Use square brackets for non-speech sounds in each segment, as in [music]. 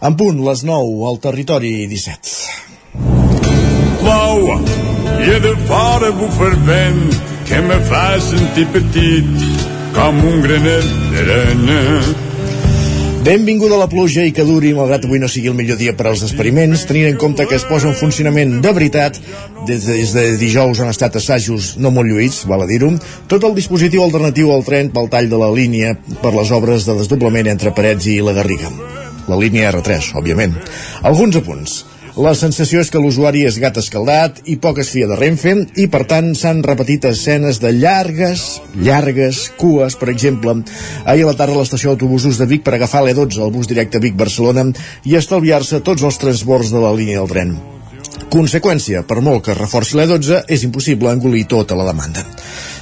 En punt, les 9, al territori 17. Plou i de fora bufa el vent que me fa sentir petit com un granet d'arena. Benvinguda a la pluja i que duri, malgrat avui no sigui el millor dia per als experiments, tenint en compte que es posa en funcionament de veritat des de, des de dijous han estat assajos no molt lluïts, val a dir-ho, tot el dispositiu alternatiu al tren pel tall de la línia per les obres de desdoblament entre Parets i la Garriga la línia R3, òbviament. Alguns apunts. La sensació és que l'usuari és gat escaldat i poc es fia de Renfe i, per tant, s'han repetit escenes de llargues, llargues cues, per exemple, ahir a la tarda a l'estació d'autobusos de Vic per agafar l'E12, el bus directe Vic-Barcelona, i estalviar-se tots els transbords de la línia del tren. Conseqüència, per molt que reforci l'E12, és impossible engolir tota la demanda.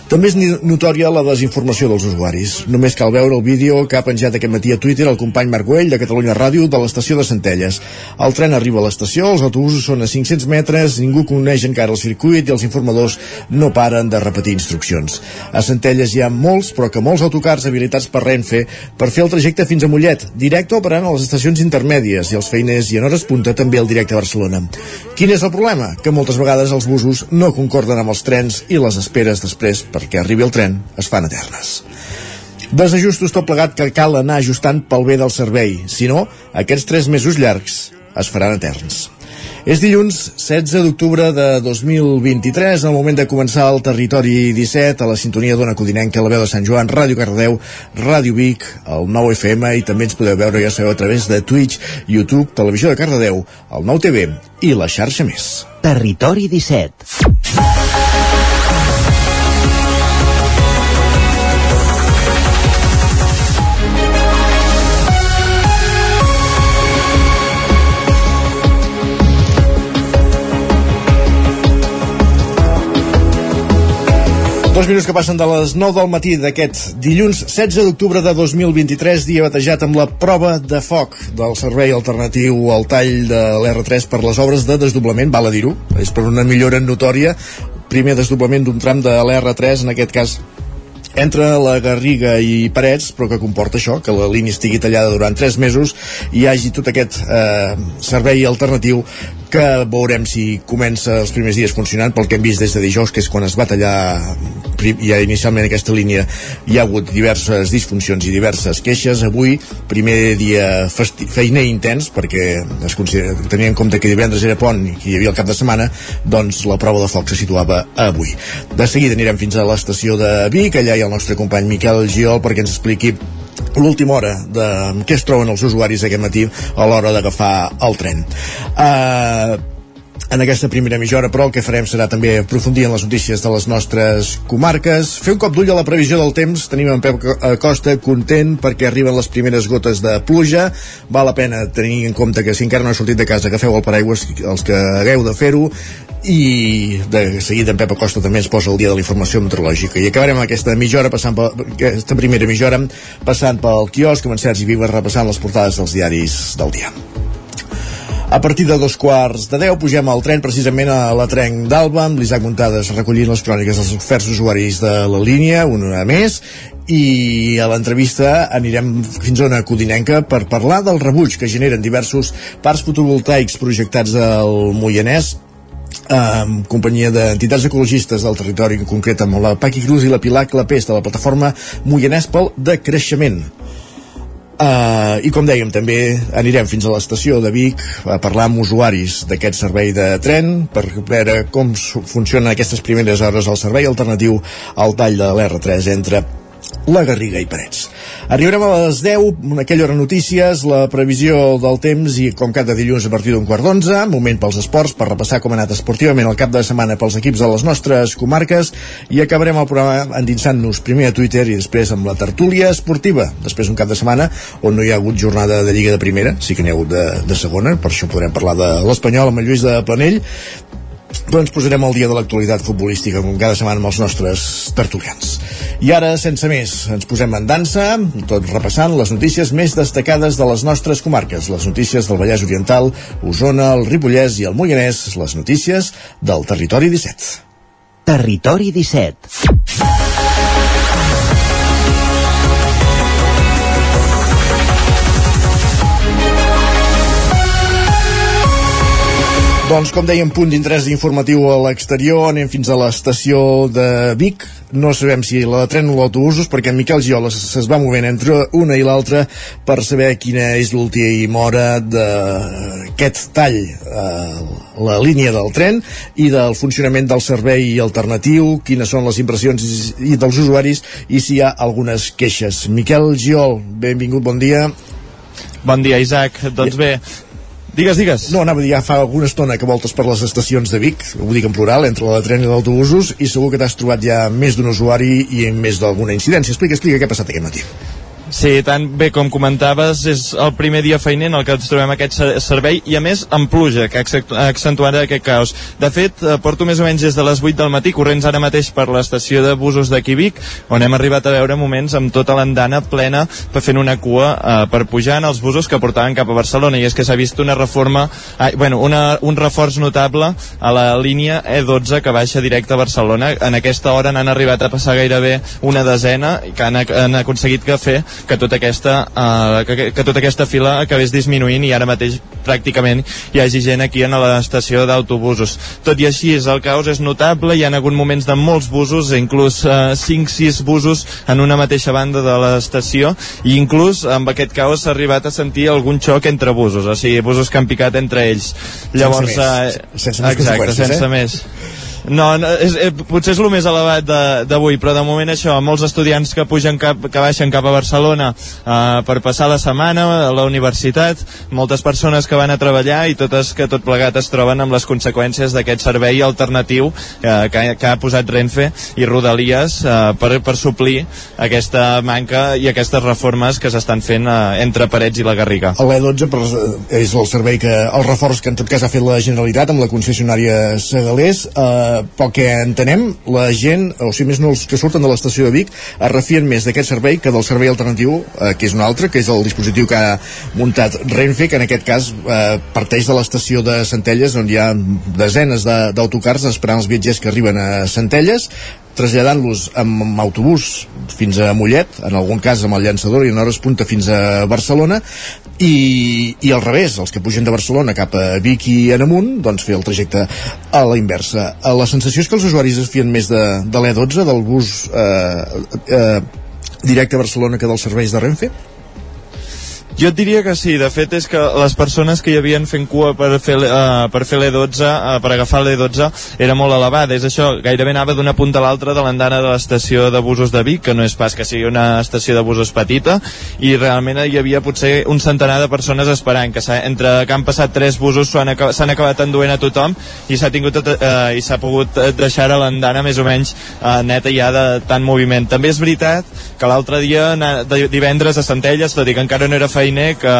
També és notòria la desinformació dels usuaris. Només cal veure el vídeo que ha penjat aquest matí a Twitter el company Marc Güell de Catalunya Ràdio de l'estació de Centelles. El tren arriba a l'estació, els autobusos són a 500 metres, ningú coneix encara el circuit i els informadors no paren de repetir instruccions. A Centelles hi ha molts, però que molts autocars habilitats per Renfe per fer el trajecte fins a Mollet, directe operant a les estacions intermèdies i els feiners i en hores punta també el directe a Barcelona. Quin és el problema? Que moltes vegades els busos no concorden amb els trens i les esperes després perquè arribi el tren es fan eternes. Desajustos tot plegat que cal anar ajustant pel bé del servei, si no, aquests tres mesos llargs es faran eterns. És dilluns 16 d'octubre de 2023, el moment de començar el Territori 17 a la sintonia d'Ona Codinenca, la veu de Sant Joan, Ràdio Cardeu, Ràdio Vic, el 9 FM i també ens podeu veure, ja sabeu, a través de Twitch, YouTube, Televisió de Cardedeu, el 9 TV i la xarxa més. Territori 17. Dos minuts que passen de les 9 del matí d'aquest dilluns 16 d'octubre de 2023, dia batejat amb la prova de foc del servei alternatiu al tall de l'R3 per les obres de desdoblament, val a dir-ho, és per una millora notòria, primer desdoblament d'un tram de l'R3, en aquest cas entre la Garriga i Parets, però que comporta això, que la línia estigui tallada durant 3 mesos i hi hagi tot aquest eh, servei alternatiu que veurem si comença els primers dies funcionant pel que hem vist des de dijous, que és quan es va tallar ja inicialment aquesta línia hi ha hagut diverses disfuncions i diverses queixes. Avui, primer dia feiner intens, perquè es tenia en compte que divendres era pont i que hi havia el cap de setmana, doncs la prova de foc se situava avui. De seguida anirem fins a l'estació de Vic, allà hi ha el nostre company Miquel Giol perquè ens expliqui l'última hora de què es troben els usuaris aquest matí a l'hora d'agafar el tren. Uh, en aquesta primera mitja hora, però, el que farem serà també aprofundir en les notícies de les nostres comarques, fer un cop d'ull a la previsió del temps. Tenim en Pep Costa content perquè arriben les primeres gotes de pluja. Val la pena tenir en compte que si encara no heu sortit de casa, agafeu el paraigües els que hagueu de fer-ho i de seguida en Pep Acosta també ens posa el dia de la informació meteorològica. I acabarem aquesta mitja hora passant per, aquesta primera mitja hora passant pel quiosc amb en Sergi Vives repassant les portades dels diaris del dia. A partir de dos quarts de deu pugem al tren precisament a la trenc d'Alba amb l'Isaac Montades recollint les cròniques dels oferts usuaris de la línia, una més i a l'entrevista anirem fins a una codinenca per parlar del rebuig que generen diversos parcs fotovoltaics projectats al Moianès amb companyia d'entitats ecologistes del territori, en concret amb la Paqui Cruz i la Pilar Clapés de la plataforma Moianès pel de creixement. Uh, I com dèiem, també anirem fins a l'estació de Vic a parlar amb usuaris d'aquest servei de tren per veure com funcionen aquestes primeres hores al servei alternatiu al tall de l'R3 entre la Garriga i Parets. Arribarem a les 10, en aquella hora notícies, la previsió del temps i com cada dilluns a partir d'un quart d'onze, moment pels esports, per repassar com ha anat esportivament el cap de setmana pels equips de les nostres comarques i acabarem el programa endinsant-nos primer a Twitter i després amb la tertúlia esportiva, després un cap de setmana on no hi ha hagut jornada de Lliga de Primera, sí que n'hi ha hagut de, de segona, per això podrem parlar de l'Espanyol amb el Lluís de Planell, però ens posarem al dia de l'actualitat futbolística com cada setmana amb els nostres tertulians. I ara, sense més, ens posem en dansa, tot repassant les notícies més destacades de les nostres comarques, les notícies del Vallès Oriental, Osona, el Ripollès i el Moianès, les notícies del Territori 17. Territori 17. Doncs com dèiem, punt d'interès informatiu a l'exterior, anem fins a l'estació de Vic. No sabem si la de tren o l'autobús, perquè Miquel Giola es va movent entre una i l'altra per saber quina és l'última hora d'aquest tall a la línia del tren i del funcionament del servei alternatiu, quines són les impressions i dels usuaris i si hi ha algunes queixes. Miquel Giol, benvingut, bon dia. Bon dia, Isaac. Doncs bé, Digues, digues. No, anava a dir, ja fa alguna estona que voltes per les estacions de Vic, ho dic en plural, entre la de tren i l'autobús, i segur que t'has trobat ja més d'un usuari i més d'alguna incidència. Explica, explica què ha passat aquest matí. Sí, tant bé com comentaves, és el primer dia feiner en el que ens trobem aquest servei i a més amb pluja, que ha accentuat aquest caos. De fet, eh, porto més o menys des de les 8 del matí, corrents ara mateix per l'estació de busos de Vic, on hem arribat a veure moments amb tota l'andana plena per fent una cua eh, per pujar en els busos que portaven cap a Barcelona i és que s'ha vist una reforma, eh, bueno, una, un reforç notable a la línia E12 que baixa directe a Barcelona. En aquesta hora n'han arribat a passar gairebé una desena que han, han aconseguit que fer que tota aquesta, uh, que, que tota aquesta fila acabés disminuint i ara mateix pràcticament hi hagi gent aquí en l'estació d'autobusos. Tot i així, el caos és notable, hi ha hagut moments de molts busos, inclús uh, 5-6 busos en una mateixa banda de l'estació, i inclús amb aquest caos s'ha arribat a sentir algun xoc entre busos, o sigui, busos que han picat entre ells. Llavors, sense més, uh, sense més exacte, sense eh? més. No, no és, eh, potser és el més elevat d'avui, però de moment això, molts estudiants que pugen cap, que baixen cap a Barcelona eh, per passar la setmana a la universitat, moltes persones que van a treballar i totes que tot plegat es troben amb les conseqüències d'aquest servei alternatiu eh, que, que ha posat Renfe i Rodalies eh, per, per suplir aquesta manca i aquestes reformes que s'estan fent eh, entre Parets i la Garriga. L'E12 és el servei que, el reforç que en tot cas ha fet la Generalitat amb la concessionària Segalés eh, pel que entenem, la gent, o sigui, més no els que surten de l'estació de Vic, es refien més d'aquest servei que del servei alternatiu, eh, que és un altre, que és el dispositiu que ha muntat Renfe, que en aquest cas eh, parteix de l'estació de Centelles, on hi ha desenes d'autocars esperant els viatgers que arriben a Centelles, traslladant-los amb autobús fins a Mollet, en algun cas amb el llançador i en hores punta fins a Barcelona i, i al revés, els que pugen de Barcelona cap a Vic i en amunt, doncs fer el trajecte a la inversa. Eh, la sensació és que els usuaris es fien més de, de l'E12, del bus eh, eh, directe a Barcelona que dels serveis de Renfe? Jo et diria que sí, de fet és que les persones que hi havien fent cua per fer, uh, per fer l'E12, uh, per agafar l'E12, era molt elevada, és això, gairebé anava d'una punta a l'altra de l'andana de l'estació de busos de Vic, que no és pas que sigui una estació de busos petita, i realment hi havia potser un centenar de persones esperant, que entre que han passat tres busos s'han acabat, acabat enduent a tothom i s'ha tingut uh, i s'ha pogut deixar a l'andana més o menys uh, neta ja de tant moviment. També és veritat que l'altre dia, de divendres a Centelles, tot i que encara no era feina feiner que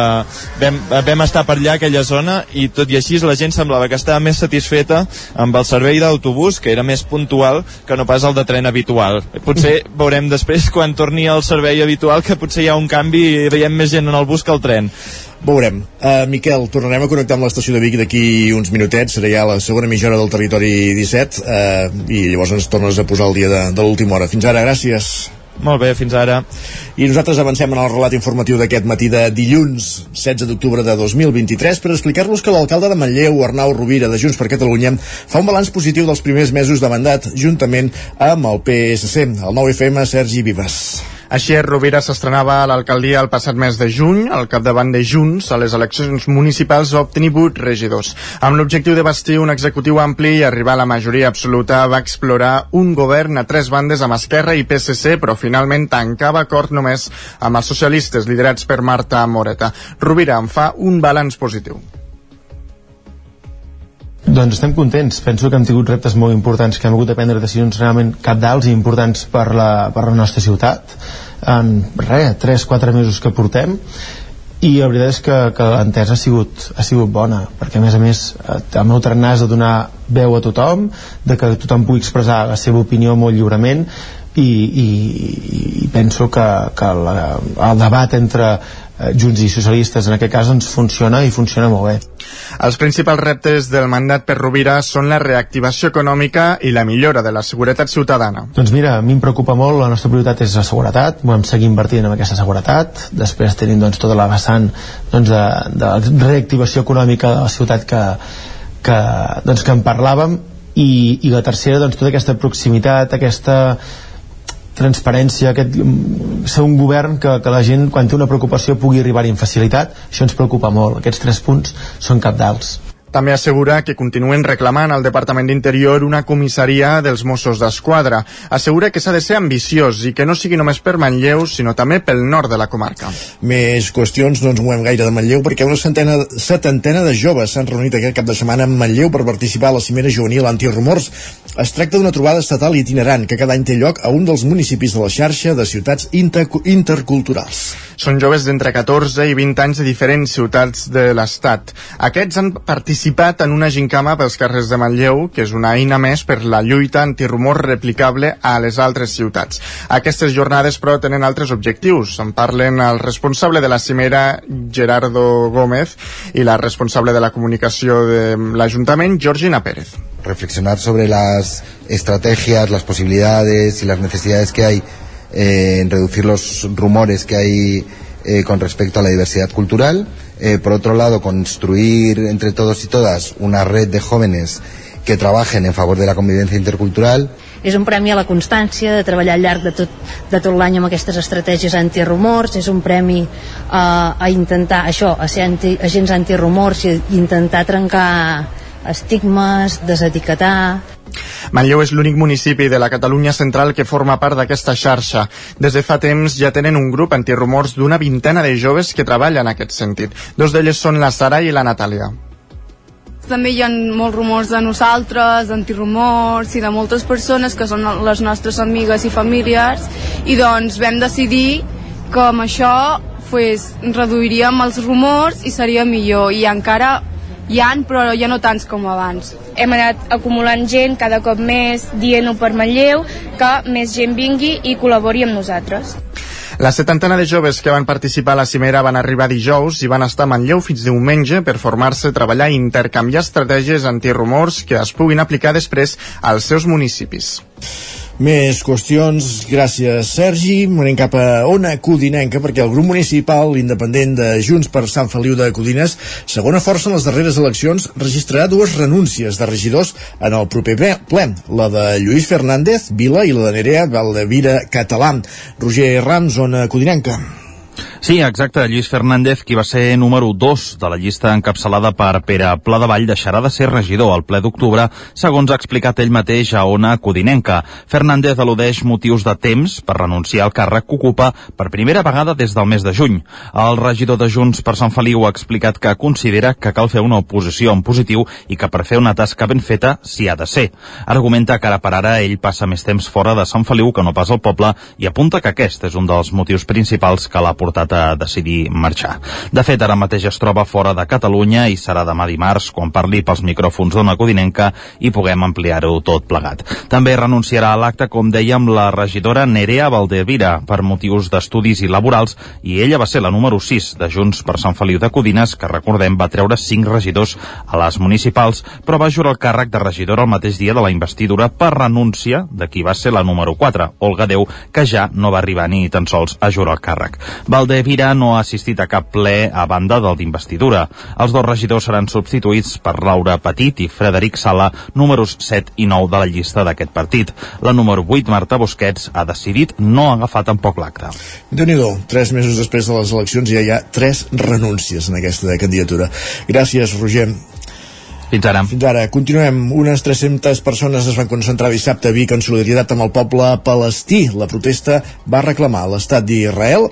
vam, vam estar per allà aquella zona i tot i així la gent semblava que estava més satisfeta amb el servei d'autobús que era més puntual que no pas el de tren habitual potser veurem després quan torni al servei habitual que potser hi ha un canvi i veiem més gent en el bus que al tren Veurem. Uh, Miquel, tornarem a connectar amb l'estació de Vic d'aquí uns minutets, serà ja la segona mitja hora del territori 17, uh, eh, i llavors ens tornes a posar el dia de, de l'última hora. Fins ara, gràcies. Molt bé, fins ara. I nosaltres avancem en el relat informatiu d'aquest matí de dilluns, 16 d'octubre de 2023, per explicar-los que l'alcalde de Manlleu, Arnau Rovira, de Junts per Catalunya, fa un balanç positiu dels primers mesos de mandat, juntament amb el PSC, el 9FM Sergi Vives. Així és, Rovira s'estrenava a l'alcaldia el passat mes de juny. Al capdavant de Junts, a les eleccions municipals va obtenir 8 regidors. Amb l'objectiu de bastir un executiu ampli i arribar a la majoria absoluta, va explorar un govern a tres bandes amb Esquerra i PSC, però finalment tancava acord només amb els socialistes liderats per Marta Moreta. Rovira en fa un balanç positiu. Doncs estem contents. Penso que hem tingut reptes molt importants, que hem hagut de prendre decisions realment capdals i importants per la, per la nostra ciutat. En res, 3-4 mesos que portem i la veritat és que, que l'entesa ha sigut, ha sigut bona, perquè a més a més eh, el meu és de donar veu a tothom, de que tothom pugui expressar la seva opinió molt lliurement i, i, i penso que, que la, el debat entre eh, Junts i socialistes en aquest cas ens funciona i funciona molt bé. Els principals reptes del mandat per Rovira són la reactivació econòmica i la millora de la seguretat ciutadana. Doncs mira, a mi em preocupa molt, la nostra prioritat és la seguretat, volem seguir invertint en aquesta seguretat, després tenim doncs, tota la vessant doncs, de, de reactivació econòmica de la ciutat que, que, doncs, que en parlàvem i, i la tercera, doncs, tota aquesta proximitat aquesta transparència, aquest, ser un govern que, que la gent, quan té una preocupació, pugui arribar-hi amb facilitat, això ens preocupa molt. Aquests tres punts són capdals. També assegura que continuen reclamant al Departament d'Interior una comissaria dels Mossos d'Esquadra. Assegura que s'ha de ser ambiciós i que no sigui només per Manlleu, sinó també pel nord de la comarca. Més qüestions, no ens movem gaire de Manlleu, perquè una centena, setantena de joves s'han reunit aquest cap de setmana en Manlleu per participar a la cimera juvenil antirumors. Es tracta d'una trobada estatal itinerant que cada any té lloc a un dels municipis de la xarxa de ciutats inter interculturals. Són joves d'entre 14 i 20 anys de diferents ciutats de l'Estat. Aquests han participat en una gincama pels carrers de Manlleu, que és una eina més per la lluita antirumor replicable a les altres ciutats. Aquestes jornades, però, tenen altres objectius. En parlen el responsable de la cimera, Gerardo Gómez, i la responsable de la comunicació de l'Ajuntament, Georgina Pérez. Reflexionar sobre las estrategias, las posibilidades y las necesidades que hay eh, en reducir los rumores que hay eh, con respecto a la diversidad cultural. Eh, por otro lado, construir entre todos y todas una red de jóvenes que trabajen en favor de la convivencia intercultural. És un premi a la constància de treballar al llarg de tot, de tot l'any amb aquestes estratègies antirumors, és un premi a, a intentar això, a ser anti, agents antirumors i intentar trencar estigmes, desetiquetar Manlleu és l'únic municipi de la Catalunya central que forma part d'aquesta xarxa. Des de fa temps ja tenen un grup antirumors d'una vintena de joves que treballen en aquest sentit. Dos d'elles són la Sara i la Natàlia. També hi ha molts rumors de nosaltres, antirumors i de moltes persones que són les nostres amigues i famílies i doncs vam decidir que amb això pues, reduiríem els rumors i seria millor i encara hi han, però ja no tants com abans. Hem anat acumulant gent cada cop més, dient-ho per Manlleu, que més gent vingui i col·labori amb nosaltres. La setantena de joves que van participar a la cimera van arribar dijous i van estar a Manlleu fins diumenge per formar-se, treballar i intercanviar estratègies antirumors que es puguin aplicar després als seus municipis. Més qüestions, gràcies Sergi. Anem cap a Ona Codinenca perquè el grup municipal independent de Junts per Sant Feliu de Codines, segona força en les darreres eleccions, registrarà dues renúncies de regidors en el proper ple, la de Lluís Fernández Vila i la de Nerea Valdevira Català. Roger Rams, Ona Codinenca. Sí, exacte. Lluís Fernández, qui va ser número 2 de la llista encapçalada per Pere Pla de Vall, deixarà de ser regidor al ple d'octubre, segons ha explicat ell mateix a Ona Codinenca. Fernández al·ludeix motius de temps per renunciar al càrrec que ocupa per primera vegada des del mes de juny. El regidor de Junts per Sant Feliu ha explicat que considera que cal fer una oposició en positiu i que per fer una tasca ben feta s'hi ha de ser. Argumenta que ara per ara ell passa més temps fora de Sant Feliu que no pas al poble i apunta que aquest és un dels motius principals que l'ha portat a decidir marxar. De fet, ara mateix es troba fora de Catalunya i serà demà dimarts quan parli pels micròfons d'Ona Codinenca i puguem ampliar-ho tot plegat. També renunciarà a l'acte, com dèiem, la regidora Nerea Valdevira per motius d'estudis i laborals i ella va ser la número 6 de Junts per Sant Feliu de Codines, que recordem va treure 5 regidors a les municipals, però va jurar el càrrec de regidora el mateix dia de la investidura per renúncia de qui va ser la número 4, Olga Déu, que ja no va arribar ni tan sols a jurar el càrrec. Valdevira no ha assistit a cap ple a banda del d'investidura. Els dos regidors seran substituïts per Laura Petit i Frederic Sala, números 7 i 9 de la llista d'aquest partit. La número 8, Marta Busquets, ha decidit no agafar tampoc l'acte. déu nhi tres mesos després de les eleccions ja hi ha tres renúncies en aquesta candidatura. Gràcies, Roger. Fins ara. Fins ara. Continuem. Unes 300 persones es van concentrar dissabte a Vic en solidaritat amb el poble palestí. La protesta va reclamar l'estat d'Israel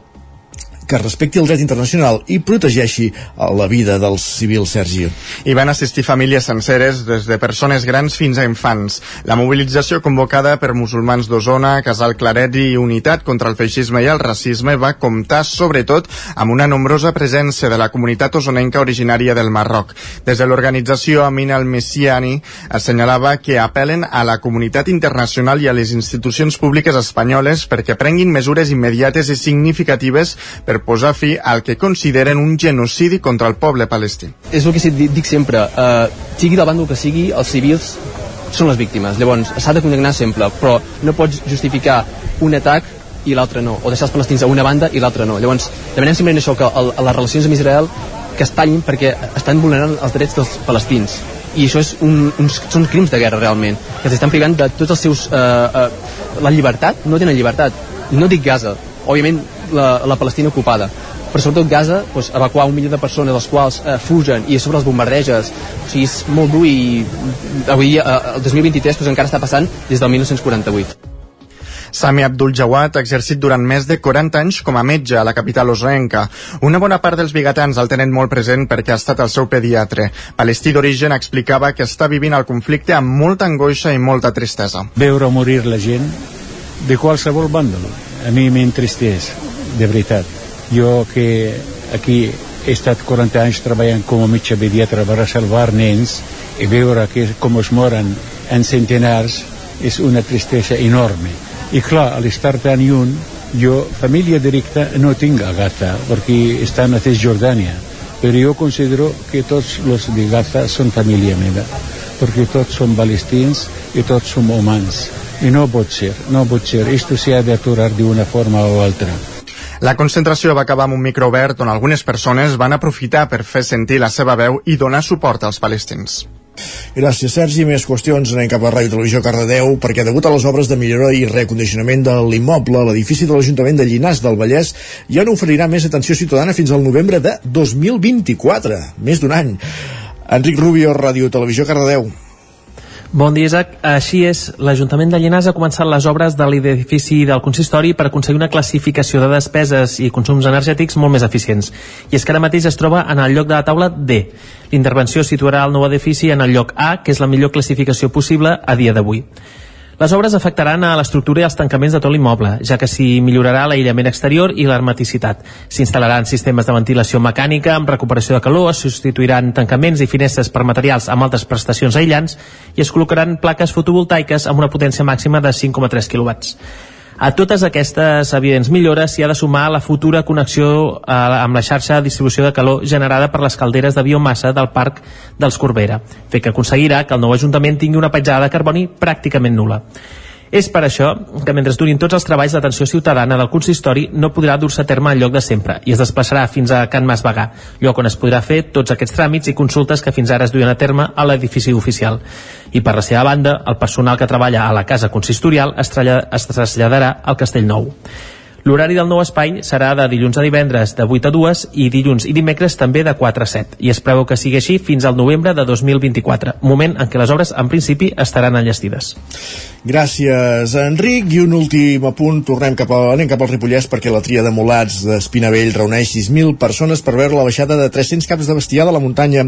que respecti el dret internacional i protegeixi la vida dels civils, Sergi. Hi van assistir famílies senceres, des de persones grans fins a infants. La mobilització convocada per musulmans d'Osona, Casal Claret i Unitat contra el feixisme i el racisme va comptar sobretot amb una nombrosa presència de la comunitat osonenca originària del Marroc. Des de l'organització Amin al-Messiani assenyalava que apelen a la comunitat internacional i a les institucions públiques espanyoles perquè prenguin mesures immediates i significatives per per posar fi al que consideren un genocidi contra el poble palestí. És el que dic sempre, eh, sigui del bàndol que sigui, els civils són les víctimes. Llavors, s'ha de condemnar sempre, però no pots justificar un atac i l'altre no, o deixar els palestins a una banda i l'altra no. Llavors, demanem sempre això, que el, les relacions amb Israel que es tallin perquè estan vulnerant els drets dels palestins i això és un, uns, són crims de guerra realment que s'estan privant de tots els seus eh, eh, la llibertat, no tenen llibertat no dic Gaza, òbviament la, la Palestina ocupada però sobretot Gaza doncs, evacuar un milió de persones els quals eh, fugen i a sobre els bombardeges o sigui, és molt dur i avui eh, el 2023 doncs, encara està passant des del 1948 Sami Abdul Jawad ha exercit durant més de 40 anys com a metge a la capital osrenca. Una bona part dels bigatans el tenen molt present perquè ha estat el seu pediatre. Palestí d'origen explicava que està vivint el conflicte amb molta angoixa i molta tristesa. Veure morir la gent de qualsevol bàndol a mi m'entristeix, de veritat. Jo que aquí he estat 40 anys treballant com a metge pediatre per salvar nens i veure que com es moren en centenars és una tristesa enorme. I clar, a l'estar tan lluny jo família directa no tinc a Gaza perquè estan a Cisjordània però jo considero que tots els de Gaza són família meva perquè tots són palestins i tots som humans. I no pot ser, no pot ser. Esto se ha de aturar d'una forma o altra la concentració va acabar amb un micro obert on algunes persones van aprofitar per fer sentir la seva veu i donar suport als palestins. Gràcies, Sergi. Més qüestions anem cap a Ràdio Televisió Cardedeu, perquè degut a les obres de millora i recondicionament de l'immoble, l'edifici de l'Ajuntament de Llinars del Vallès ja no oferirà més atenció ciutadana fins al novembre de 2024, més d'un any. Enric Rubio, Ràdio Televisió Cardedeu. Bon dia, Isaac. Així és, l'Ajuntament de Llinars ha començat les obres de l'edifici del consistori per aconseguir una classificació de despeses i consums energètics molt més eficients. I és que ara mateix es troba en el lloc de la taula D. L'intervenció situarà el nou edifici en el lloc A, que és la millor classificació possible a dia d'avui. Les obres afectaran a l'estructura i els tancaments de tot l'immoble, ja que s'hi millorarà l'aïllament exterior i l'hermeticitat. S'instal·laran sistemes de ventilació mecànica amb recuperació de calor, es substituiran tancaments i finestres per materials amb altres prestacions aïllants i es col·locaran plaques fotovoltaiques amb una potència màxima de 5,3 kW. A totes aquestes evidents millores s'hi ha de sumar la futura connexió eh, amb la xarxa de distribució de calor generada per les calderes de biomassa del Parc dels Corbera, fet que aconseguirà que el nou Ajuntament tingui una petjada de carboni pràcticament nula. És per això que mentre durin tots els treballs d'atenció ciutadana del consistori no podrà dur-se a terme al lloc de sempre i es desplaçarà fins a Can Mas Bagà, lloc on es podrà fer tots aquests tràmits i consultes que fins ara es duien a terme a l'edifici oficial. I per la seva banda, el personal que treballa a la casa consistorial es, es traslladarà al Castell Nou. L'horari del nou espai serà de dilluns a divendres de 8 a 2 i dilluns i dimecres també de 4 a 7 i es preveu que sigui així fins al novembre de 2024, moment en què les obres en principi estaran enllestides. Gràcies, Enric. I un últim apunt, tornem cap, a, anem cap al Ripollès perquè la tria de mulats d'Espinavell reuneix 6.000 persones per veure la baixada de 300 caps de bestiar de la muntanya.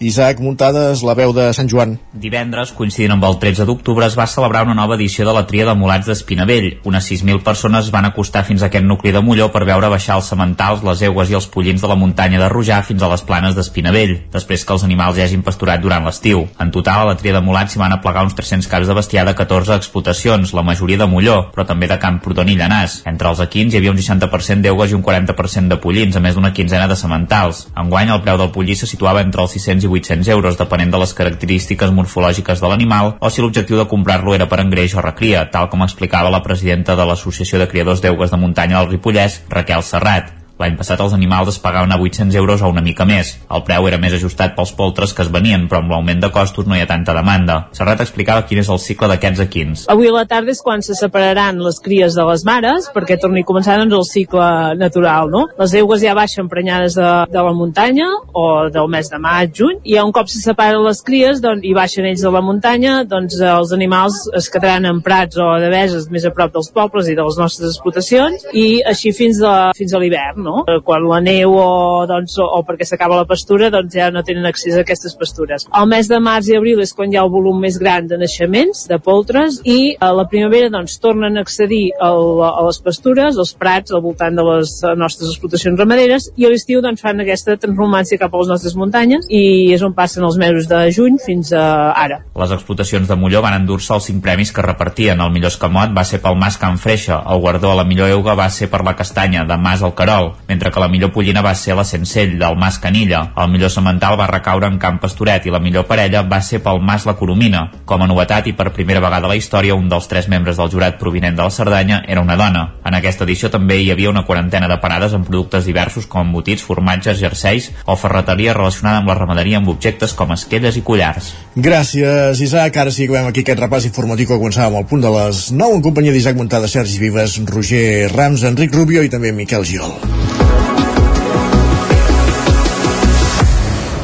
Isaac Muntades, la veu de Sant Joan. Divendres, coincidint amb el 13 d'octubre, es va celebrar una nova edició de la tria de mulats d'Espinavell. Unes 6.000 persones van acostar fins a aquest nucli de Molló per veure baixar els sementals, les eugues i els pollins de la muntanya de Rojà fins a les planes d'Espinavell, després que els animals ja hagin pasturat durant l'estiu. En total, a la tria de mulats s'hi van aplegar uns 300 caps de bestiar de 14 explotacions, la majoria de Molló, però també de Camprodon i Llanàs. Entre els equins hi havia un 60% d'eugues i un 40% de pollins, a més d'una quinzena de sementals. Enguany el preu del pollí se situava entre els 600 i 800 euros, depenent de les característiques morfològiques de l'animal o si l'objectiu de comprar-lo era per engreix o recria, tal com explicava la presidenta de l'Associació de Criadors d'Eugues de Muntanya del Ripollès, Raquel Serrat. L'any passat els animals es pagaven a 800 euros o una mica més. El preu era més ajustat pels poltres que es venien, però amb l'augment de costos no hi ha tanta demanda. Serrat explicava quin és el cicle d'aquests equins. Avui a la tarda és quan se separaran les cries de les mares, perquè torni a començar doncs, el cicle natural, no? Les eugues ja baixen prenyades de, de la muntanya, o del mes de maig, juny, i un cop se separen les cries doncs, i baixen ells de la muntanya, doncs els animals es quedaran en prats o de veses més a prop dels pobles i de les nostres explotacions, i així fins a, fins a l'hivern, no? no? Quan la neu o, doncs, o, o perquè s'acaba la pastura, doncs ja no tenen accés a aquestes pastures. El mes de març i abril és quan hi ha el volum més gran de naixements, de poltres, i a la primavera doncs tornen a accedir al, a les pastures, als prats, al voltant de les nostres explotacions ramaderes, i a l'estiu doncs fan aquesta transformància cap a les nostres muntanyes, i és on passen els mesos de juny fins a ara. Les explotacions de Molló van endur-se els cinc premis que repartien. El millor escamot va ser pel Mas Can Freixa, el guardó a la millor euga va ser per la castanya de Mas al Carol, mentre que la millor pollina va ser la Sencell, del Mas Canilla. El millor semental va recaure en Camp Pastoret i la millor parella va ser pel Mas La Coromina. Com a novetat i per primera vegada a la història, un dels tres membres del jurat provinent de la Cerdanya era una dona. En aquesta edició també hi havia una quarantena de parades amb productes diversos com embotits, formatges, jerseis o ferreteria relacionada amb la ramaderia amb objectes com esquelles i collars. Gràcies, Isaac. Ara sí que acabem aquí aquest repàs informatiu que començàvem al punt de les 9 en companyia d'Isaac Montada, Sergi Vives, Roger Rams, Enric Rubio i també Miquel Giol.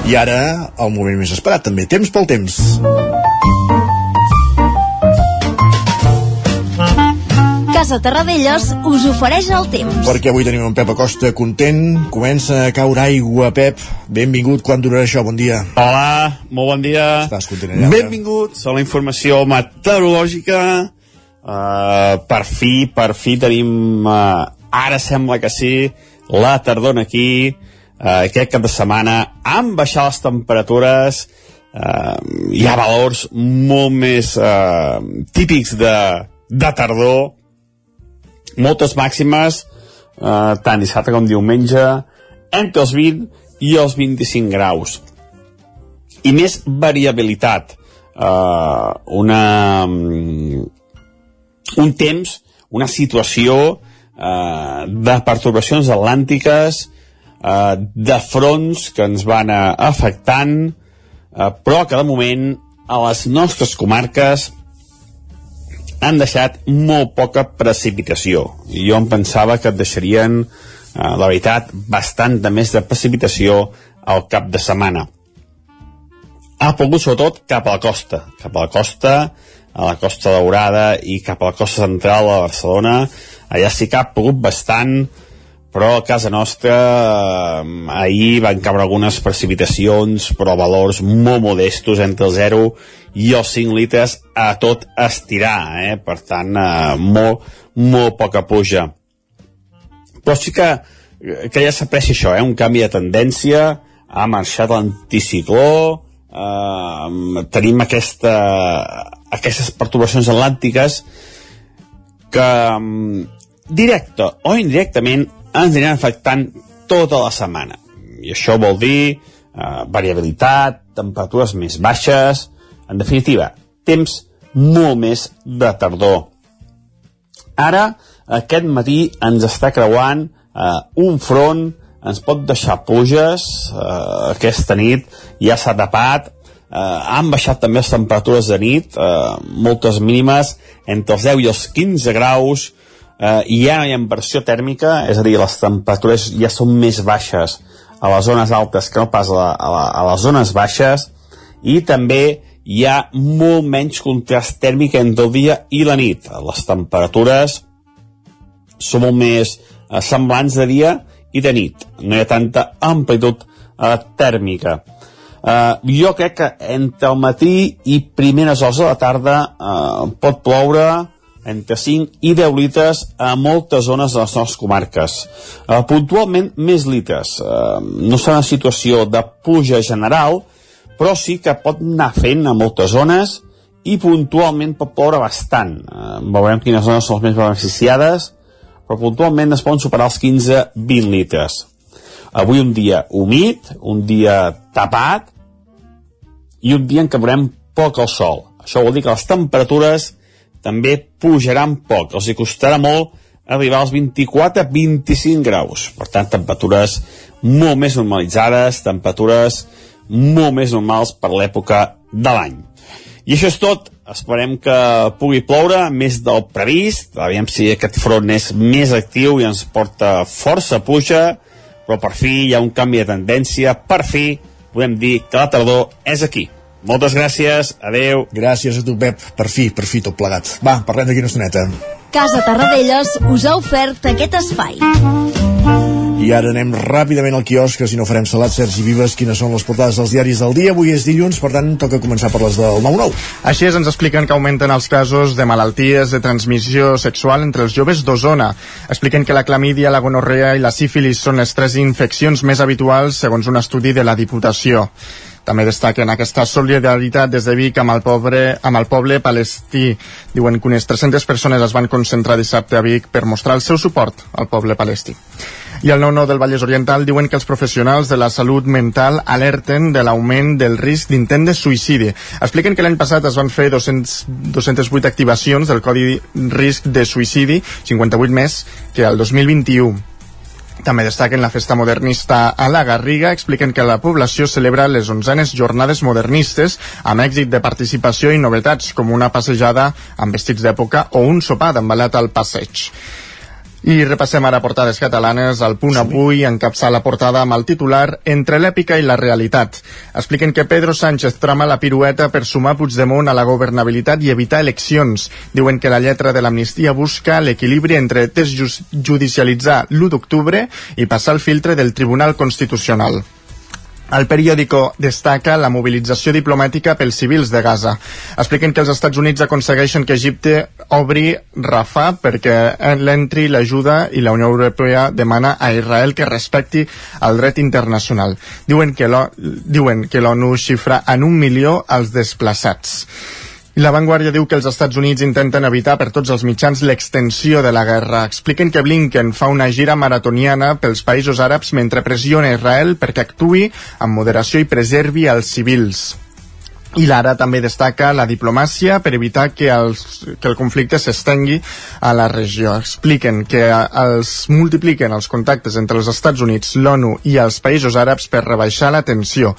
I ara, el moment més esperat, també. Temps pel temps. Casa Terradellos us ofereix el temps. Perquè avui tenim en Pep Acosta content. Comença a caure aigua, Pep. Benvingut. Quan durarà això? Bon dia. Hola, molt bon dia. Estàs content allà? Benvinguts a la informació meteorològica. Uh, per fi, per fi tenim, uh, ara sembla que sí, la tardor aquí, uh, aquest cap de setmana, han baixat les temperatures, uh, hi ha valors molt més uh, típics de, de tardor, moltes màximes, eh, tant dissabte com diumenge, entre els 20 i els 25 graus. I més variabilitat. Eh, una, mm, un temps, una situació eh, de pertorbacions atlàntiques, eh, de fronts que ens van eh, afectant, eh, però que de moment a les nostres comarques han deixat molt poca precipitació. Jo em pensava que et deixarien, eh, la veritat, bastant de més de precipitació al cap de setmana. Ha plogut sobretot cap a la costa, cap a la costa, a la costa daurada i cap a la costa central de Barcelona. Allà sí que ha plogut bastant, però a casa nostra eh, ahir van caure algunes precipitacions, però valors molt modestos, entre el 0 i els 5 litres a tot estirar, eh? per tant, eh, molt, molt poca puja. Però sí que, que ja s'aprecia això, eh? un canvi de tendència, ha marxat l'anticicló, eh, tenim aquesta, aquestes perturbacions atlàntiques que directe o indirectament ens aniran afectant tota la setmana. I això vol dir eh, variabilitat, temperatures més baixes, en definitiva, temps molt més de tardor. Ara, aquest matí ens està creuant eh, un front, ens pot deixar pluges, eh, aquesta nit ja s'ha tapat, eh, han baixat també les temperatures de nit, eh, moltes mínimes, entre els 10 i els 15 graus, eh, ja hi ha inversió tèrmica, és a dir, les temperatures ja són més baixes a les zones altes que no pas a, la, a, la, a les zones baixes, i també hi ha molt menys contrast tèrmic entre el dia i la nit. Les temperatures són molt més eh, semblants de dia i de nit. No hi ha tanta amplitud eh, tèrmica. Eh, jo crec que entre el matí i primeres hores de la tarda eh, pot ploure entre 5 i 10 litres a moltes zones de les nostres comarques. Eh, puntualment, més litres. Eh, no serà una situació de pluja general, però sí que pot anar fent a moltes zones i puntualment pot ploure bastant. Eh, veurem quines zones són les més beneficiades, però puntualment es poden superar els 15-20 litres. Avui un dia humit, un dia tapat i un dia en què veurem poc el sol. Això vol dir que les temperatures també pujaran poc. Els hi costarà molt arribar als 24-25 graus. Per tant, temperatures molt més normalitzades, temperatures molt més normals per l'època de l'any. I això és tot. Esperem que pugui ploure més del previst. Aviam si aquest front és més actiu i ens porta força puja, però per fi hi ha un canvi de tendència. Per fi podem dir que la tardor és aquí. Moltes gràcies, adeu. Gràcies a tu, Pep. Per fi, per fi, tot plegat. Va, parlem d'aquí una estoneta. Casa Tarradellas us ha ofert aquest espai. I ara anem ràpidament al quiosc, que si no farem salat, Sergi Vives, quines són les portades dels diaris del dia. Avui és dilluns, per tant, toca començar per les del 9-9. Així és, ens expliquen que augmenten els casos de malalties de transmissió sexual entre els joves d'Osona. Expliquen que la clamídia, la gonorrea i la sífilis són les tres infeccions més habituals, segons un estudi de la Diputació. També destaquen aquesta solidaritat des de Vic amb el, pobre, amb el poble palestí. Diuen que unes 300 persones es van concentrar dissabte a Vic per mostrar el seu suport al poble palestí. I al 9-9 del Vallès Oriental diuen que els professionals de la salut mental alerten de l'augment del risc d'intent de suïcidi. Expliquen que l'any passat es van fer 200, 208 activacions del Codi Risc de Suïcidi, 58 més que el 2021. També destaquen la festa modernista a la Garriga, expliquen que la població celebra les onzenes jornades modernistes amb èxit de participació i novetats com una passejada amb vestits d'època o un sopar d'embalat al passeig. I repassem ara portades catalanes. El punt avui encapçar la portada amb el titular Entre l'èpica i la realitat. Expliquen que Pedro Sánchez trama la pirueta per sumar Puigdemont a la governabilitat i evitar eleccions. Diuen que la lletra de l'amnistia busca l'equilibri entre desjudicialitzar l'1 d'octubre i passar el filtre del Tribunal Constitucional. El periòdico destaca la mobilització diplomàtica pels civils de Gaza. Expliquen que els Estats Units aconsegueixen que Egipte obri Rafah perquè l'entri l'ajuda i la Unió Europea demana a Israel que respecti el dret internacional. Diuen que l'ONU xifra en un milió els desplaçats. I la Vanguardia diu que els Estats Units intenten evitar per tots els mitjans l'extensió de la guerra. Expliquen que Blinken fa una gira maratoniana pels països àrabs mentre pressiona Israel perquè actui amb moderació i preservi els civils. I l'ara també destaca la diplomàcia per evitar que, els, que el conflicte s'estengui a la regió. Expliquen que els multipliquen els contactes entre els Estats Units, l'ONU i els països àrabs per rebaixar la tensió.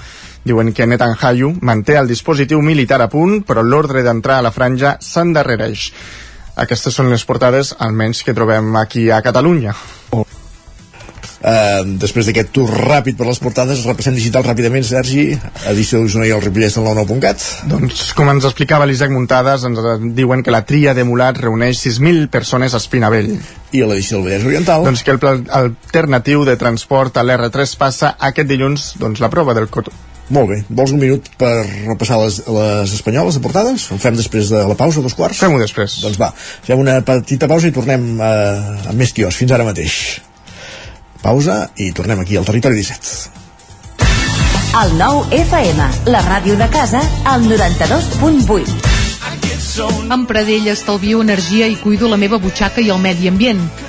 Diuen que Netanyahu manté el dispositiu militar a punt, però l'ordre d'entrar a la franja s'endarrereix. Aquestes són les portades, almenys que trobem aquí a Catalunya. Oh. Uh, després d'aquest tour ràpid per les portades, repassem digital ràpidament, Sergi, edició d'Osona i el Ripollès del 99.cat. Doncs, com ens explicava l'Isaac Muntades, ens diuen que la tria de Mulat reuneix 6.000 persones a Espinavell. I a l'edició del Vallès Oriental? Doncs que el pla alternatiu de transport a l'R3 passa aquest dilluns doncs, la prova del. Molt bé. Vols un minut per repassar les, les espanyoles de portades? Ho fem després de la pausa, dos quarts? Fem-ho després. Doncs va, fem una petita pausa i tornem eh, amb més quios, fins ara mateix. Pausa i tornem aquí al Territori 17. El nou FM, la ràdio de casa, al 92.8. Amb Pradell estalvio energia i cuido la meva butxaca i el medi ambient.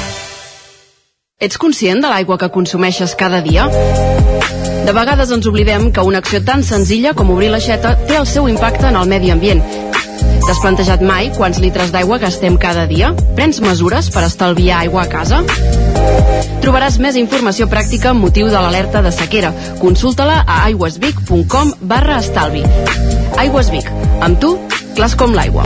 Ets conscient de l'aigua que consumeixes cada dia? De vegades ens oblidem que una acció tan senzilla com obrir l'aixeta té el seu impacte en el medi ambient. T'has plantejat mai quants litres d'aigua gastem cada dia? Prens mesures per estalviar aigua a casa? Trobaràs més informació pràctica amb motiu de l'alerta de sequera. Consulta-la a aigüesvic.com barra estalvi. Aigües Vic. Amb tu, clars com l'aigua.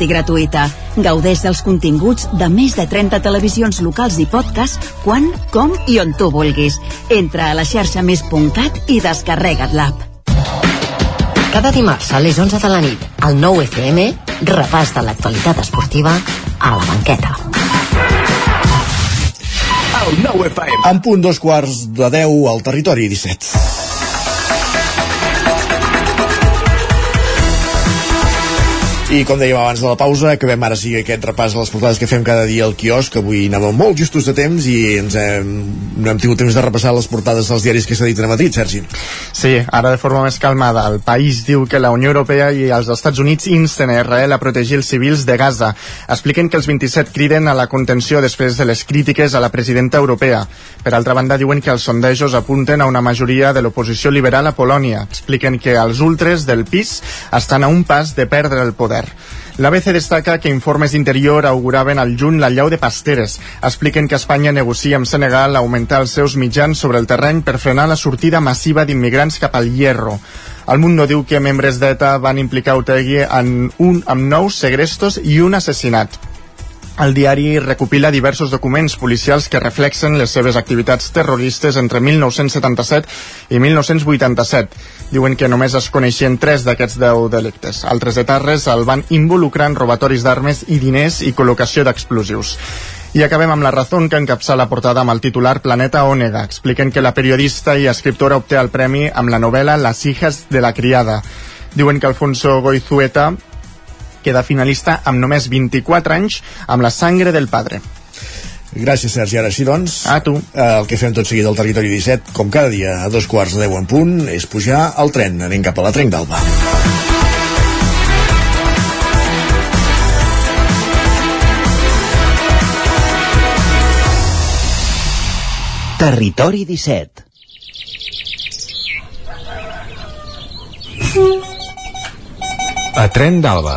i gratuïta. Gaudeix dels continguts de més de 30 televisions locals i podcast quan, com i on tu vulguis. Entra a la xarxa més.cat i descarrega't l'app. Cada dimarts a les 11 de la nit, al 9 FM, repàs de l'actualitat esportiva a la banqueta. El 9 FM. En punt dos quarts de 10 al territori 17. I com dèiem abans de la pausa, acabem ara sí aquest repàs a les portades que fem cada dia al quiosc, avui anàvem molt justos de temps i ens hem, no hem tingut temps de repassar les portades dels diaris que s'editen a Madrid, Sergi. Sí, ara de forma més calmada. El país diu que la Unió Europea i els Estats Units insten a Israel a protegir els civils de Gaza. Expliquen que els 27 criden a la contenció després de les crítiques a la presidenta europea. Per altra banda, diuen que els sondejos apunten a una majoria de l'oposició liberal a Polònia. Expliquen que els ultres del PIS estan a un pas de perdre el poder. L'ABC destaca que informes d'interior auguraven al juny la llau de Pasteres. Expliquen que Espanya negocia amb Senegal augmentar els seus mitjans sobre el terreny per frenar la sortida massiva d'immigrants cap al Hierro. El Mundo diu que membres d'ETA van implicar Otegui en un amb nous segrestos i un assassinat. El diari recopila diversos documents policials que reflexen les seves activitats terroristes entre 1977 i 1987. Diuen que només es coneixien tres d'aquests deu delictes. Altres etarres el van involucrar en robatoris d'armes i diners i col·locació d'explosius. I acabem amb la raó que encapça la portada amb el titular Planeta Ònega. Expliquen que la periodista i escriptora obté el premi amb la novel·la Las hijas de la criada. Diuen que Alfonso Goizueta queda finalista amb només 24 anys amb la sangre del padre. Gràcies, Sergi. Ara sí, doncs, a tu. Eh, el que fem tot seguit al territori 17, com cada dia, a dos quarts de 10 en punt, és pujar al tren. Anem cap a la Trenc d'Alba. Territori 17 A Tren d'Alba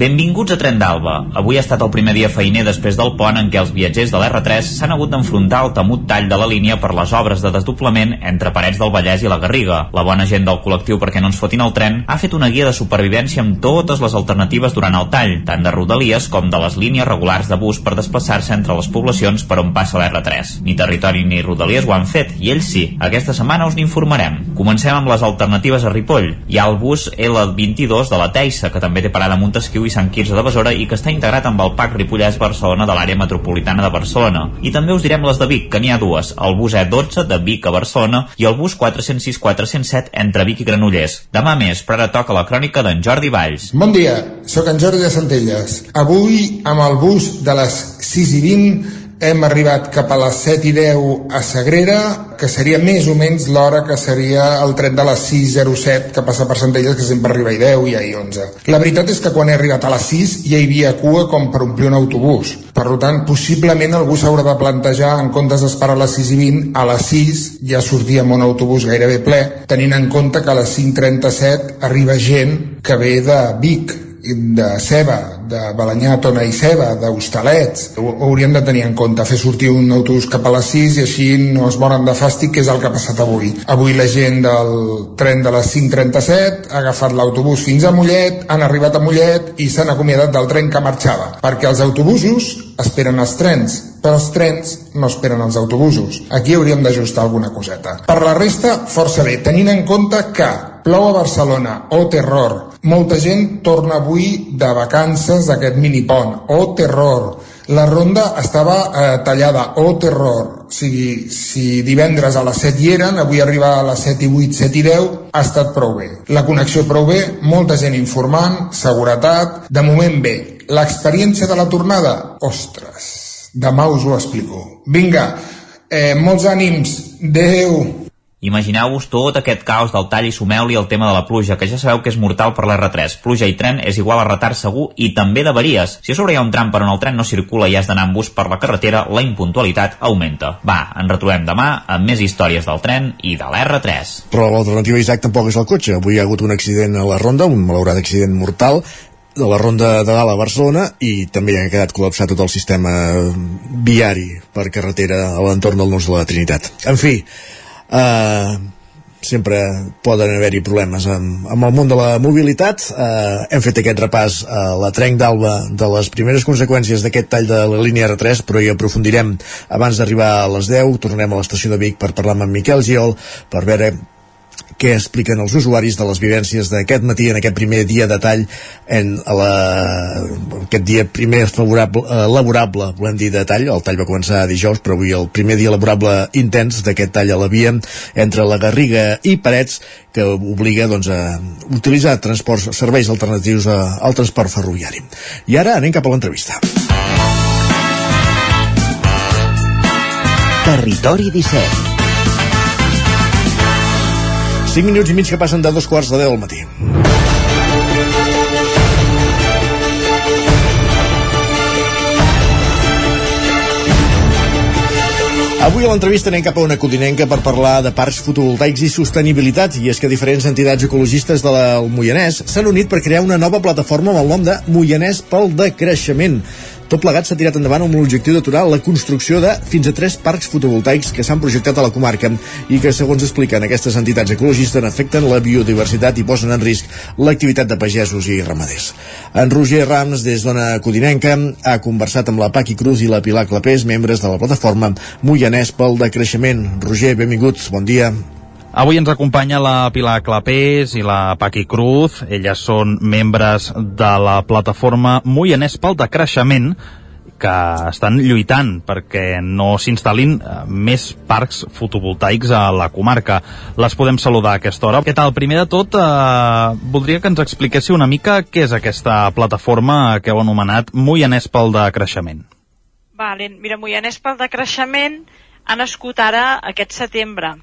Benvinguts a Tren d'Alba. Avui ha estat el primer dia feiner després del pont en què els viatgers de l'R3 s'han hagut d'enfrontar al temut tall de la línia per les obres de desdoblament entre Parets del Vallès i la Garriga. La bona gent del col·lectiu perquè no ens fotin el tren ha fet una guia de supervivència amb totes les alternatives durant el tall, tant de rodalies com de les línies regulars de bus per desplaçar-se entre les poblacions per on passa l'R3. Ni territori ni rodalies ho han fet, i ells sí. Aquesta setmana us n'informarem. Comencem amb les alternatives a Ripoll. Hi ha el bus L22 de la Teissa, que també té parada a Montesquieu i Sant Quirze de Besora i que està integrat amb el PAC Ripollès-Barcelona de l'àrea metropolitana de Barcelona. I també us direm les de Vic, que n'hi ha dues, el bus E12 de Vic a Barcelona i el bus 406-407 entre Vic i Granollers. Demà més, però ara toca la crònica d'en Jordi Valls. Bon dia, sóc en Jordi de Centelles. Avui, amb el bus de les 6 i 20, hem arribat cap a les 7 i 10 a Sagrera, que seria més o menys l'hora que seria el tren de les 6.07 que passa per Centelles, que sempre arriba a 10 i a 11. La veritat és que quan he arribat a les 6 ja hi havia cua com per omplir un autobús. Per tant, possiblement algú s'haurà de plantejar, en comptes d'esperar a les 6 i 20, a les 6 ja sortíem un autobús gairebé ple, tenint en compte que a les 5.37 arriba gent que ve de Vic, de ceba, de Balanyà, Tona i Ceba, d'Hostalets. Ho, ho hauríem de tenir en compte, fer sortir un autobús cap a les 6 i així no es moren de fàstic, que és el que ha passat avui. Avui la gent del tren de les 5.37 ha agafat l'autobús fins a Mollet, han arribat a Mollet i s'han acomiadat del tren que marxava, perquè els autobusos esperen els trens, però els trens no esperen els autobusos. Aquí hauríem d'ajustar alguna coseta. Per la resta, força bé, tenint en compte que plou a Barcelona, oh terror, molta gent torna avui de vacances d'aquest minipont, oh terror, la ronda estava eh, tallada, oh terror, o sigui, si divendres a les 7 hi eren, avui arribar a les 7 i 8, 7 i 10, ha estat prou bé. La connexió prou bé, molta gent informant, seguretat, de moment bé. L'experiència de la tornada? Ostres, demà us ho explico. Vinga, eh, molts ànims, Déu. Imagineu-vos tot aquest caos del tall i sumeu-li el tema de la pluja, que ja sabeu que és mortal per l'R3. Pluja i tren és igual a retard segur i també d'averies. Si a sobre hi ha un tram per on el tren no circula i has d'anar amb bus per la carretera, la impuntualitat augmenta. Va, ens retrobem demà amb més històries del tren i de l'R3. Però l'alternativa, Isaac, tampoc és el cotxe. Avui hi ha hagut un accident a la Ronda, un malaurat accident mortal, de la Ronda de Dalt a Barcelona i també ha quedat col·lapsat tot el sistema viari per carretera a l'entorn del Nus de la Trinitat. En fi, eh, sempre poden haver-hi problemes amb, amb el món de la mobilitat. Eh, hem fet aquest repàs a la trenc d'alba de les primeres conseqüències d'aquest tall de la línia R3 però hi aprofundirem abans d'arribar a les 10 tornarem a l'estació de Vic per parlar amb en Miquel Giol per veure què expliquen els usuaris de les vivències d'aquest matí en aquest primer dia de tall en la, aquest dia primer favorable, eh, laborable volem dir de tall, el tall va començar dijous però avui el primer dia laborable intens d'aquest tall a la via entre la Garriga i Parets que obliga doncs, a utilitzar transports, serveis alternatius a, al transport ferroviari. I ara anem cap a l'entrevista. Territori 17 5 minuts i mig que passen de dos quarts de 10 del matí. Avui a l'entrevista anem cap a una codinenca per parlar de parcs fotovoltaics i sostenibilitat i és que diferents entitats ecologistes del Moianès s'han unit per crear una nova plataforma amb el nom de Moianès pel Decreixement. Tot plegat s'ha tirat endavant amb l'objectiu d'aturar la construcció de fins a tres parcs fotovoltaics que s'han projectat a la comarca i que, segons expliquen aquestes entitats ecologistes, afecten la biodiversitat i posen en risc l'activitat de pagesos i ramaders. En Roger Rams, des d'Ona Codinenca, ha conversat amb la Paqui Cruz i la Pilar Clapés, membres de la plataforma Moianès pel Decreixement. Roger, benvinguts, bon dia. Avui ens acompanya la Pilar Clapés i la Paqui Cruz. Elles són membres de la plataforma Moianès pel Decreixement, que estan lluitant perquè no s'instal·lin eh, més parcs fotovoltaics a la comarca. Les podem saludar a aquesta hora. Què tal? Primer de tot, eh, voldria que ens expliquéssiu una mica què és aquesta plataforma que heu anomenat Moianès pel Decreixement. Vale, mira, Moianès pel Decreixement ha nascut ara aquest setembre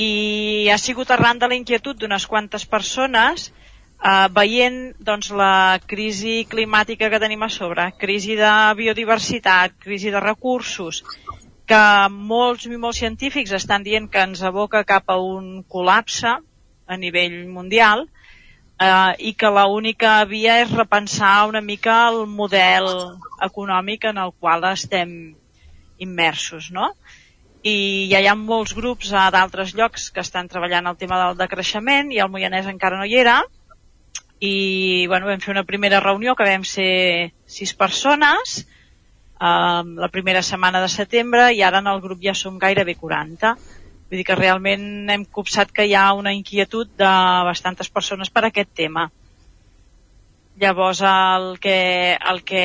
i ha sigut arran de la inquietud d'unes quantes persones eh, veient doncs, la crisi climàtica que tenim a sobre, crisi de biodiversitat, crisi de recursos, que molts i molts científics estan dient que ens aboca cap a un col·lapse a nivell mundial eh, i que l'única via és repensar una mica el model econòmic en el qual estem immersos, no? I ja hi ha molts grups a d'altres llocs que estan treballant el tema del decreixement i el Moianès encara no hi era. I bueno, vam fer una primera reunió que vam ser sis persones um, la primera setmana de setembre i ara en el grup ja som gairebé 40 vull dir que realment hem copsat que hi ha una inquietud de bastantes persones per aquest tema. Llavors el que, el que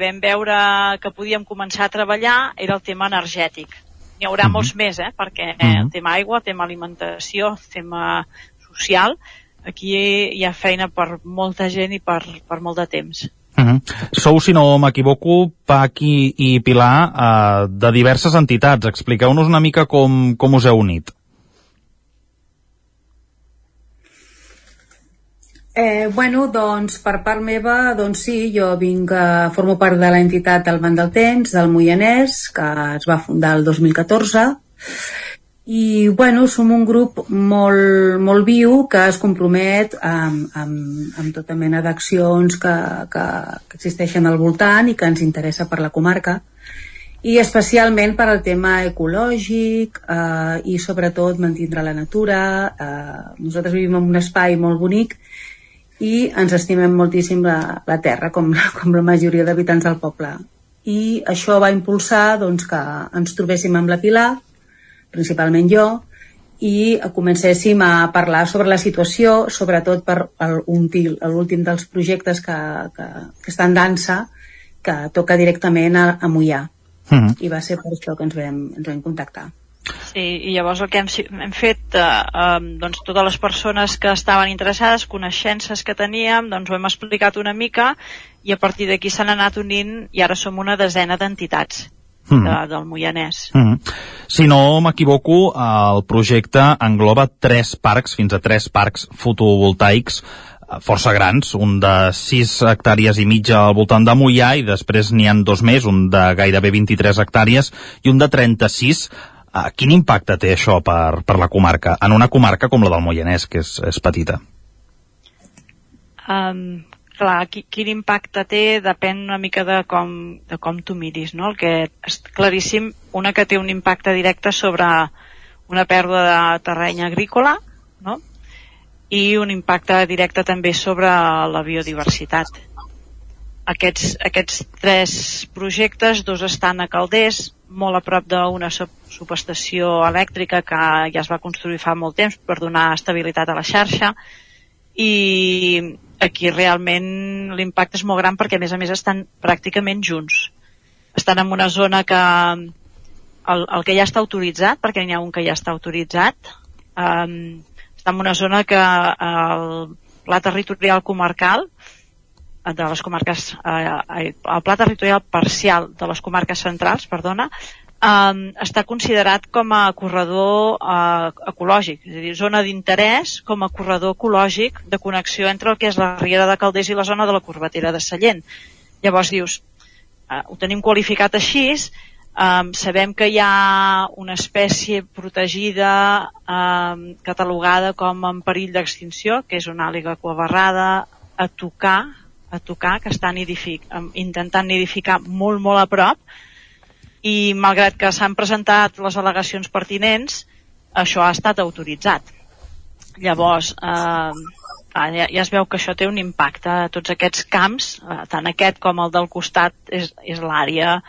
vam veure que podíem començar a treballar era el tema energètic n'hi haurà uh mhm. -huh. molts més, eh? perquè uh -huh. el tema aigua, tema alimentació, tema social, aquí hi ha feina per molta gent i per, per molt de temps. Uh -huh. Sou, si no m'equivoco, Paqui i Pilar, eh, de diverses entitats. Expliqueu-nos una mica com, com us heu unit. Eh, bueno, doncs per part meva, doncs sí, jo vinc, a, formo part de l'entitat del Banc del Temps, del Moianès, que es va fundar el 2014, i bueno, som un grup molt, molt viu que es compromet amb, amb, amb tota mena d'accions que, que, que existeixen al voltant i que ens interessa per la comarca i especialment per al tema ecològic eh, i sobretot mantindre la natura. Eh, nosaltres vivim en un espai molt bonic i ens estimem moltíssim la, la terra, com, [laughs] com la majoria d'habitants del poble. I això va impulsar doncs, que ens trobéssim amb la Pilar, principalment jo, i comencéssim a parlar sobre la situació, sobretot per l'últim dels projectes que, que, que està en dansa, que toca directament a, a Mollà. Mm -hmm. I va ser per això que ens vam, ens vam contactar. Sí, i llavors el que hem, hem fet, eh, eh, doncs totes les persones que estaven interessades, coneixences que teníem, doncs ho hem explicat una mica i a partir d'aquí s'han anat unint i ara som una desena d'entitats. mm. de, del Moianès. Mm. Si no m'equivoco, el projecte engloba tres parcs, fins a tres parcs fotovoltaics eh, força grans, un de 6 hectàrees i mitja al voltant de Mollà i després n'hi han dos més, un de gairebé 23 hectàrees i un de 36 Uh, quin impacte té això per, per la comarca, en una comarca com la del Moianès, que és, és petita? Um, clar, qui, quin impacte té depèn una mica de com, de com tu miris, no? El que és claríssim, una que té un impacte directe sobre una pèrdua de terreny agrícola, no? I un impacte directe també sobre la biodiversitat. Aquests, aquests tres projectes, dos estan a Calders, molt a prop d'una subestació elèctrica que ja es va construir fa molt temps per donar estabilitat a la xarxa i aquí realment l'impacte és molt gran perquè a més a més estan pràcticament junts. Estan en una zona que el, el que ja està autoritzat, perquè n'hi ha un que ja està autoritzat, um, està en una zona que el pla territorial comarcal de les comarques, eh, el pla territorial parcial de les comarques centrals, perdona, eh, està considerat com a corredor eh, ecològic, és a dir, zona d'interès com a corredor ecològic de connexió entre el que és la Riera de Calders i la zona de la Corbatera de Sallent. Llavors dius, eh, ho tenim qualificat així, Um, sabem que hi ha una espècie protegida um, catalogada com en perill d'extinció, que és una àliga coabarrada a tocar a tocar, que estan nidific, intentant nidificar molt, molt a prop, i malgrat que s'han presentat les al·legacions pertinents, això ha estat autoritzat. Llavors, eh, ja, ja es veu que això té un impacte a tots aquests camps, eh, tant aquest com el del costat és, és l'àrea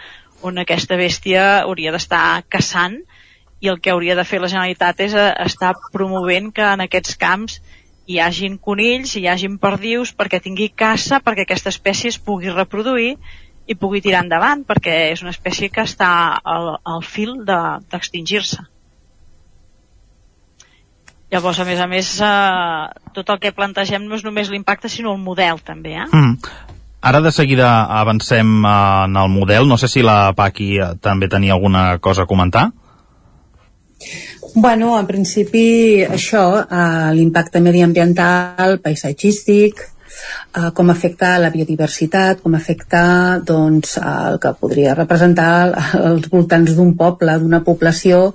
on aquesta bèstia hauria d'estar caçant i el que hauria de fer la Generalitat és eh, estar promovent que en aquests camps hi hagin conills, hi hagin perdius perquè tingui caça, perquè aquesta espècie es pugui reproduir i pugui tirar endavant, perquè és una espècie que està al, al fil d'extingir-se. De, Llavors, a més a més, eh, tot el que plantegem no és només l'impacte, sinó el model, també. Eh? Mm. Ara de seguida avancem en el model. No sé si la Paqui eh, també tenia alguna cosa a comentar. Bueno, en principi això, eh, l'impacte mediambiental, paisatgístic, eh, com afecta la biodiversitat, com afecta doncs, el que podria representar els voltants d'un poble, d'una població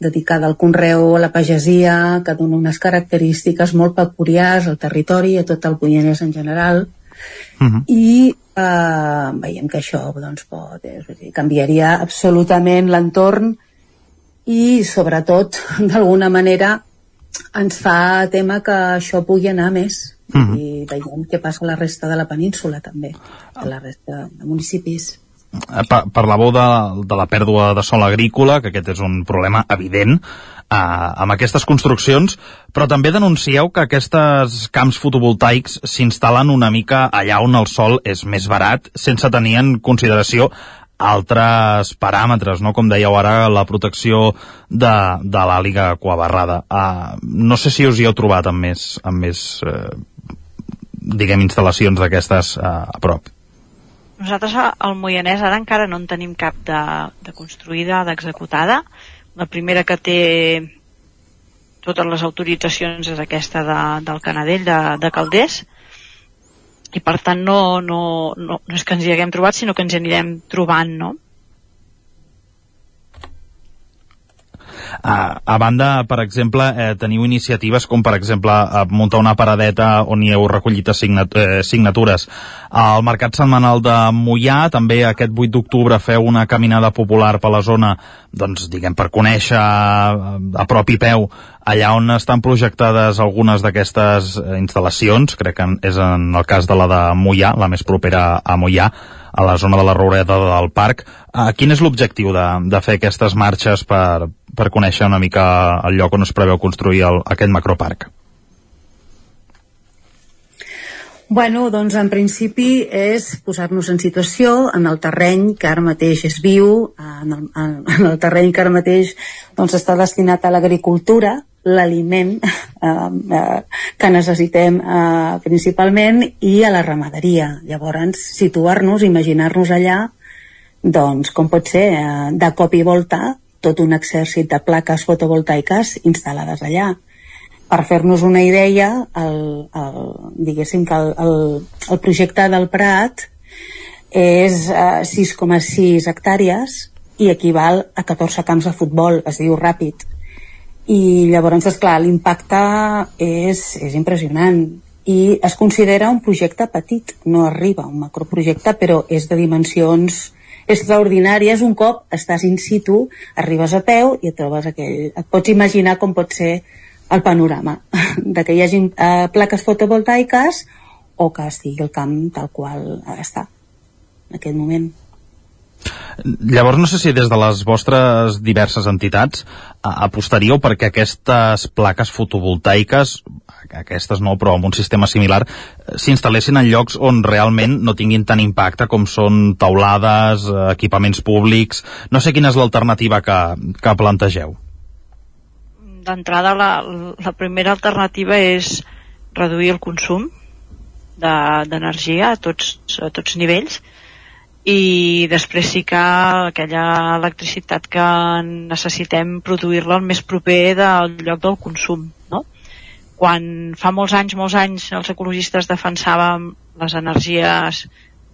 dedicada al conreu, a la pagesia, que dona unes característiques molt peculiars al territori, a tot el Moianès en general, uh mhm. -huh. i eh, veiem que això doncs, pot, és, dir, canviaria absolutament l'entorn i sobretot [laughs] d'alguna manera ens fa tema que això pugui anar més mm -hmm. i veiem què passa a la resta de la península també, a la resta de municipis eh, parlàveu de, de la pèrdua de sol agrícola, que aquest és un problema evident, eh, amb aquestes construccions, però també denuncieu que aquests camps fotovoltaics s'instal·len una mica allà on el sol és més barat, sense tenir en consideració altres paràmetres, no? com dèieu ara, la protecció de, de l'àliga aquabarrada. Uh, no sé si us hi heu trobat amb més, amb més uh, diguem, instal·lacions d'aquestes uh, a prop. Nosaltres al Moianès ara encara no en tenim cap de, de construïda, d'executada. La primera que té totes les autoritzacions és aquesta de, del Canadell, de, de Calders, i per tant no, no, no, no és que ens hi haguem trobat sinó que ens hi anirem trobant no? A, a banda, per exemple, eh, teniu iniciatives com, per exemple, eh, muntar una paradeta on hi heu recollit signat eh, signatures. Al Mercat Setmanal de Mollà, també aquest 8 d'octubre, feu una caminada popular per la zona, doncs, diguem, per conèixer a, a i peu allà on estan projectades algunes d'aquestes instal·lacions, crec que és en el cas de la de Mollà, la més propera a Mollà, a la zona de la Roureda del parc. Quin és l'objectiu de, de fer aquestes marxes per, per conèixer una mica el lloc on es preveu construir el, aquest macroparc? Bueno, doncs en principi és posar-nos en situació en el terreny que ara mateix és viu, en el, en el terreny que ara mateix doncs, està destinat a l'agricultura, l'aliment [laughs] eh, eh, que necessitem eh, principalment i a la ramaderia. Llavors, situar-nos, imaginar-nos allà doncs com pot ser eh, de cop i volta tot un exèrcit de plaques fotovoltaiques instal·lades allà. Per fer-nos una idea el, el, diguéssim que el, el, el projecte del Prat és eh, 6,6 hectàrees i equival a 14 camps de futbol, es diu ràpid. I llavors, esclar, l'impacte és, és impressionant. I es considera un projecte petit, no arriba a un macroprojecte, però és de dimensions extraordinàries. Un cop estàs in situ, arribes a peu i et trobes aquell... Et pots imaginar com pot ser el panorama [laughs] de que hi hagi eh, plaques fotovoltaiques o que estigui el camp tal qual està en aquest moment. Llavors no sé si des de les vostres diverses entitats apostaríeu perquè aquestes plaques fotovoltaiques aquestes no, però amb un sistema similar, s'instal·lessin en llocs on realment no tinguin tant impacte com són taulades, equipaments públics... No sé quina és l'alternativa que, que plantegeu. D'entrada, la, la primera alternativa és reduir el consum d'energia de, a, tots, a tots nivells i després sí que aquella electricitat que necessitem produir-la el més proper del lloc del consum no? quan fa molts anys, molts anys els ecologistes defensàvem les energies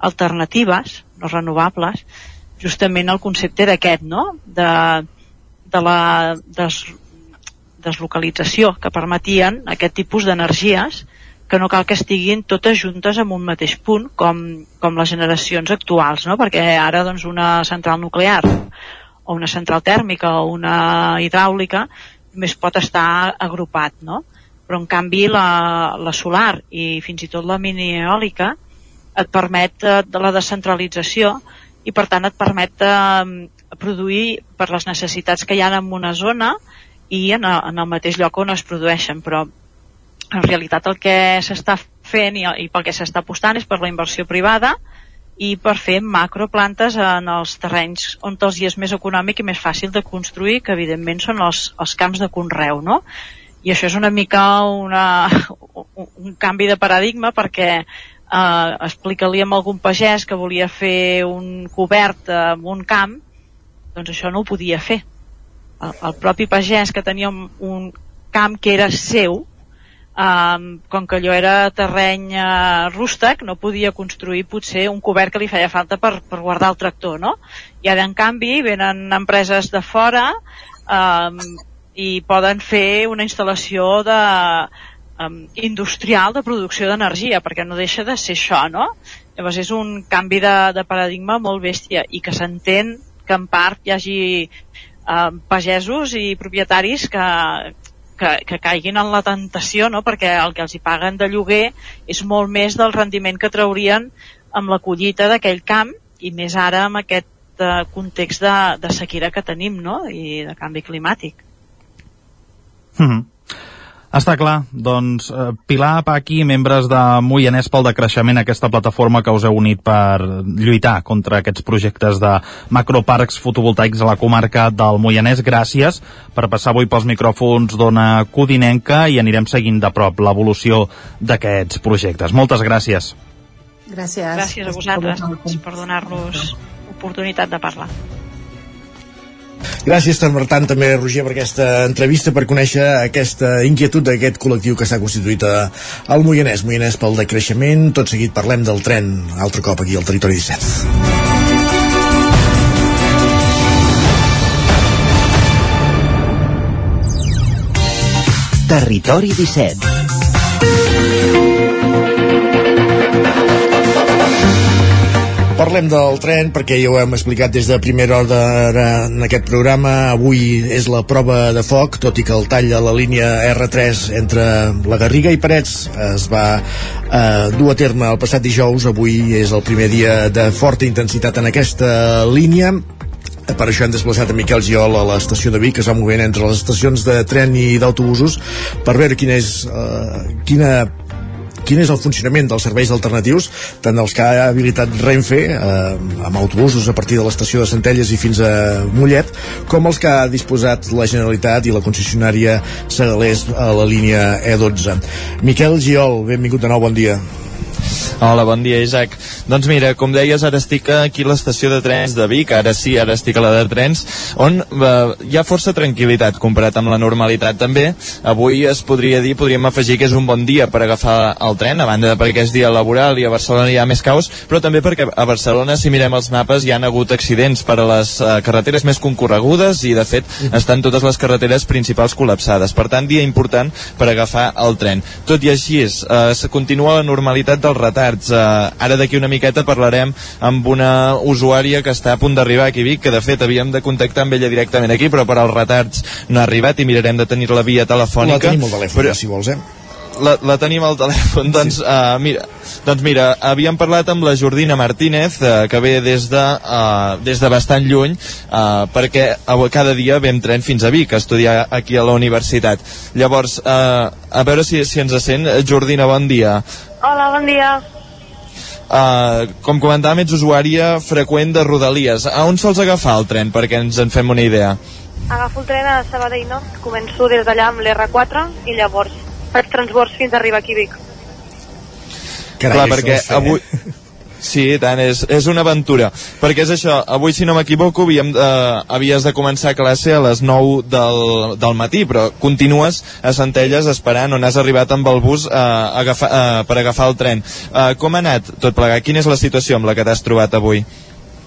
alternatives, no renovables, justament el concepte era aquest, no? De, de la des, deslocalització que permetien aquest tipus d'energies que no cal que estiguin totes juntes en un mateix punt com, com les generacions actuals, no? perquè ara doncs, una central nuclear o una central tèrmica o una hidràulica més pot estar agrupat, no? però en canvi la, la solar i fins i tot la mini eòlica et permet eh, de la descentralització i per tant et permet eh, produir per les necessitats que hi ha en una zona i en, en el mateix lloc on es produeixen però en realitat el que s'està fent i, i pel que s'està apostant és per la inversió privada i per fer macroplantes en els terrenys on els hi és més econòmic i més fàcil de construir, que evidentment són els, els camps de conreu, no? i això és una mica una, un canvi de paradigma perquè eh, explica-li a algun pagès que volia fer un cobert en un camp doncs això no ho podia fer el, el propi pagès que tenia un, un camp que era seu um, com que allò era terreny uh, rústec, no podia construir potser un cobert que li feia falta per, per guardar el tractor, no? I ara, en canvi, venen empreses de fora um, i poden fer una instal·lació de, um, industrial de producció d'energia, perquè no deixa de ser això, no? Llavors és un canvi de, de paradigma molt bèstia i que s'entén que en part hi hagi um, pagesos i propietaris que, que, que caiguin en la tentació, no? perquè el que els hi paguen de lloguer és molt més del rendiment que traurien amb la collita d'aquell camp i més ara amb aquest uh, context de, de sequera que tenim no? i de canvi climàtic. Mm -hmm. Està clar, doncs eh, Pilar, Paqui, membres de Moianès pel decreixement, aquesta plataforma que us heu unit per lluitar contra aquests projectes de macroparcs fotovoltaics a la comarca del Moianès, gràcies per passar avui pels micròfons d'Ona Codinenca i anirem seguint de prop l'evolució d'aquests projectes. Moltes gràcies. Gràcies. Gràcies a vosaltres per donar-nos oportunitat de parlar. Gràcies, per tant, també, Roger, per aquesta entrevista, per conèixer aquesta inquietud d'aquest col·lectiu que s'ha constituït a, al Moianès. Moianès pel decreixement. Tot seguit parlem del tren, altre cop aquí al Territori 17. Territori 17 Parlem del tren perquè ja ho hem explicat des de primera hora en aquest programa. Avui és la prova de foc, tot i que el tall a la línia R3 entre la Garriga i Parets es va eh, dur a terme el passat dijous. Avui és el primer dia de forta intensitat en aquesta línia per això hem desplaçat a Miquel Giol a l'estació de Vic, que es va movent entre les estacions de tren i d'autobusos, per veure quina és, eh, quina quin és el funcionament dels serveis alternatius, tant els que ha habilitat Renfe, eh, amb autobusos a partir de l'estació de Centelles i fins a Mollet, com els que ha disposat la Generalitat i la concessionària Segalés a la línia E12. Miquel Giol, benvingut de nou, bon dia. Hola, bon dia, Isaac. Doncs mira, com deies, ara estic aquí a l'estació de trens de Vic, ara sí, ara estic a la de trens, on eh, hi ha força tranquil·litat comparat amb la normalitat també. Avui es podria dir, podríem afegir que és un bon dia per agafar el tren, a banda de perquè és dia laboral i a Barcelona hi ha més caos, però també perquè a Barcelona, si mirem els mapes, hi han hagut accidents per a les eh, carreteres més concorregudes i, de fet, estan totes les carreteres principals col·lapsades. Per tant, dia important per agafar el tren. Tot i així, eh, continua la normalitat dels retards. Eh, ara d'aquí una miqueta parlarem amb una usuària que està a punt d'arribar aquí a Vic, que de fet havíem de contactar amb ella directament aquí, però per als retards no ha arribat i mirarem de tenir la via telefònica. La tenim al telèfon, però... si vols, eh? La, la tenim al telèfon. Doncs, uh, mira, doncs mira havíem parlat amb la Jordina Martínez uh, que ve des de, uh, des de bastant lluny uh, perquè cada dia ve tren fins a Vic a estudiar aquí a la universitat. Llavors, uh, a veure si, si ens sent. Jordina, bon dia. Hola, bon dia. Uh, com comentàvem, ets usuària freqüent de Rodalies. A on sols agafar el tren, perquè ens en fem una idea? Agafo el tren a Sabadell Nord, començo des d'allà amb l'R4 i llavors faig transbords fins a arribar aquí a Vic. Carai, Clar, perquè avui... Sí, tant, és, és una aventura. Perquè és això, avui, si no m'equivoco, havíem, eh, havies de començar classe a les 9 del, del matí, però continues a Centelles esperant on has arribat amb el bus eh, agafa, eh, per agafar el tren. Eh, com ha anat tot plegat? Quina és la situació amb la que t'has trobat avui?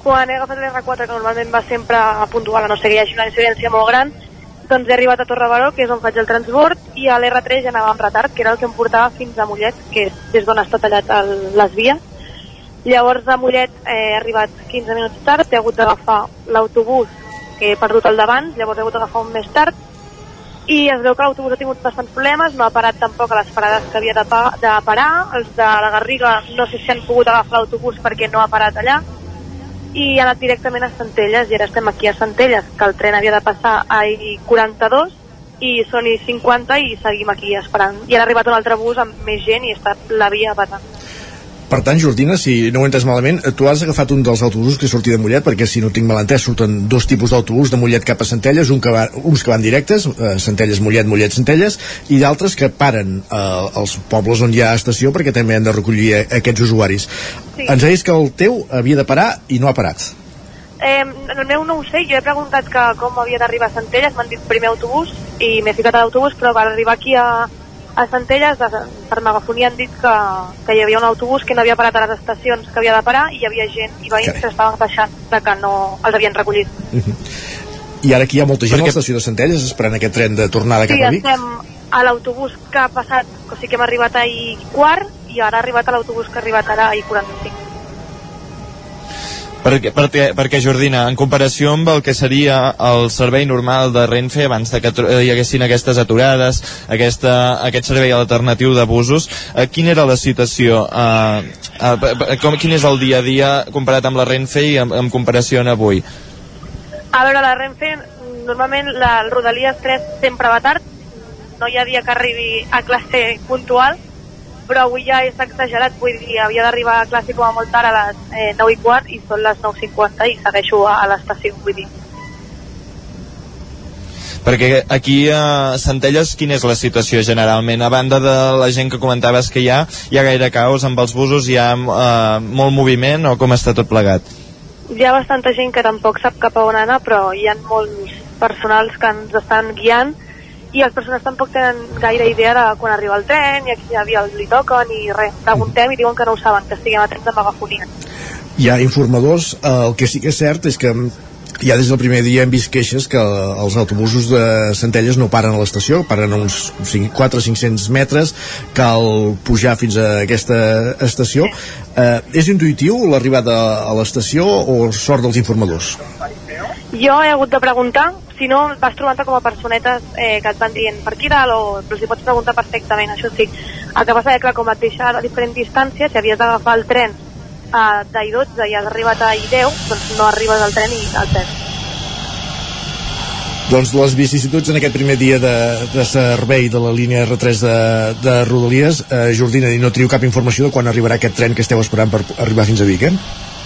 Quan he agafat l'R4, que normalment va sempre a puntual, a no sé que hi hagi una incidència molt gran, doncs he arribat a Torre que és on faig el transbord, i a l'R3 ja anava amb retard, que era el que em portava fins a Mollet, que és des d'on està tallat el, les vies. Llavors a Mollet eh, he arribat 15 minuts tard, he hagut d'agafar l'autobús que he perdut el davant, llavors he hagut d'agafar un més tard, i es veu que l'autobús ha tingut bastants problemes, no ha parat tampoc a les parades que havia de, pa de parar, els de la Garriga no sé si han pogut agafar l'autobús perquè no ha parat allà, i ha anat directament a Centelles i ara estem aquí a Centelles, que el tren havia de passar a I42 i són I50 i seguim aquí esperant. I ha arribat un altre bus amb més gent i està la via patant. Per tant, Jordina, si no ho entes malament, tu has agafat un dels autobusos que sortia de Mollet, perquè si no tinc mal entès, surten dos tipus d'autobús de Mollet cap a Centelles, un que va, uns que van directes, eh, Centelles, Mollet, Mollet, Centelles, i d'altres que paren eh, als pobles on hi ha estació perquè també han de recollir eh, aquests usuaris. Sí. Ens deies que el teu havia de parar i no ha parat. Eh, el meu no ho sé, jo he preguntat que com havia d'arribar a Centelles, m'han dit primer autobús i m'he ficat a l'autobús, però per arribar aquí a, a Centelles de, per megafonia han dit que, que hi havia un autobús que no havia parat a les estacions que havia de parar i hi havia gent i veïns que estaven baixant de que no els havien recollit. Uh -huh. I ara aquí hi ha molta gent Perquè... a l'estació de Centelles esperant aquest tren de tornada sí, cap a Vic? Sí, estem a l'autobús que ha passat, o sigui que hem arribat ahir quart i ara ha arribat a l'autobús que ha arribat ara ahir 45. Perquè, perquè, perquè Jordina, en comparació amb el que seria el servei normal de Renfe abans de que hi haguessin aquestes aturades, aquesta, aquest servei alternatiu de busos, eh, quina era la situació? Eh, eh, com, quin és el dia a dia comparat amb la Renfe i en, en comparació amb avui? A veure, la Renfe, normalment la, el Rodalies 3 sempre va tard, no hi ha dia que arribi a classe puntual, però avui ja és exagerat, vull dir, havia d'arribar a classe com a molt tard a les eh, 9 i quart i són les 9.50 i segueixo a, a l'estació, vull dir. Perquè aquí a Centelles quina és la situació generalment? A banda de la gent que comentaves que hi ha, hi ha gaire caos amb els busos, hi ha eh, molt moviment o com està tot plegat? Hi ha bastanta gent que tampoc sap cap a on anar, però hi ha molts personals que ens estan guiant i les persones tampoc tenen gaire idea de quan arriba el tren i a quina via li toquen i res, preguntem i diuen que no ho saben, que estiguem a temps de megafonia. Hi ha informadors, eh, el que sí que és cert és que ja des del primer dia hem vist queixes que els autobusos de Centelles no paren a l'estació, paren a uns 4 o 500 metres, cal pujar fins a aquesta estació. Eh, és intuïtiu l'arribada a l'estació o sort dels informadors? Jo he hagut de preguntar, si no vas trobant com a personetes eh, que et van dient per aquí dalt o però si pots preguntar perfectament, això sí. El que passa és que com et deixa a diferent distància, si havies d'agafar el tren a d'I12 i has arribat a I10, doncs no arribes al tren i al tren. Doncs les vicissituds en aquest primer dia de, de servei de la línia R3 de, de Rodalies, eh, Jordina, no teniu cap informació de quan arribarà aquest tren que esteu esperant per arribar fins a Vic, eh?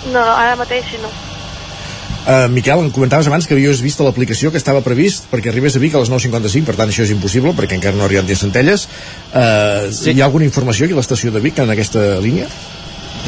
No, ara mateix no. Uh, Miquel, em comentaves abans que havies vist l'aplicació que estava previst perquè arribés a Vic a les 9.55, per tant això és impossible perquè encara no arriben des Centelles. Uh, sí. Hi ha alguna informació aquí a l'estació de Vic en aquesta línia?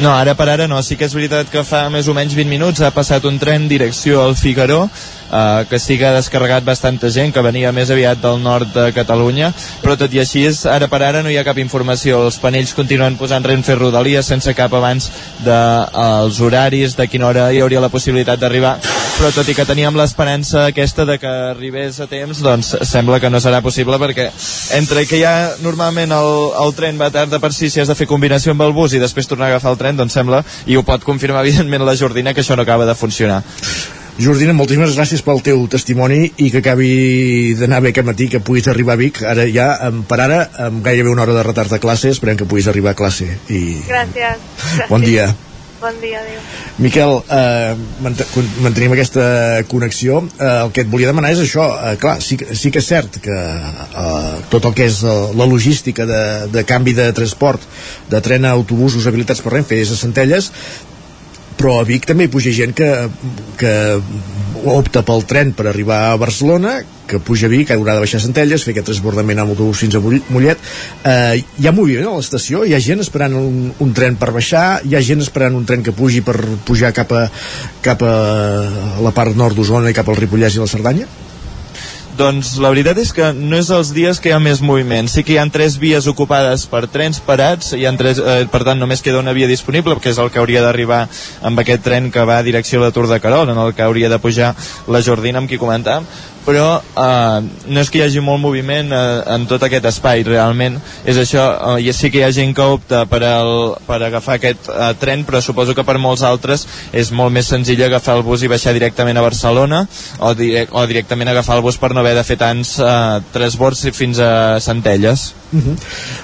No, ara per ara no. Sí que és veritat que fa més o menys 20 minuts ha passat un tren direcció al Figaró eh, que sí que ha descarregat bastanta gent que venia més aviat del nord de Catalunya però tot i així ara per ara no hi ha cap informació els panells continuen posant Renfe Rodalies sense cap abans dels de, horaris de quina hora hi hauria la possibilitat d'arribar però tot i que teníem l'esperança aquesta de que arribés a temps doncs sembla que no serà possible perquè entre que ja normalment el, el tren va tard per si si has de fer combinació amb el bus i després tornar a agafar el tren doncs sembla i ho pot confirmar [laughs] evidentment la Jordina que això no acaba de funcionar Jordina, moltíssimes gràcies pel teu testimoni i que acabi d'anar bé aquest matí, que puguis arribar a Vic. Ara ja, per ara, amb gairebé una hora de retard de classe, esperem que puguis arribar a classe. I... Gràcies. gràcies. Bon dia. Bon dia, adéu. Miquel, eh, mantenim aquesta connexió. Eh, el que et volia demanar és això. Eh, clar, sí, sí que és cert que eh, tot el que és eh, la logística de, de canvi de transport de tren a autobusos habilitats per Renfe és a Centelles, però a Vic també hi puja gent que, que opta pel tren per arribar a Barcelona que puja a Vic, haurà de baixar Centelles fer aquest transbordament amb autobús fins a Mollet. Eh, hi ha moviment a l'estació? Hi ha gent esperant un, un tren per baixar? Hi ha gent esperant un tren que pugi per pujar cap a, cap a la part nord d'Osona i cap al Ripollès i la Cerdanya? Doncs la veritat és que no és els dies que hi ha més moviment. Sí que hi ha tres vies ocupades per trens parats, hi ha tres, eh, per tant només queda una via disponible, que és el que hauria d'arribar amb aquest tren que va a direcció a la Tour de Carol, en el que hauria de pujar la Jordina amb qui comentàvem, però eh, no és que hi hagi molt moviment eh, en tot aquest espai, realment és això, eh, sí que hi ha gent que opta per, el, per agafar aquest eh, tren, però suposo que per molts altres és molt més senzill agafar el bus i baixar directament a Barcelona o, direct, o directament agafar el bus per no haver de fer tants eh, transbords fins a Centelles. Uh -huh.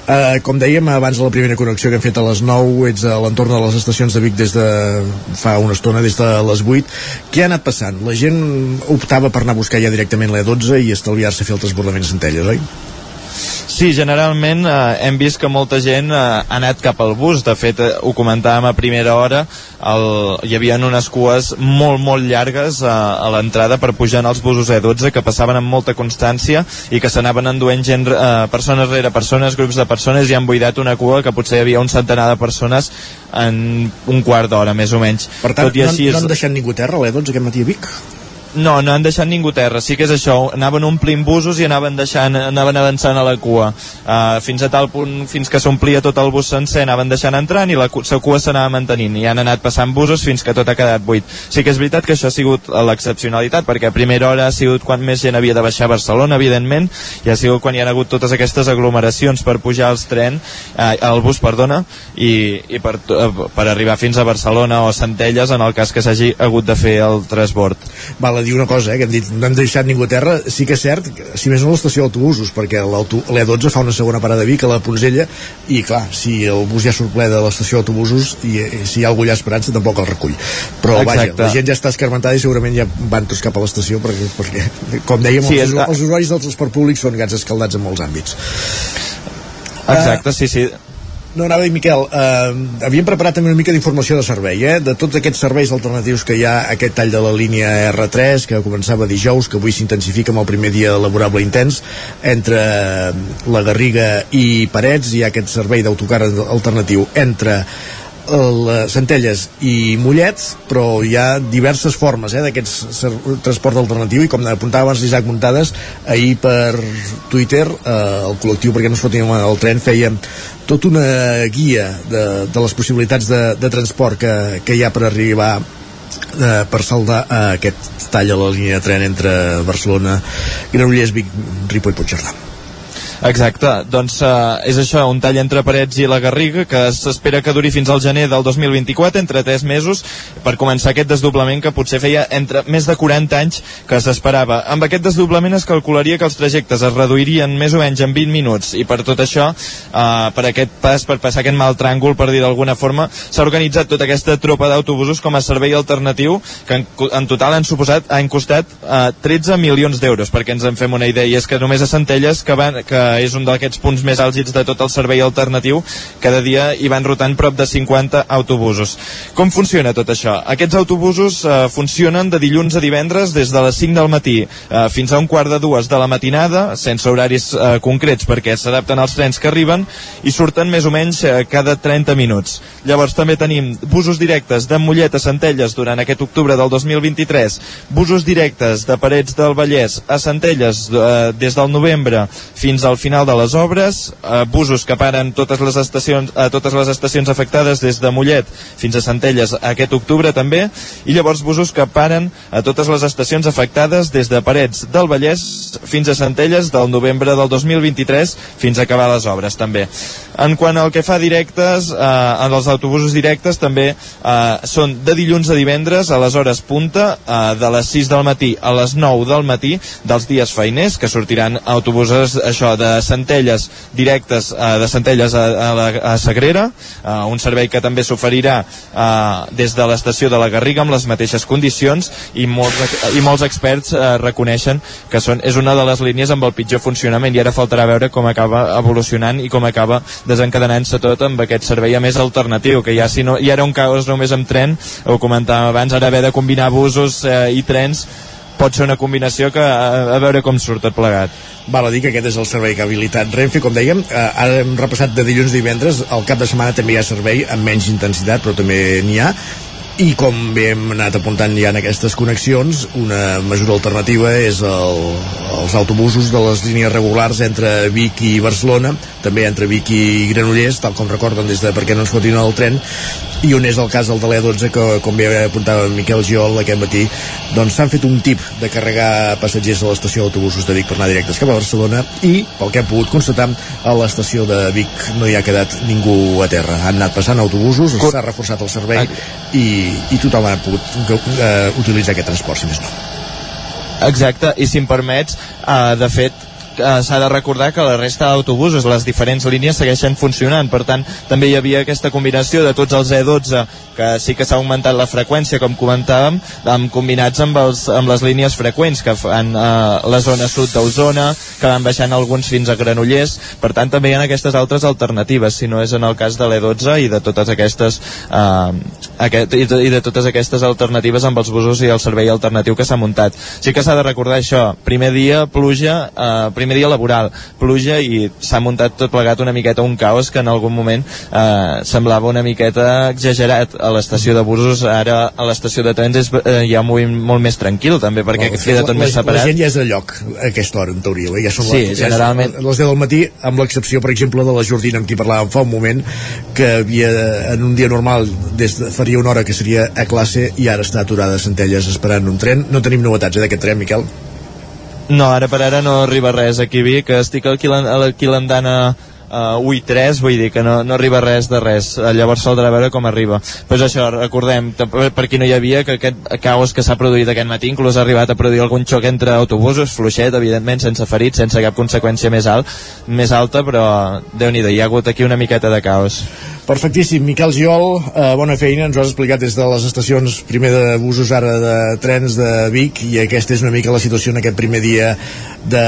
uh, com dèiem abans de la primera connexió que hem fet a les 9 ets a l'entorn de les estacions de Vic des de fa una estona, des de les 8 què ha anat passant? La gent optava per anar a buscar ja directament l'E12 i estalviar-se fer el transbordament Centelles, oi? Sí, generalment eh, hem vist que molta gent eh, ha anat cap al bus, de fet eh, ho comentàvem a primera hora, el, hi havia unes cues molt, molt llargues eh, a l'entrada per pujar en els busos E12 que passaven amb molta constància i que s'anaven enduent gent, eh, persones rere persones, grups de persones i han buidat una cua que potser hi havia un centenar de persones en un quart d'hora, més o menys. Per tant, Tot i així, no, no han deixat ningú terra l'E12 aquest matí a Vic? No, no han deixat ningú terra, sí que és això, anaven omplint busos i anaven deixant, anaven avançant a la cua, uh, fins a tal punt, fins que s'omplia tot el bus sencer, anaven deixant entrant i la, la cua s'anava mantenint, i han anat passant busos fins que tot ha quedat buit. Sí que és veritat que això ha sigut l'excepcionalitat, perquè a primera hora ha sigut quan més gent havia de baixar a Barcelona, evidentment, i ha sigut quan hi ha hagut totes aquestes aglomeracions per pujar als tren, uh, al bus, perdona, i, i per, uh, per arribar fins a Barcelona o Centelles en el cas que s'hagi hagut de fer el transbord. Val, a dir una cosa, eh, que hem dit, no hem deixat ningú a terra, sí que és cert, si més no l'estació d'autobusos, perquè l'E12 fa una segona parada a Vic, a la Ponzella, i clar, si el bus ja surt ple de l'estació d'autobusos i, i eh, si hi ha algú allà esperant, tampoc el recull. Però Exacte. vaja, la gent ja està escarmentada i segurament ja van tots cap a l'estació perquè, perquè, com dèiem, sí, els, els usuaris del transport públic són gats escaldats en molts àmbits. Exacte, uh, sí, sí no, anava a dir, Miquel, eh, havíem preparat també una mica d'informació de servei, eh? de tots aquests serveis alternatius que hi ha, aquest tall de la línia R3, que començava dijous, que avui s'intensifica amb el primer dia laborable intens, entre la Garriga i Parets, hi ha aquest servei d'autocar alternatiu entre el Centelles i Mollet, però hi ha diverses formes eh, d'aquest transport alternatiu i com apuntava abans l'Isaac Muntades ahir per Twitter eh, el col·lectiu perquè no es fotin el tren feia tota una guia de, de les possibilitats de, de transport que, que hi ha per arribar eh, per saldar eh, aquest tall a la línia de tren entre Barcelona, Granollers, Vic, Ripoll, Puigcerdà. Exacte, doncs uh, és això, un tall entre Parets i la Garriga que s'espera que duri fins al gener del 2024, entre 3 mesos, per començar aquest desdoblament que potser feia entre més de 40 anys que s'esperava. Amb aquest desdoblament es calcularia que els trajectes es reduirien més o menys en 20 minuts i per tot això, uh, per aquest pas, per passar aquest mal tràngol, per dir d'alguna forma, s'ha organitzat tota aquesta tropa d'autobusos com a servei alternatiu que en, en total han suposat, han costat uh, 13 milions d'euros, perquè ens en fem una idea, i és que només a Centelles que, van, que és un d'aquests punts més àlgids de tot el servei alternatiu, cada dia hi van rotant prop de 50 autobusos. Com funciona tot això? Aquests autobusos eh, funcionen de dilluns a divendres des de les 5 del matí eh, fins a un quart de dues de la matinada, sense horaris eh, concrets perquè s'adapten als trens que arriben i surten més o menys eh, cada 30 minuts. Llavors també tenim busos directes de Mollet a Centelles durant aquest octubre del 2023, busos directes de Parets del Vallès a Centelles eh, des del novembre fins al final de les obres, eh, busos que paren totes les estacions, a totes les estacions afectades des de Mollet fins a Centelles aquest octubre també, i llavors busos que paren a totes les estacions afectades des de Parets del Vallès fins a Centelles del novembre del 2023 fins a acabar les obres també. En quant al que fa directes, eh, en els autobusos directes també eh, són de dilluns a divendres a les hores punta, eh, de les 6 del matí a les 9 del matí dels dies feiners, que sortiran autobusos això de Centelles directes eh, de Centelles a, a, la, a Sagrera, eh, un servei que també s'oferirà eh, des de l'estació de la Garriga amb les mateixes condicions i molts, i molts experts eh, reconeixen que són, és una de les línies amb el pitjor funcionament i ara faltarà veure com acaba evolucionant i com acaba desencadenant-se tot amb aquest servei a més alternatiu, que ja si no, hi era un caos només amb tren, ho comentàvem abans, ara haver de combinar busos eh, i trens pot ser una combinació que a, a veure com surt tot plegat. Val a dir que aquest és el servei que ha habilitat Renfe, com dèiem, eh, ara hem repassat de dilluns a divendres, el cap de setmana també hi ha servei amb menys intensitat, però també n'hi ha, i com bé hem anat apuntant ja en aquestes connexions, una mesura alternativa és el, els autobusos de les línies regulars entre Vic i Barcelona, també entre Vic i Granollers, tal com recorden des de perquè no ens fotin el tren, i on és el cas del de l'E12 que com bé apuntava Miquel Giol aquest matí doncs s'han fet un tip de carregar passatgers a l'estació d'autobusos de Vic per anar directes cap a Barcelona i pel que hem pogut constatar a l'estació de Vic no hi ha quedat ningú a terra. Han anat passant autobusos, s'ha reforçat el servei i, i tothom ha pogut uh, utilitzar aquest transport si més no. Exacte, i si em permets, uh, de fet, eh, s'ha de recordar que la resta d'autobusos, les diferents línies segueixen funcionant, per tant també hi havia aquesta combinació de tots els E12 que sí que s'ha augmentat la freqüència com comentàvem, amb combinats amb, els, amb les línies freqüents que fan eh, la zona sud d'Osona que van baixant alguns fins a Granollers. Per tant també hi ha aquestes altres alternatives si no és en el cas de l'E12 i de totes aquestes eh, aquest, i, de, i de totes aquestes alternatives amb els busos i el servei alternatiu que s'ha muntat. Sí que s'ha de recordar això. Primer dia pluja, eh, primer dia laboral. Pluja i s'ha muntat tot plegat una miqueta un caos que en algun moment eh, semblava una miqueta exagerat. A l'estació de busos ara a l'estació de trens és, eh, hi ha un moviment molt més tranquil també perquè oh, queda tot la, més separat. la gent ja és de lloc a aquesta hora en teoria eh? ja són Sí, generalment. ja és les 10 del matí amb l'excepció per exemple de la Jordina amb qui parlàvem fa un moment que havia en un dia normal des de, faria una hora que seria a classe i ara està aturada a Centelles esperant un tren. No tenim novetats eh, d'aquest tren Miquel No, ara per ara no arriba res aquí a Vic, estic aquí a l'Andana uh, UI 3, vull dir que no, no arriba res de res, uh, llavors s'haurà veure com arriba. Però això, recordem, per qui no hi havia, que aquest caos que s'ha produït aquest matí inclús ha arribat a produir algun xoc entre autobusos, fluixet, evidentment, sense ferits, sense cap conseqüència més, alt, més alta, però déu nhi hi ha hagut aquí una miqueta de caos. Perfectíssim, Miquel Giol, eh, bona feina, ens ho has explicat des de les estacions primer de busos, ara de trens de Vic, i aquesta és una mica la situació en aquest primer dia de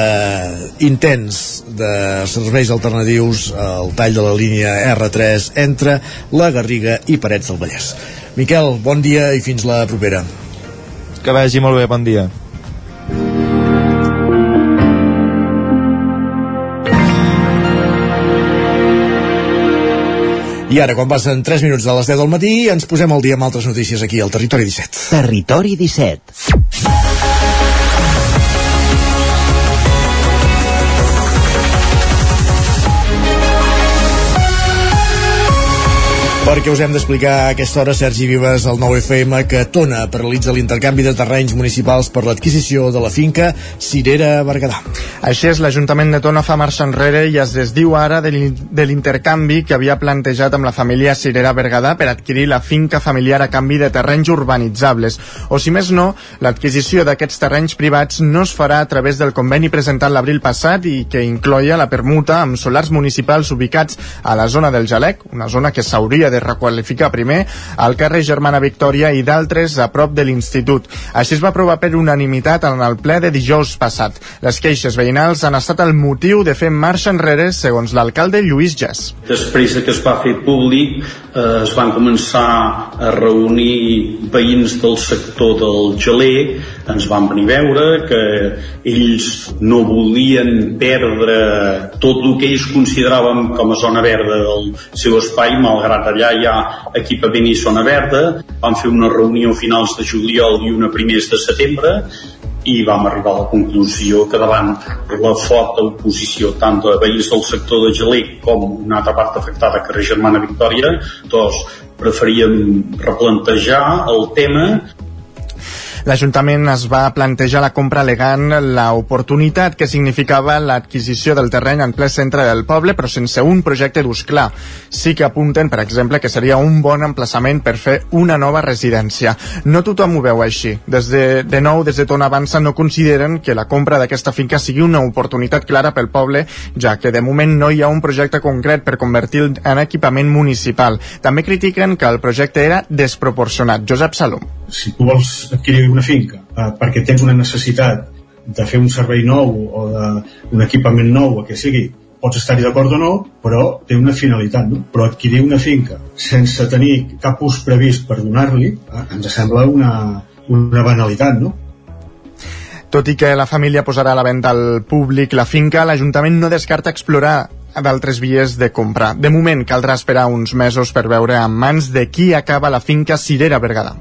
de serveis alternatius al tall de la línia R3 entre la Garriga i Parets del Vallès. Miquel, bon dia i fins la propera. Que vagi molt bé, bon dia. I ara, quan passen 3 minuts de les 10 del matí, ens posem al dia amb altres notícies aquí al Territori 17. Territori 17. Perquè us hem d'explicar a aquesta hora, Sergi Vives, el 9FM, que Tona paralitza l'intercanvi de terrenys municipals per l'adquisició de la finca Cirera Berguedà. Així és, l'Ajuntament de Tona fa marxa enrere i es desdiu ara de l'intercanvi que havia plantejat amb la família Cirera Berguedà per adquirir la finca familiar a canvi de terrenys urbanitzables. O si més no, l'adquisició d'aquests terrenys privats no es farà a través del conveni presentat l'abril passat i que incloia la permuta amb solars municipals ubicats a la zona del Jalec, una zona que s'hauria de es requalifica primer al carrer Germana Victòria i d'altres a prop de l'institut. Així es va aprovar per unanimitat en el ple de dijous passat. Les queixes veïnals han estat el motiu de fer marxa enrere, segons l'alcalde Lluís Jas. Després de que es va fer públic, eh, es van començar a reunir veïns del sector del geler, ens van venir a veure que ells no volien perdre tot el que ells consideraven com a zona verda del seu espai, malgrat allà hi ha equipament i zona verda. Vam fer una reunió a finals de juliol i una primers de setembre i vam arribar a la conclusió que davant la forta oposició tant de veïns del sector de Gelé com una altra part afectada que era Germana Victòria doncs preferíem replantejar el tema L'Ajuntament es va plantejar la compra alegant l'oportunitat que significava l'adquisició del terreny en ple centre del poble, però sense un projecte d'ús clar. Sí que apunten, per exemple, que seria un bon emplaçament per fer una nova residència. No tothom ho veu així. Des de, de nou, des de Tona Avança, no consideren que la compra d'aquesta finca sigui una oportunitat clara pel poble, ja que de moment no hi ha un projecte concret per convertir en equipament municipal. També critiquen que el projecte era desproporcionat. Josep Salom. Si tu vols adquirir una finca eh, perquè tens una necessitat de fer un servei nou o d'un equipament nou o que sigui, pots estar-hi d'acord o no, però té una finalitat, no? Però adquirir una finca sense tenir cap ús previst per donar-li, eh, ens sembla una, una banalitat, no? Tot i que la família posarà a la venda al públic la finca, l'Ajuntament no descarta explorar d'altres vies de compra. De moment, caldrà esperar uns mesos per veure en mans de qui acaba la finca Cirera Berguedà.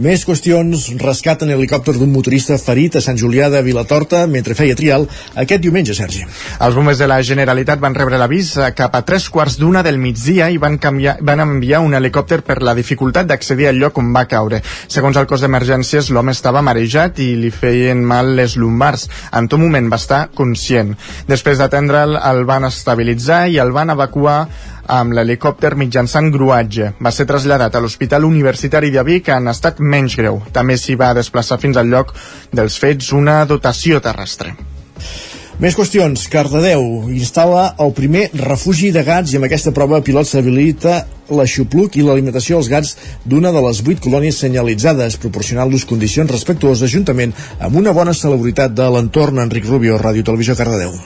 Més qüestions. Rescaten helicòpter d'un motorista ferit a Sant Julià de Vilatorta mentre feia trial aquest diumenge, Sergi. Els bombers de la Generalitat van rebre l'avís cap a tres quarts d'una del migdia i van, canviar, van enviar un helicòpter per la dificultat d'accedir al lloc on va caure. Segons el cos d'emergències, l'home estava marejat i li feien mal les lumbars. En tot moment va estar conscient. Després d'atendre'l, el van estabilitzar i el van evacuar amb l'helicòpter mitjançant gruatge. Va ser traslladat a l'Hospital Universitari de Vic en estat menys greu. També s'hi va desplaçar fins al lloc dels fets una dotació terrestre. Més qüestions. Cardedeu instal·la el primer refugi de gats i amb aquesta prova pilot s'habilita l'aixopluc i l'alimentació als gats d'una de les vuit colònies senyalitzades, proporcionant-los condicions respectuoses juntament amb una bona celebritat de l'entorn Enric Rubio, Ràdio Televisió Cardedeu.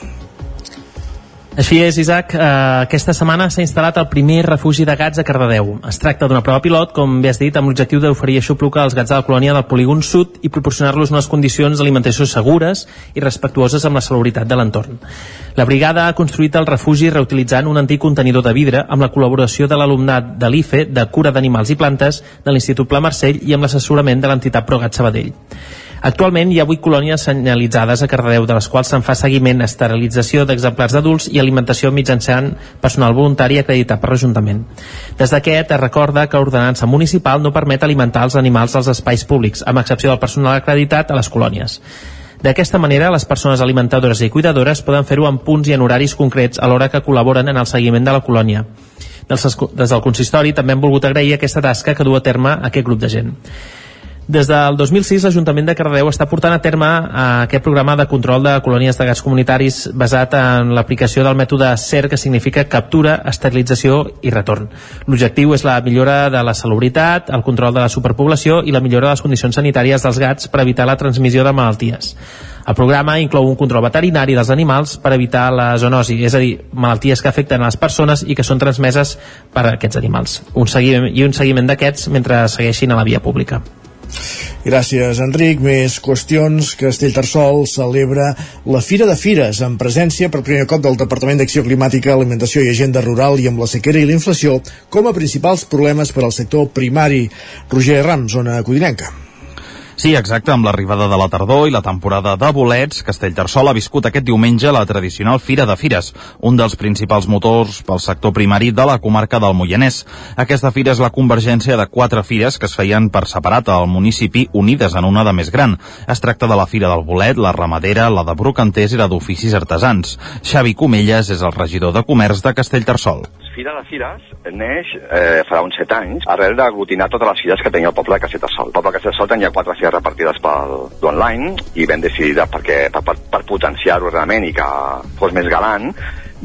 Així és, Isaac. Eh, aquesta setmana s'ha instal·lat el primer refugi de gats a Cardedeu. Es tracta d'una prova pilot, com bé has dit, amb l'objectiu d'oferir aixopluca als gats de la colònia del polígon sud i proporcionar-los unes condicions d'alimentació segures i respectuoses amb la salubritat de l'entorn. La brigada ha construït el refugi reutilitzant un antic contenidor de vidre amb la col·laboració de l'alumnat de l'IFE de Cura d'Animals i Plantes de l'Institut Pla Marcell i amb l'assessorament de l'entitat ProGat Sabadell. Actualment hi ha 8 colònies senyalitzades a Cardedeu, de les quals se'n fa seguiment, esterilització d'exemplars d'adults i alimentació mitjançant personal voluntari acreditat per l'Ajuntament. Des d'aquest es recorda que l'ordenança municipal no permet alimentar els animals als espais públics, amb excepció del personal acreditat a les colònies. D'aquesta manera, les persones alimentadores i cuidadores poden fer-ho en punts i en horaris concrets a l'hora que col·laboren en el seguiment de la colònia. Des del consistori també hem volgut agrair aquesta tasca que du a terme aquest grup de gent. Des del 2006, l'Ajuntament de Cardedeu està portant a terme eh, aquest programa de control de colònies de gats comunitaris basat en l'aplicació del mètode CER, que significa captura, esterilització i retorn. L'objectiu és la millora de la salubritat, el control de la superpoblació i la millora de les condicions sanitàries dels gats per evitar la transmissió de malalties. El programa inclou un control veterinari dels animals per evitar la zoonosi, és a dir, malalties que afecten a les persones i que són transmeses per aquests animals. Un seguiment, I un seguiment d'aquests mentre segueixin a la via pública. Gràcies, Enric. Més qüestions. Castellterçol celebra la Fira de Fires en presència per primer cop del Departament d'Acció Climàtica, Alimentació i Agenda Rural i amb la sequera i la inflació com a principals problemes per al sector primari. Roger Ram, zona codinenca. Sí, exacte, amb l'arribada de la tardor i la temporada de bolets, Castellterçol ha viscut aquest diumenge la tradicional Fira de Fires, un dels principals motors pel sector primari de la comarca del Moianès. Aquesta fira és la convergència de quatre fires que es feien per separat al municipi unides en una de més gran. Es tracta de la Fira del Bolet, la ramadera, la de brocanters i la d'oficis artesans. Xavi Comelles és el regidor de Comerç de Castellterçol. Fira de Fires neix eh, farà uns 7 anys arrel d'aglutinar totes les fires que tenia el poble de Castellterçol. El poble de Castellterçol tenia quatre fires repartides pel online i ben decidida perquè per, per, per potenciar-ho realment i que fos més galant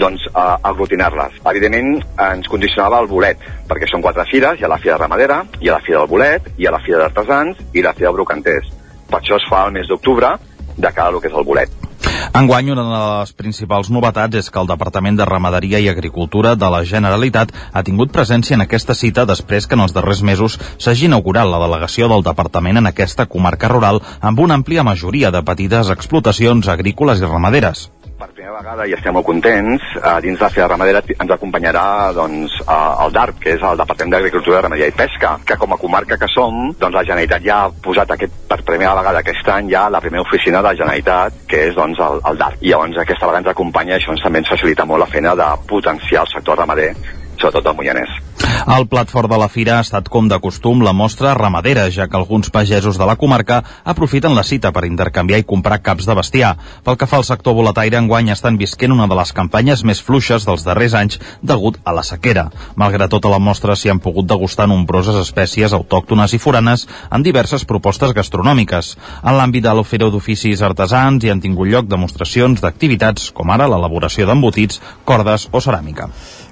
doncs, a, aglutinar-les. Evidentment, ens condicionava el bolet, perquè són quatre fires, hi ha la fira ramadera, hi ha la fira del bolet, hi ha la fira d'artesans i la fira de brocanters. Per això es fa el mes d'octubre de cara al que és el bolet. Enguany, una de les principals novetats és que el Departament de Ramaderia i Agricultura de la Generalitat ha tingut presència en aquesta cita després que en els darrers mesos s'hagi inaugurat la delegació del Departament en aquesta comarca rural amb una àmplia majoria de petites explotacions agrícoles i ramaderes per primera vegada i estem molt contents, eh, dins la Fira Ramadera ens acompanyarà doncs, eh, el DARP, que és el Departament d'Agricultura, Ramaderia i Pesca, que com a comarca que som, doncs la Generalitat ja ha posat aquest, per primera vegada aquest any ja la primera oficina de la Generalitat, que és doncs, el, el DARP. I llavors aquesta vegada ens acompanya i això ens també ens facilita molt la feina de potenciar el sector ramader sobretot del Moianès. El plat fort de la fira ha estat, com de costum, la mostra ramadera, ja que alguns pagesos de la comarca aprofiten la cita per intercanviar i comprar caps de bestiar. Pel que fa al sector boletaire, enguany estan visquent una de les campanyes més fluixes dels darrers anys degut a la sequera. Malgrat tota la mostra, s'hi han pogut degustar nombroses espècies autòctones i foranes en diverses propostes gastronòmiques. En l'àmbit de l'oferó d'oficis artesans hi han tingut lloc demostracions d'activitats com ara l'elaboració d'embotits, cordes o ceràmica.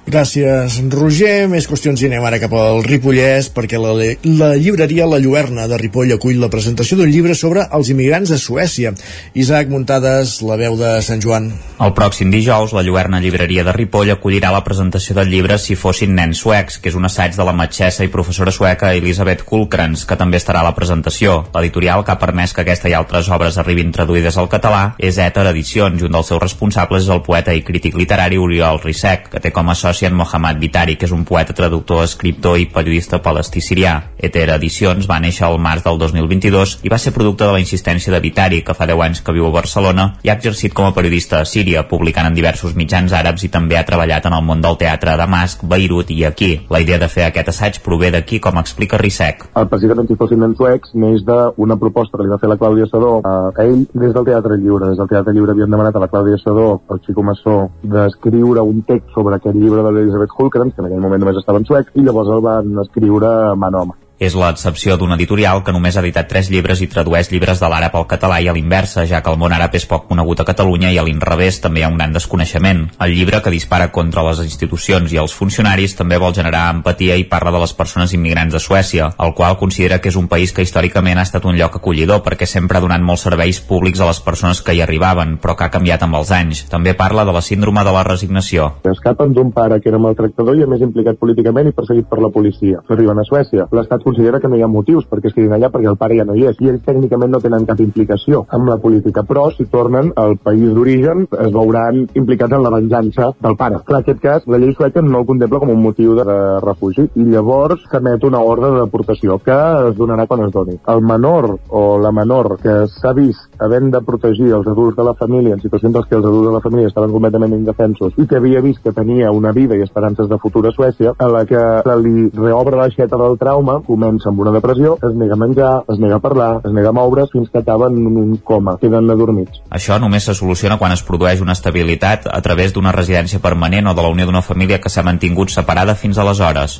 Gràcies, Roger. Més qüestions i anem ara cap al Ripollès perquè la, la llibreria La Lluerna de Ripoll acull la presentació d'un llibre sobre els immigrants a Suècia. Isaac Muntades, la veu de Sant Joan. El pròxim dijous, la Lluerna Llibreria de Ripoll acollirà la presentació del llibre Si fossin nens suecs, que és un assaig de la metgessa i professora sueca Elisabeth Kulkrans, que també estarà a la presentació. L'editorial que ha permès que aquesta i altres obres arribin traduïdes al català és Èter Edicions, un dels seus responsables és el poeta i crític literari Oriol Rissec, que té com a soci en Mohammad Vitari, que és un poeta, traductor, escriptor i periodista palestí-sirià. Eter Edicions va néixer al març del 2022 i va ser producte de la insistència de Vitari, que fa 10 anys que viu a Barcelona i ha exercit com a periodista a Síria, publicant en diversos mitjans àrabs i també ha treballat en el món del teatre a Damasc, Beirut i aquí. La idea de fer aquest assaig prové d'aquí, com explica Rissec. El president nens suecs neix d'una proposta que li va fer la Clàudia Sadó a ell des del Teatre Lliure. Des del Teatre Lliure havien demanat a la Clàudia Sadó, el Xico Massó, d'escriure un text sobre aquest llibre de l'Elisabeth Hulkrans, que en aquell moment només estava en suec, i llavors el van escriure man home. És l'excepció d'un editorial que només ha editat tres llibres i tradueix llibres de l'àrab al català i a l'inversa, ja que el món àrab és poc conegut a Catalunya i a l'inrevés també hi ha un gran desconeixement. El llibre, que dispara contra les institucions i els funcionaris, també vol generar empatia i parla de les persones immigrants de Suècia, el qual considera que és un país que històricament ha estat un lloc acollidor perquè sempre ha donat molts serveis públics a les persones que hi arribaven, però que ha canviat amb els anys. També parla de la síndrome de la resignació. Escapen d'un pare que era maltractador i a més implicat políticament i perseguit per la policia. Arriben a Suècia. L'estat considera que no hi ha motius perquè estiguin allà perquè el pare ja no hi és i ells tècnicament no tenen cap implicació amb la política, però si tornen al país d'origen es veuran implicats en la venjança del pare. Clar, en aquest cas, la llei sueca no el contempla com un motiu de refugi i llavors s'emet una ordre de deportació que es donarà quan es doni. El menor o la menor que s'ha vist havent de protegir els adults de la família en situacions en què els adults de la família estaven completament indefensos i que havia vist que tenia una vida i esperances de futur a Suècia, a la que li reobre l'aixeta del trauma, comença amb una depressió, es nega a menjar, es nega a parlar, es nega a moure's fins que acaba en un coma, queden adormits. Això només se soluciona quan es produeix una estabilitat a través d'una residència permanent o de la unió d'una família que s'ha mantingut separada fins aleshores.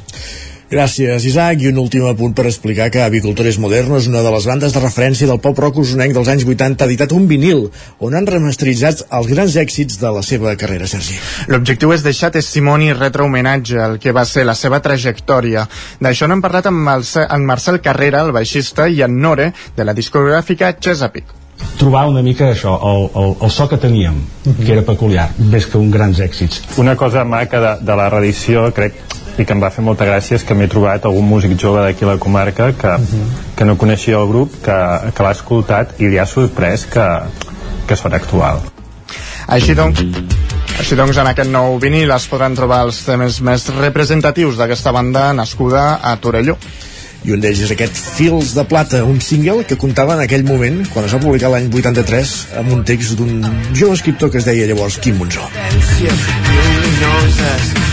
Gràcies, Isaac. I un últim apunt per explicar que Avicultores Modernos, una de les bandes de referència del pop rock usonenc dels anys 80, ha editat un vinil on han remasteritzat els grans èxits de la seva carrera, Sergi. L'objectiu és deixar testimoni i retre homenatge al que va ser la seva trajectòria. D'això n'hem parlat amb, el, amb Marcel Carrera, el baixista, i en Nore, de la discogràfica Chesapeake trobar una mica això, el, el, el so que teníem, uh -huh. que era peculiar, més que un grans èxits. Una cosa maca de, de la reedició, crec, i que em va fer molta gràcia és que m'he trobat algun músic jove d'aquí a la comarca que, uh -huh. que no coneixia el grup, que, que l'ha escoltat i li ha sorprès que, que sona actual. Així doncs, així doncs, en aquest nou vinil es podran trobar els temes més representatius d'aquesta banda nascuda a Torelló i un d'ells és aquest Fils de Plata, un single que comptava en aquell moment, quan es va publicar l'any 83, amb un text d'un jove escriptor que es deia llavors Quim Monzó.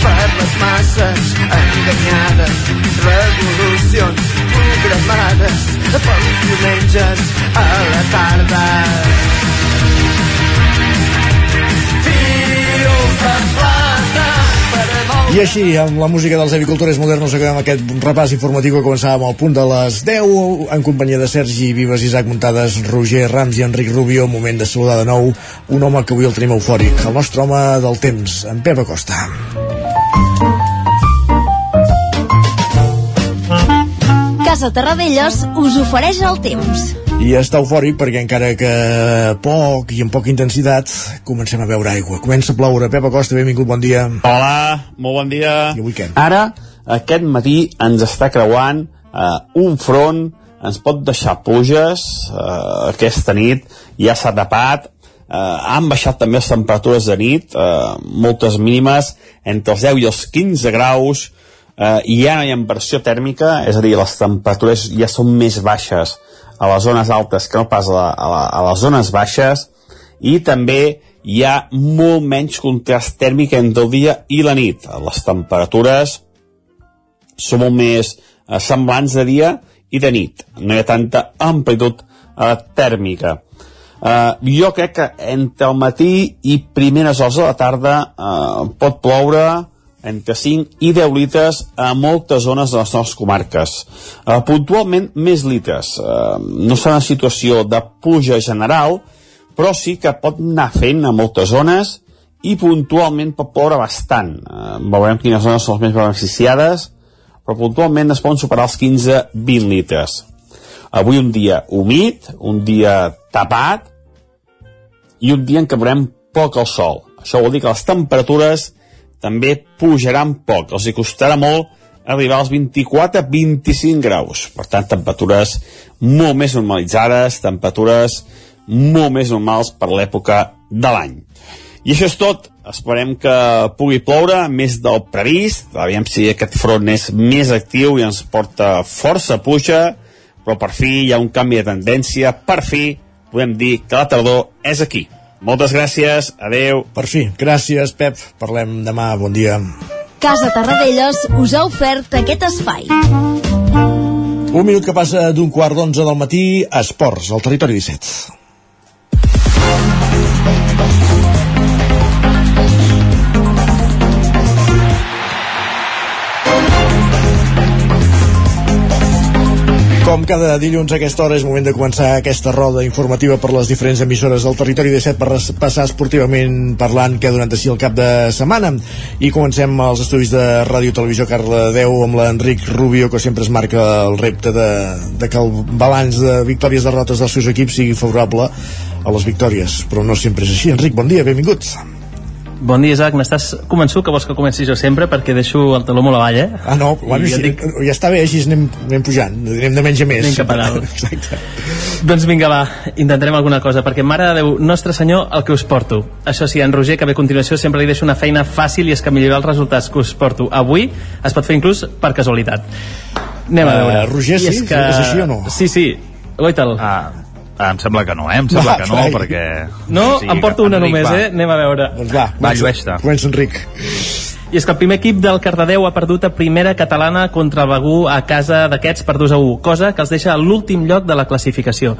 per les masses enganyades, revolucions programades diumenges a la tarda. Fils de plata I així, amb la música dels avicultores modernos, acabem aquest repàs informatiu que començàvem al punt de les 10, en companyia de Sergi Vives, Isaac Muntades, Roger Rams i Enric Rubio. Moment de saludar de nou un home que avui el tenim eufòric, el nostre home del temps, en Pep Acosta. Casa Terradellos us ofereix el temps. I està eufòric perquè encara que poc i amb poca intensitat comencem a veure aigua. Comença a ploure. Pep Acosta, benvingut, bon dia. Hola, molt bon dia. I avui què? Ara, aquest matí ens està creuant eh, un front, ens pot deixar pluges eh, aquesta nit, ja s'ha tapat, eh, han baixat també les temperatures de nit, eh, moltes mínimes, entre els 10 i els 15 graus, eh, i ja no hi ha inversió tèrmica, és a dir, les temperatures ja són més baixes a les zones altes que no pas a, la, a, la, a les zones baixes i també hi ha molt menys contrast tèrmic entre el dia i la nit. Les temperatures són molt més eh, semblants de dia i de nit. No hi ha tanta amplitud eh, tèrmica. Eh, jo crec que entre el matí i primeres hores de la tarda eh, pot ploure entre 5 i 10 litres a moltes zones de les nostres comarques. Eh, puntualment, més litres. Eh, no serà una situació de pluja general, però sí que pot anar fent a moltes zones i puntualment pot ploure bastant. Eh, veurem quines zones són les més beneficiades, però puntualment es poden superar els 15-20 litres. Avui un dia humit, un dia tapat i un dia en què veurem poc el sol. Això vol dir que les temperatures també pujaran poc. Els hi costarà molt arribar als 24-25 graus. Per tant, temperatures molt més normalitzades, temperatures molt més normals per l'època de l'any. I això és tot. Esperem que pugui ploure més del previst. Aviam si aquest front és més actiu i ens porta força puja, però per fi hi ha un canvi de tendència. Per fi podem dir que la tardor és aquí. Moltes gràcies, adeu. Per fi, gràcies, Pep. Parlem demà, bon dia. Casa Tarradellas us ha ofert aquest espai. Un minut que passa d'un quart d'onze del matí a Esports, al territori 17. Com cada dilluns a aquesta hora és moment de començar aquesta roda informativa per les diferents emissores del territori 17 per passar esportivament parlant que durant així el cap de setmana. I comencem els estudis de Ràdio Televisió Carla 10 amb l'Enric Rubio que sempre es marca el repte de, de que el balanç de victòries derrotes dels seus equips sigui favorable a les victòries, però no sempre és així. Enric, bon dia, benvingut. Bon dia, Isaac. N'estàs convençut que vols que comenci jo sempre perquè deixo el taló molt avall, eh? Ah, no, bueno, ja, dic... ja està bé, així anem, anem pujant, anem de menys a més. Anem cap a dalt. Exacte. Doncs vinga, va, intentarem alguna cosa, perquè Mare de Déu, Nostre Senyor, el que us porto. Això sí, en Roger, que ve a continuació, sempre li deixo una feina fàcil i és que millorar els resultats que us porto avui es pot fer inclús per casualitat. Anem a veure. Uh, Roger, sí? És, que... és així o no? Sí, sí. Goital. Ah, em sembla que no, eh? Em sembla Va, que no, carai. perquè... No, Sí, em porto una Enric, només, va. eh? Anem a veure. Doncs va, Va, llueix-te. Comença, Enric. I és que el primer equip del Cardedeu ha perdut a primera catalana contra el Begú a casa d'aquests per 2 a 1, cosa que els deixa a l'últim lloc de la classificació.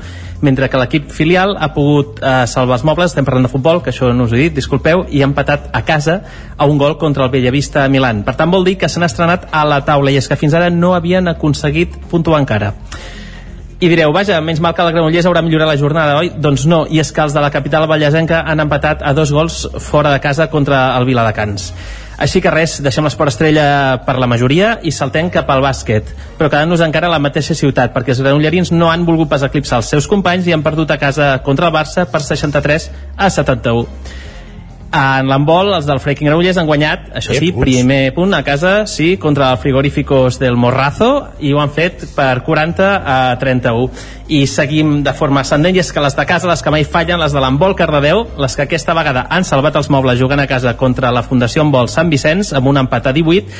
Mentre que l'equip filial ha pogut eh, salvar els mobles, estem parlant de futbol, que això no us he dit, disculpeu, i ha empatat a casa a un gol contra el Bellavista a Milan. Per tant, vol dir que s'han estrenat a la taula i és que fins ara no havien aconseguit puntuar encara. I direu, vaja, menys mal que la Granollers haurà millorat la jornada, oi? Doncs no, i és que els de la capital vallesenca han empatat a dos gols fora de casa contra el Viladecans. Així que res, deixem l'esport estrella per la majoria i saltem cap al bàsquet, però quedant-nos encara a la mateixa ciutat, perquè els granollerins no han volgut pas eclipsar els seus companys i han perdut a casa contra el Barça per 63 a 71. En l'handbol, els del Freaking Granollers han guanyat, això sí, Ep, primer punt a casa, sí, contra el Frigoríficos del Morrazo, i ho han fet per 40 a 31. I seguim de forma ascendent, i és que les de casa, les que mai fallen, les de l'handbol Cardedeu, les que aquesta vegada han salvat els mobles jugant a casa contra la Fundació Handbol Sant Vicenç, amb un empat a 18,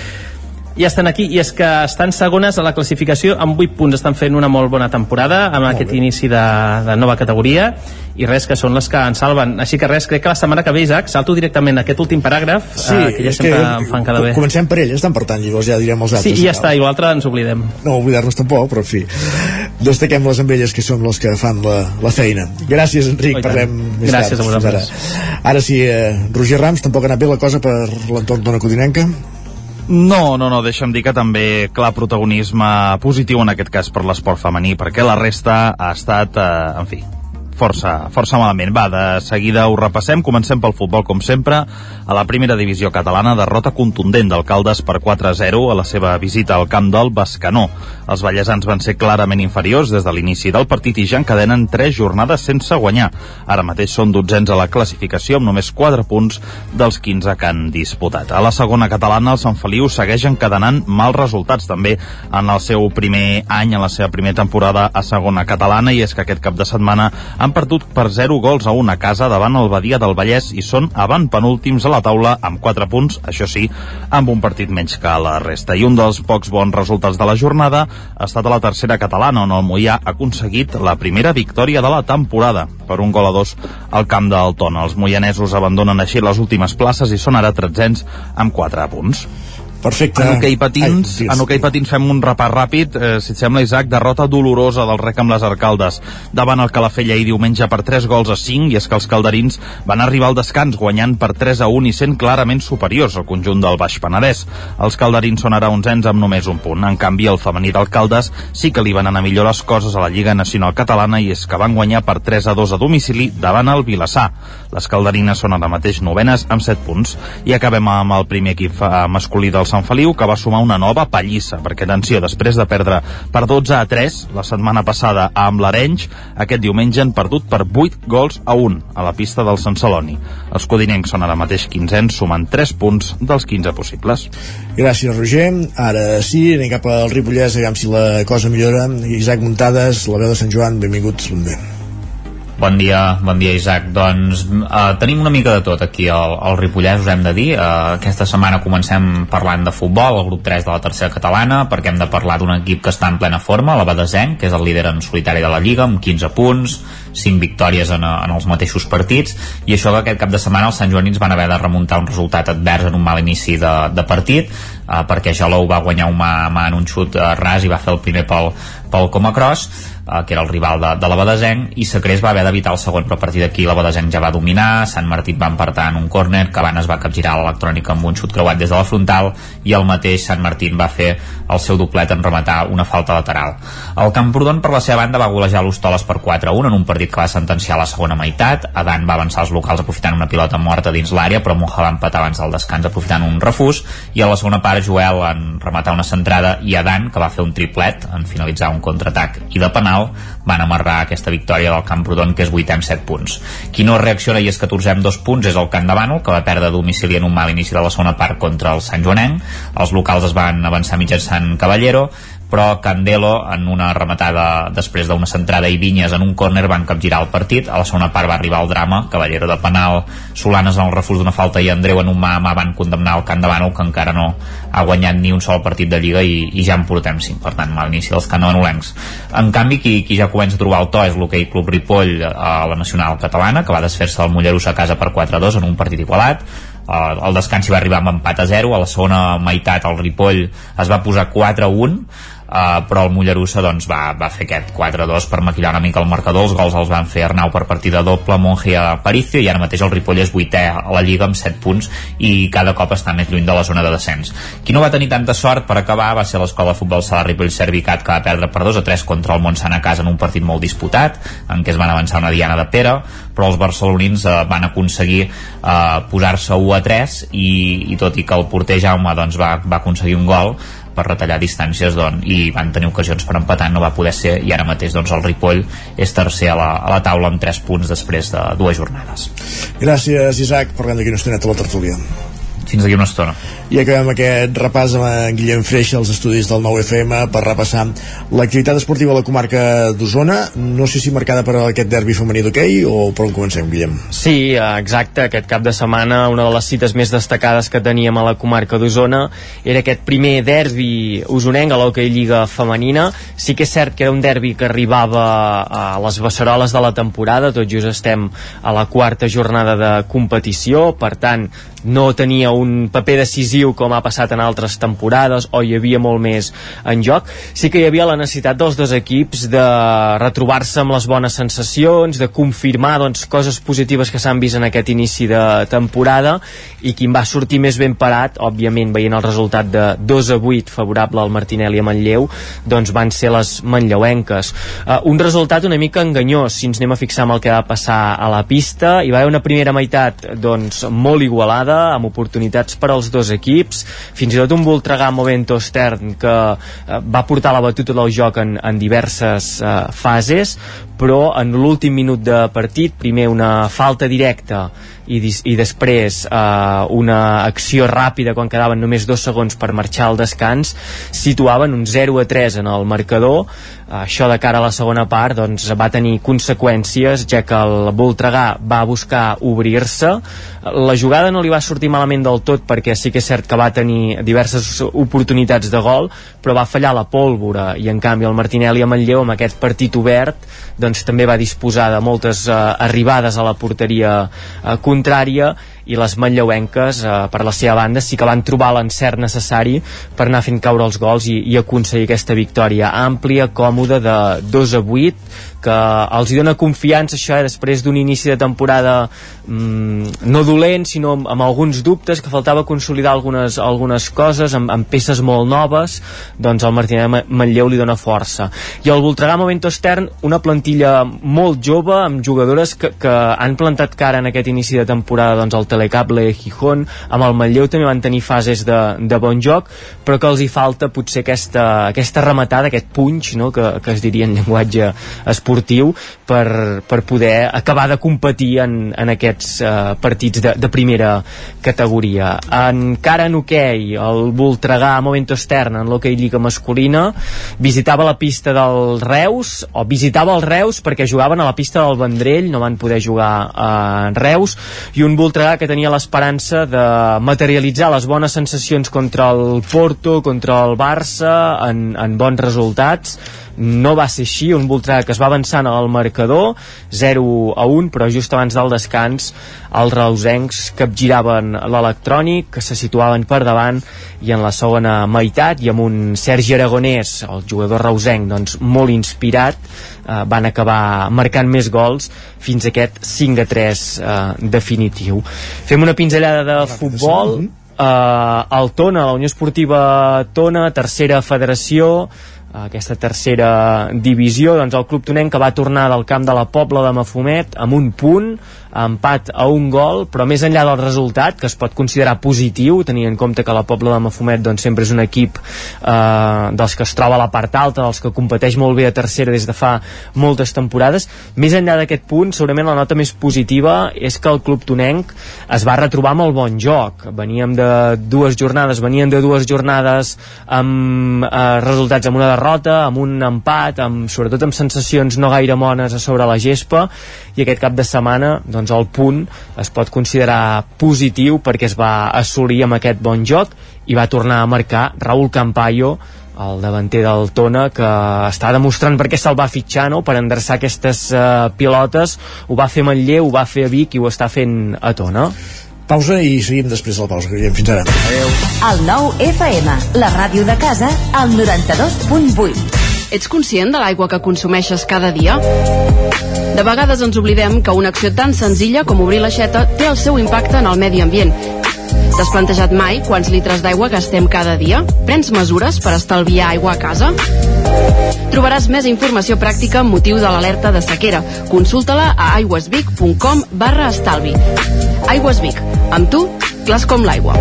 ja estan aquí i és que estan segones a la classificació amb 8 punts estan fent una molt bona temporada amb aquest inici de, de nova categoria i res, que són les que ens salven així que res, crec que la setmana que ve, Isaac salto directament a aquest últim paràgraf Sí, eh, que ja sempre em fan cada bé Comencem per ell, estan per tant, llavors ja direm els sí, altres. i ja està, i l'altre ens oblidem No oblidar-nos tampoc, però en fi. Destaquem les amb elles que són les que fan la, la feina. Gràcies, Enric, i tant. parlem més Gràcies tard. a vosaltres. Ara, ara sí, eh, Roger Rams, tampoc ha anat bé la cosa per l'entorn d'una codinenca? No, no, no, deixa'm dir que també clar protagonisme positiu en aquest cas per l'esport femení, perquè la resta ha estat, eh, en fi, força, força malament. Va, de seguida ho repassem. Comencem pel futbol, com sempre. A la primera divisió catalana, derrota contundent d'Alcaldes per 4-0 a la seva visita al camp del Bascanó. Els ballesans van ser clarament inferiors des de l'inici del partit i ja encadenen 3 jornades sense guanyar. Ara mateix són dotzens a la classificació amb només 4 punts dels 15 que han disputat. A la segona catalana, el Sant Feliu segueix encadenant mals resultats també en el seu primer any, en la seva primera temporada a segona catalana, i és que aquest cap de setmana perdut per 0 gols a una casa davant el Badia del Vallès i són avant penúltims a la taula amb 4 punts, això sí, amb un partit menys que la resta. I un dels pocs bons resultats de la jornada ha estat a la tercera catalana, on el Mollà ha aconseguit la primera victòria de la temporada per un gol a dos al camp del Tona. Els moianesos abandonen així les últimes places i són ara tretzens amb 4 punts. Perfecte. En hoquei patins, Ai, en hoquei patins fem un repàs ràpid. Eh, si et sembla, Isaac, derrota dolorosa del rec amb les arcaldes davant el Calafell ahir diumenge per 3 gols a 5 i és que els calderins van arribar al descans guanyant per 3 a 1 i sent clarament superiors al conjunt del Baix Penedès. Els calderins són ara onzens amb només un punt. En canvi, el femení d'alcaldes sí que li van anar millor les coses a la Lliga Nacional Catalana i és que van guanyar per 3 a 2 a domicili davant el Vilassar. Les calderines són ara mateix novenes amb 7 punts. I acabem amb el primer equip eh, masculí del Sant Feliu que va sumar una nova pallissa perquè atenció, després de perdre per 12 a 3 la setmana passada amb l'Arenys aquest diumenge han perdut per 8 gols a 1 a la pista del Sant Celoni els codinencs són ara mateix 15 sumant 3 punts dels 15 possibles Gràcies, Roger. Ara sí, anem cap al Ripollès, aviam si la cosa millora. Isaac Muntades, la veu de Sant Joan, benvinguts, bon dia. Bon dia, bon dia Isaac. Doncs uh, tenim una mica de tot aquí al, al Ripollès, us hem de dir. Uh, aquesta setmana comencem parlant de futbol, el grup 3 de la tercera catalana, perquè hem de parlar d'un equip que està en plena forma, la Badesenc, que és el líder en solitari de la Lliga, amb 15 punts, 5 victòries en, en els mateixos partits, i això que aquest cap de setmana els Sant Joanins van haver de remuntar un resultat advers en un mal inici de, de partit, uh, perquè Jalou va guanyar un mà, mà en un xut uh, ras i va fer el primer pel, pel Comacross, eh, que era el rival de, de la Badesenc i Sacrés va haver d'evitar el segon però a partir d'aquí la Badesenc ja va dominar. Sant Martí va empartar en un córner Cabanes va capgirar l'electrònica amb un xut creuat des de la frontal i el mateix Sant Martín va fer el seu doblet en rematar una falta lateral. El Camprodon per la seva banda va golejar l'Hostoles per 4-1 en un partit que va sentenciar la segona meitat. Adan va avançar els locals aprofitant una pilota morta dins l'àrea però Moja va empatar abans del descans aprofitant un refús. I a la segona part Joel en rematar una centrada i Adan que va fer un triplet en finalitzar un contraatac i de penal van amarrar aquesta victòria del Camprodon que és 8 amb 7 punts. Qui no reacciona i és 14 amb 2 punts és el Camp de Bànol que va perdre domicili en un mal inici de la segona part contra el Sant Joanenc. Els locals es van avançar mitjançant Cavallero però Candelo en una rematada després d'una centrada i Vinyes en un córner van capgirar el partit. A la segona part va arribar el drama Cavallero de penal, Solanes en el refús d'una falta i Andreu en un mà a mà van condemnar el Bànol que encara no ha guanyat ni un sol partit de Lliga i, i ja en portem 5 per tant mal inici dels candavanolencs en canvi qui, qui ja comença a trobar el to és l'hoquei Club Ripoll a la Nacional Catalana que va desfer-se del Mollerús a casa per 4-2 en un partit igualat. Uh, el descans hi va arribar amb empat a 0 a la segona meitat el Ripoll es va posar 4 a 1 Uh, però el Mollerussa doncs, va, va fer aquest 4-2 per maquillar una mica el marcador. Els gols els van fer Arnau per partida doble Monge a Paricio i ara mateix el Ripoll és vuitè a la Lliga amb 7 punts i cada cop està més lluny de la zona de descens. Qui no va tenir tanta sort per acabar va ser l'escola de futbol sala Ripoll Servicat que va perdre per 2 a 3 contra el Montsant a casa en un partit molt disputat en què es van avançar una diana de Pere però els barcelonins eh, van aconseguir eh, posar-se 1 a 3 i, i tot i que el porter Jaume doncs, va, va aconseguir un gol per retallar distàncies doncs, i van tenir ocasions per empatar, no va poder ser i ara mateix doncs, el Ripoll és tercer a la, a la taula amb 3 punts després de dues jornades. Gràcies, Isaac. Parlem d'aquí una estoneta a la tertúlia. Fins d'aquí una estona. I acabem aquest repàs amb en Guillem Freixa als estudis del 9FM per repassar l'activitat esportiva a la comarca d'Osona. No sé si marcada per aquest derbi femení d'hoquei o per on comencem, Guillem? Sí, exacte. Aquest cap de setmana una de les cites més destacades que teníem a la comarca d'Osona era aquest primer derbi usonenc a l'hoquei Lliga Femenina. Sí que és cert que era un derbi que arribava a les beceroles de la temporada, tot just estem a la quarta jornada de competició, per tant, no tenia un paper decisiu com ha passat en altres temporades o hi havia molt més en joc. Sí que hi havia la necessitat dels dos equips de retrobar-se amb les bones sensacions de confirmar doncs, coses positives que s'han vist en aquest inici de temporada i qui va sortir més ben parat òbviament veient el resultat de 2 a 8 favorable al Martinelli a Manlleu doncs van ser les manlleuenques. Uh, un resultat una mica enganyós si ens anem a fixar amb el que va passar a la pista. Hi va haver una primera meitat doncs, molt igualada amb oportunitats per als dos equips. Fins i tot un Voltregà Movento Stern que uh, va portar la batuta del joc en, en diverses uh, fases però en l'últim minut de partit primer una falta directa i, i després eh, una acció ràpida quan quedaven només dos segons per marxar al descans situaven un 0 a 3 en el marcador. Això de cara a la segona part doncs, va tenir conseqüències ja que el Voltregà va buscar obrir-se. La jugada no li va sortir malament del tot perquè sí que és cert que va tenir diverses oportunitats de gol però va fallar la pólvora i en canvi el Martinelli a Manlleu amb aquest partit obert doncs també va disposar de moltes eh, arribades a la porteria eh, contrària i les manlleuenques eh, per la seva banda sí que van trobar l'encert necessari per anar fent caure els gols i, i aconseguir aquesta victòria àmplia, còmoda de 2 a 8 que els dona confiança això, eh, després d'un inici de temporada mm, no dolent, sinó amb, amb alguns dubtes, que faltava consolidar algunes, algunes coses, amb, amb peces molt noves, doncs el Martinet Manlleu li dona força. I el Voltregà Momento Stern, una plantilla molt jove, amb jugadores que, que han plantat cara en aquest inici de temporada doncs el Telecable Gijón, amb el Manlleu també van tenir fases de, de bon joc, però que els hi falta potser aquesta, aquesta rematada, aquest punch, no?, que, que es diria en llenguatge esportiu, per, per poder acabar de competir en, en aquests uh, partits de, de primera categoria. Encara en hoquei, el Voltregà Momento Stern en l'hoquei Lliga Masculina visitava la pista del Reus, o visitava el Reus perquè jugaven a la pista del Vendrell, no van poder jugar a Reus, i un Voltregà que tenia l'esperança de materialitzar les bones sensacions contra el Porto, contra el Barça, en, en bons resultats, no va ser així, un Voltregà que es va avançant al marcador 0 a 1, però just abans del descans els reusencs capgiraven l'electrònic, que se situaven per davant i en la segona meitat i amb un Sergi Aragonès, el jugador reusenc, doncs molt inspirat eh, van acabar marcant més gols fins a aquest 5 a 3 eh, definitiu. Fem una pinzellada de futbol. Eh, el Tona, la Unió Esportiva Tona, tercera federació aquesta tercera divisió. Doncs el club tonenc que va tornar del camp de la Pobla de Mafumet amb un punt empat a un gol, però més enllà del resultat, que es pot considerar positiu, tenint en compte que la Pobla de Mafumet doncs, sempre és un equip eh, dels que es troba a la part alta, dels que competeix molt bé a tercera des de fa moltes temporades. Més enllà d'aquest punt, segurament la nota més positiva és que el club tonenc es va retrobar amb el bon joc. Veníem de dues jornades, venien de dues jornades amb eh, resultats amb una derrota, amb un empat, amb, sobretot amb sensacions no gaire mones a sobre la gespa, i aquest cap de setmana doncs el punt es pot considerar positiu perquè es va assolir amb aquest bon joc i va tornar a marcar Raúl Campayo el davanter del Tona que està demostrant per què se'l va fitxar no? per endreçar aquestes uh, pilotes ho va fer a Manlleu, ho va fer a Vic i ho està fent a Tona pausa i seguim després de la pausa que fins ara Adeu. El nou FM, la ràdio de casa al 92.8 Ets conscient de l'aigua que consumeixes cada dia? De vegades ens oblidem que una acció tan senzilla com obrir l'aixeta té el seu impacte en el medi ambient. T'has plantejat mai quants litres d'aigua gastem cada dia? Prens mesures per estalviar aigua a casa? Trobaràs més informació pràctica amb motiu de l'alerta de sequera. Consulta-la a aigüesvic.com barra estalvi. Aigües Vic. Amb tu, clars com l'aigua.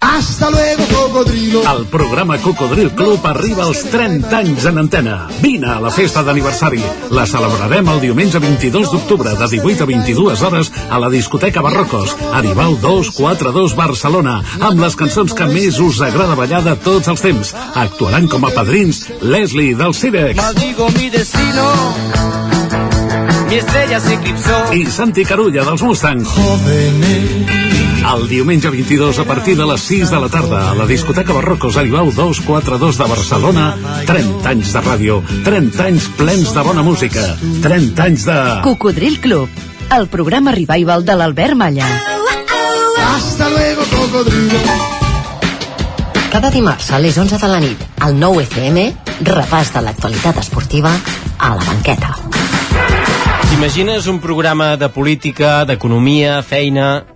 Hasta luego, cocodrilo. El programa Cocodril Club arriba als 30 anys en antena. Vine a la festa d'aniversari. La celebrarem el diumenge 22 d'octubre de 18 a 22 hores a la discoteca Barrocos, Aribau 242 Barcelona, amb les cançons que més us agrada ballar de tots els temps. Actuaran com a padrins Leslie del Cirex. Maldigo mi destino. Mi estrella se eclipsó. i Santi Carulla dels Mustang. El diumenge 22 a partir de les 6 de la tarda a la discoteca Barrocos Aribau 242 de Barcelona 30 anys de ràdio 30 anys plens de bona música 30 anys de... Cocodril Club, el programa revival de l'Albert Malla. Hasta luego, cocodrilo. Cada dimarts a les 11 de la nit, al 9 FM, repàs de l'actualitat esportiva a la banqueta. T'imagines un programa de política, d'economia, feina...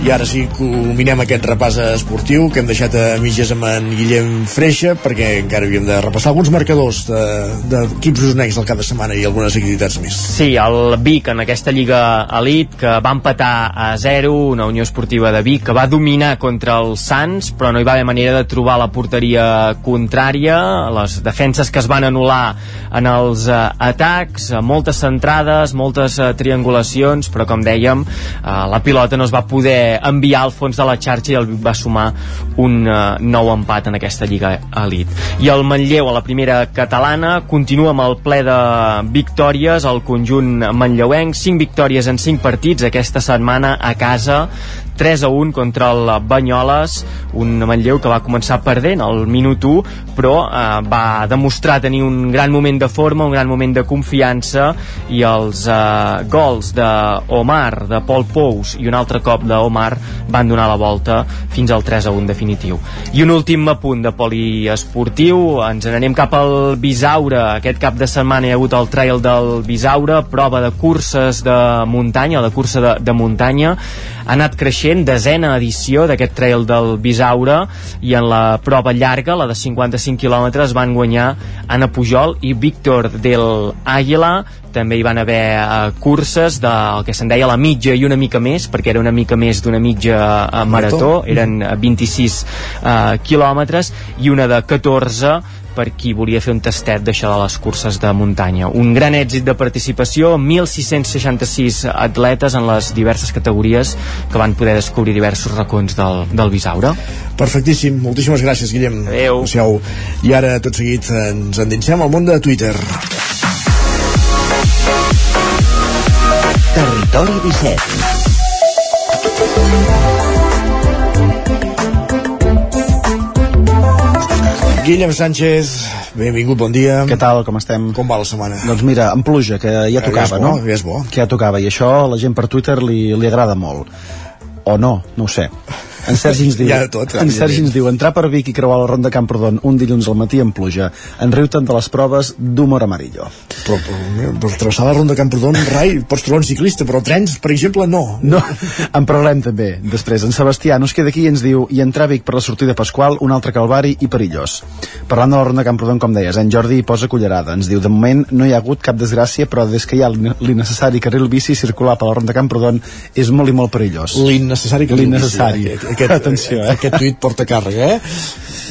I ara sí, culminem aquest repàs esportiu que hem deixat a mitges amb en Guillem Freixa perquè encara havíem de repassar alguns marcadors d'equips de, usonencs al cap de setmana i algunes activitats més. Sí, el Vic en aquesta Lliga Elite que va empatar a 0, una Unió Esportiva de Vic que va dominar contra els Sants però no hi va haver manera de trobar la porteria contrària, les defenses que es van anul·lar en els uh, atacs, uh, moltes centrades, moltes uh, triangulacions, però com dèiem, uh, la pilota no es va poder enviar al fons de la xarxa i el Vic va sumar un uh, nou empat en aquesta Lliga Elite. I el Manlleu a la primera catalana continua amb el ple de victòries al conjunt manlleuenc, 5 victòries en 5 partits aquesta setmana a casa 3 a 1 contra el Banyoles, un Manlleu que va començar perdent al minut 1, però eh, va demostrar tenir un gran moment de forma, un gran moment de confiança i els eh, gols d'Omar, de Pol Pous i un altre cop d'Omar van donar la volta fins al 3 a 1 definitiu. I un últim apunt de poliesportiu, ens n'anem cap al Bisaure, aquest cap de setmana hi ha hagut el trail del Bisaure, prova de curses de muntanya, de cursa de, de muntanya, ha anat creixent, desena edició d'aquest trail del Bisaure i en la prova llarga, la de 55 quilòmetres, van guanyar Anna Pujol i Víctor del Águila també hi van haver uh, curses del que se'n deia la mitja i una mica més perquè era una mica més d'una mitja uh, marató eren uh, 26 uh, quilòmetres i una de 14 per qui volia fer un tastet d'això de les curses de muntanya. Un gran èxit de participació, 1.666 atletes en les diverses categories que van poder descobrir diversos racons del, del Bisaure. Perfectíssim, moltíssimes gràcies, Guillem. Adéu. Adéu. I ara, tot seguit, ens endinsem al món de Twitter. Territori 17 Guillem Sánchez, benvingut, bon dia. Què tal, com estem? Com va la setmana? Doncs mira, amb pluja, que ja tocava, ja bo, no? Ja és bo. Que ja tocava, i això a la gent per Twitter li, li agrada molt. O no, no ho sé. En Sergi ens diu, de tot, en Sergi ens diu entrar per Vic i creuar la ronda Camprodon un dilluns al matí amb pluja. En riu-te'n de les proves d'humor amarillo. Però, però, però travessar la ronda Camprodon, rai, pots trobar un ciclista, però trens, per exemple, no. No, en parlem també. Després, en Sebastià no es queda aquí i ens diu i entrar a Vic per la sortida Pasqual, un altre calvari i perillós. Parlant de la ronda Camprodon, com deies, en Jordi hi posa cullerada. Ens diu, de moment no hi ha hagut cap desgràcia, però des que hi ha l'innecessari carril bici circular per la ronda Camprodon és molt i molt perillós. L'innecessari que L'innecessari. Aquest, Atenció, eh? Aquest tuit porta càrrega, eh?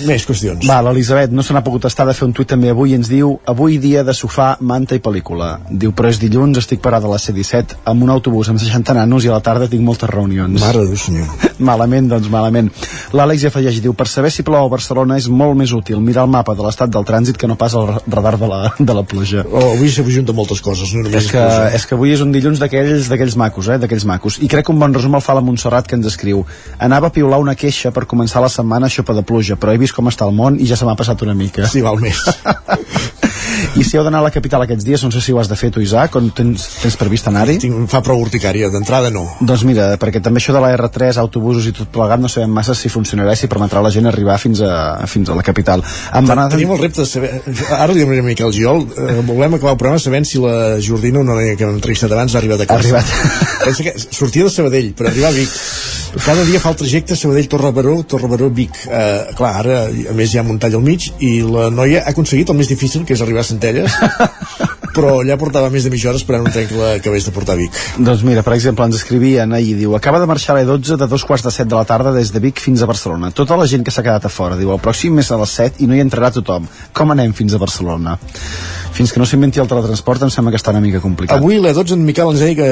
Més qüestions. Va, l'Elisabet no se n'ha pogut estar de fer un tuit també avui ens diu avui dia de sofà manta i pel·lícula. Diu, però és dilluns, estic parada a la C-17 amb un autobús amb 60 nanos i a la tarda tinc moltes reunions. Mare de senyor. [laughs] malament, doncs malament. L'Àlex ja afegeix, diu, per saber si plou a Barcelona és molt més útil mirar el mapa de l'estat del trànsit que no pas el radar de la, de la pluja. Oh, avui s'ajunta moltes coses, no només És que, és que avui és un dilluns d'aquells d'aquells macos, eh? d'aquells macos. I crec que un bon resum el fa la Montserrat que ens escriu. Anava a piular una queixa per començar la setmana a xopa de pluja, però he vist com està el món i ja se m'ha passat una mica. Sí, val més. [laughs] I si heu d'anar a la capital aquests dies, no sé si ho has de fer tu, Isaac, on tens, tens previst anar-hi? Tinc, fa prou urticària, d'entrada no. Doncs mira, perquè també això de la R3, autobusos i tot plegat, no sabem massa si funcionarà i si permetrà a la gent arribar fins a, fins a la capital. Amb Ten, Tenim el repte de saber... Ara li demanem a Miquel Giol, eh, volem acabar el programa sabent si la Jordina, una noia que hem entrevistat abans, ha arribat a casa. Ha arribat. Pensa que sortia de Sabadell per arribar a Vic. Cada dia fa el trajecte Sabadell-Torre-Baró, Torre-Baró-Vic. Eh, clar, ara, a més, hi ha muntanya al mig i la noia ha aconseguit el més difícil, que és arribar a Centelles, [laughs] però allà portava més de mitja hora esperant un tren que l'acabés de portar a Vic. Doncs mira, per exemple, ens escrivien ahir, diu, acaba de marxar a l'E12 de dos quarts de set de la tarda des de Vic fins a Barcelona. Tota la gent que s'ha quedat a fora, diu, el pròxim és a les 7 i no hi entrarà tothom. Com anem fins a Barcelona? Fins que no s'inventi el teletransport em sembla que està una mica complicat. Avui l'E12 en Miquel ens deia que,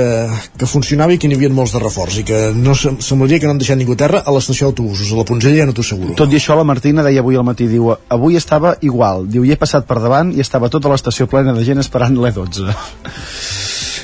que funcionava i que n'hi havia molts de reforç i que no sem- semblaria que no han deixat ningú a terra a l'estació d'autobusos, a la Poncella ja no t'ho asseguro. Tot i això, la Martina deia avui al matí, diu, avui estava igual. Diu, hi he passat per davant i estava tota l'estació plena de gent esperant l'E12.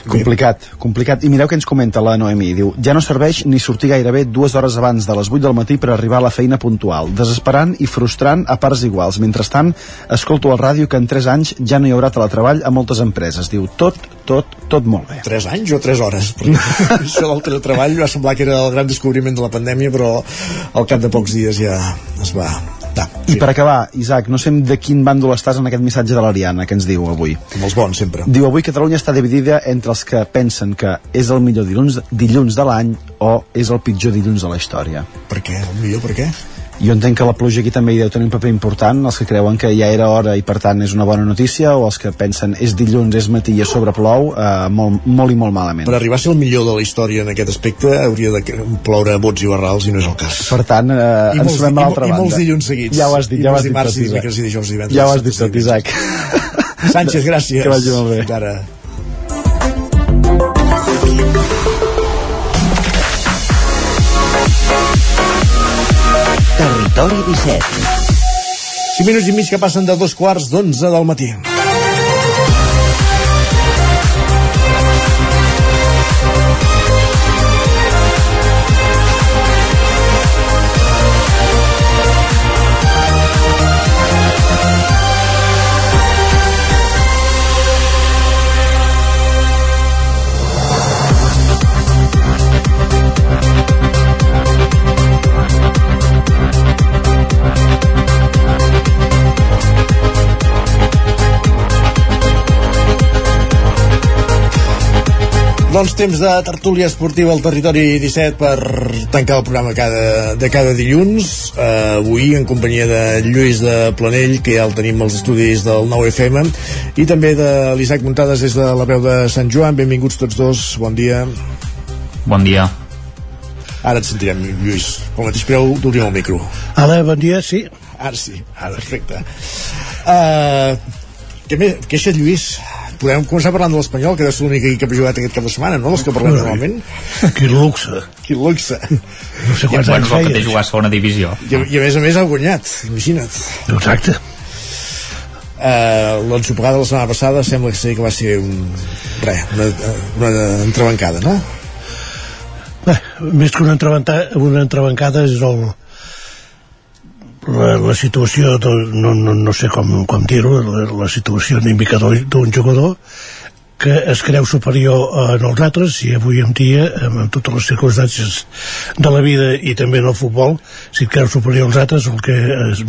complicat, complicat. I mireu què ens comenta la Noemi. Diu, ja no serveix ni sortir gairebé dues hores abans de les 8 del matí per arribar a la feina puntual. Desesperant i frustrant a parts iguals. Mentrestant, escolto al ràdio que en 3 anys ja no hi haurà teletreball a moltes empreses. Diu, tot, tot, tot molt bé. 3 anys o 3 hores? [laughs] Això del teletreball va semblar que era el gran descobriment de la pandèmia, però al cap de pocs dies ja es va... Da, I per acabar, Isaac, no sé de quin bàndol estàs en aquest missatge de l'Ariana que ens diu avui. Com els bons, sempre. Diu, avui Catalunya està dividida entre els que pensen que és el millor dilluns, dilluns de l'any o és el pitjor dilluns de la història. Per què? El millor per què? Jo entenc que la pluja aquí també hi deu tenir un paper important, els que creuen que ja era hora i per tant és una bona notícia, o els que pensen és dilluns, és matí i a sobre plou, eh, molt, molt i molt malament. Per arribar a ser el millor de la història en aquest aspecte hauria de ploure bots i barrals i no és el cas. Per tant, eh, I ens trobem i a l'altra i banda. molts dilluns seguits. Ja ho has dit, I ja ho has dit dimarts, i dimecres, i dijous, divendres, Ja ho has dit tot, Isaac. Sánchez, gràcies. Que vagi molt bé. Fins Territori 17. 5 minuts i mig que passen de dos quarts d'onze del matí. Doncs temps de tertúlia esportiva al territori 17 per tancar el programa cada, de cada dilluns. Uh, avui en companyia de Lluís de Planell, que ja el tenim als estudis del 9FM, i també de l'Isaac Muntades des de la veu de Sant Joan. Benvinguts tots dos, bon dia. Bon dia. Ara et sentirem, Lluís. Pel mateix preu d'obrir el micro. Hola, bon dia, sí. Ara sí, ara, perfecte. Uh, què més? Queixa, Lluís? Podem començar parlant de l'Espanyol, que ser l'únic equip que ha jugat aquest cap de setmana, no? Els que parlem normalment. [laughs] Quin luxe. Quin luxe. No sé quants anys és el que té jugar a segona divisió. I, I a més a més ha guanyat, imagina't. Exacte. Uh, L'ensopegada de la setmana passada sembla que sí que va ser un, res, una, una entrebancada, no? Bé, més que una entrebancada, una entrebancada és el, la, la situació, de, no, no, no sé com, com dir-ho, la, la situació d'un d'un jugador que es creu superior en els altres i avui en dia, amb, totes les circumstàncies de la vida i també en el futbol, si et creus superior als altres, el que és,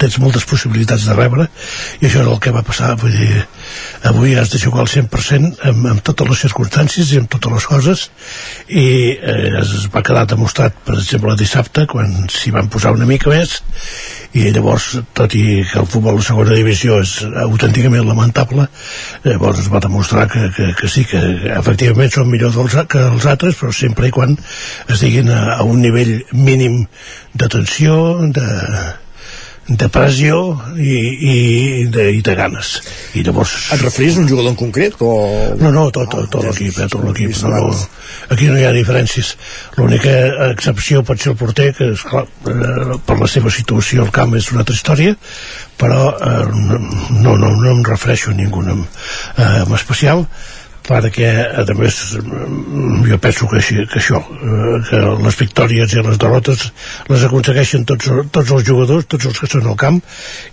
tens moltes possibilitats de rebre i això és el que va passar. Vull dir, avui has de jugar al 100% amb, amb totes les circumstàncies i amb totes les coses i eh, es va quedar demostrat per exemple dissabte quan s'hi van posar una mica més i llavors, tot i que el futbol de segona divisió és autènticament lamentable, llavors es va demostrar que, que, que sí, que efectivament són millors dels, que els altres, però sempre i quan estiguin a, a un nivell mínim d'atenció, de, de pressió i, i, de, i de ganes. I llavors... Et referís a un jugador en concret? O... No, no, tot, tot, tot l'equip eh, tot l'equip. no, no, aquí no hi ha diferències. L'única excepció pot ser el porter que esclar, eh, per la seva situació al camp és una altra història però eh, no, no, no em refereixo a ningú en, eh, en especial perquè a més jo penso que, així, que això eh, que les victòries i les derrotes les aconsegueixen tots, tots els jugadors tots els que són al camp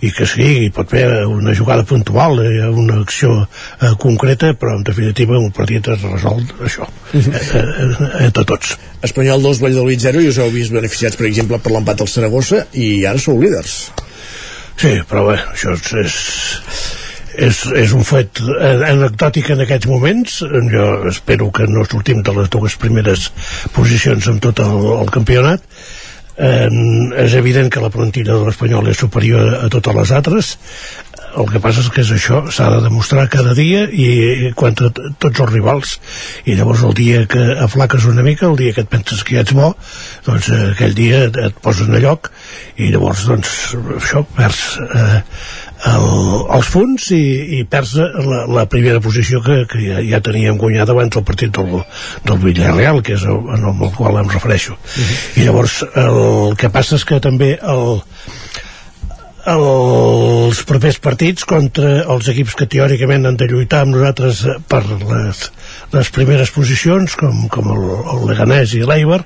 i que sí, hi pot haver una jugada puntual eh, una acció eh, concreta però en definitiva un partit es resol això uh -huh. eh, eh, entre tots Espanyol 2, Valladolid 0 i us heu vist beneficiats per exemple per l'empat del Saragossa i ara sou líders Sí, però bé, això és, és és, és un fet anecdòtic en aquests moments. Jo espero que no sortim de les dues primeres posicions en tot el, el campionat. Eh, és evident que la plantilla de l'Espanyol és superior a totes les altres el que passa és que és això s'ha de demostrar cada dia i quan tot, tots els rivals i llavors el dia que aflaques una mica el dia que et penses que ja ets bo doncs eh, aquell dia et, et posen a lloc i llavors doncs això perds eh, el, els punts i, i perds la, la primera posició que, que ja, ja teníem guanyat abans del partit del, del Villarreal que és el, en el qual em refereixo uh mhm. -huh. i llavors el que passa és que també el, els propers partits contra els equips que teòricament han de lluitar amb nosaltres per les, les primeres posicions com, com el, el Leganés i l'Eiber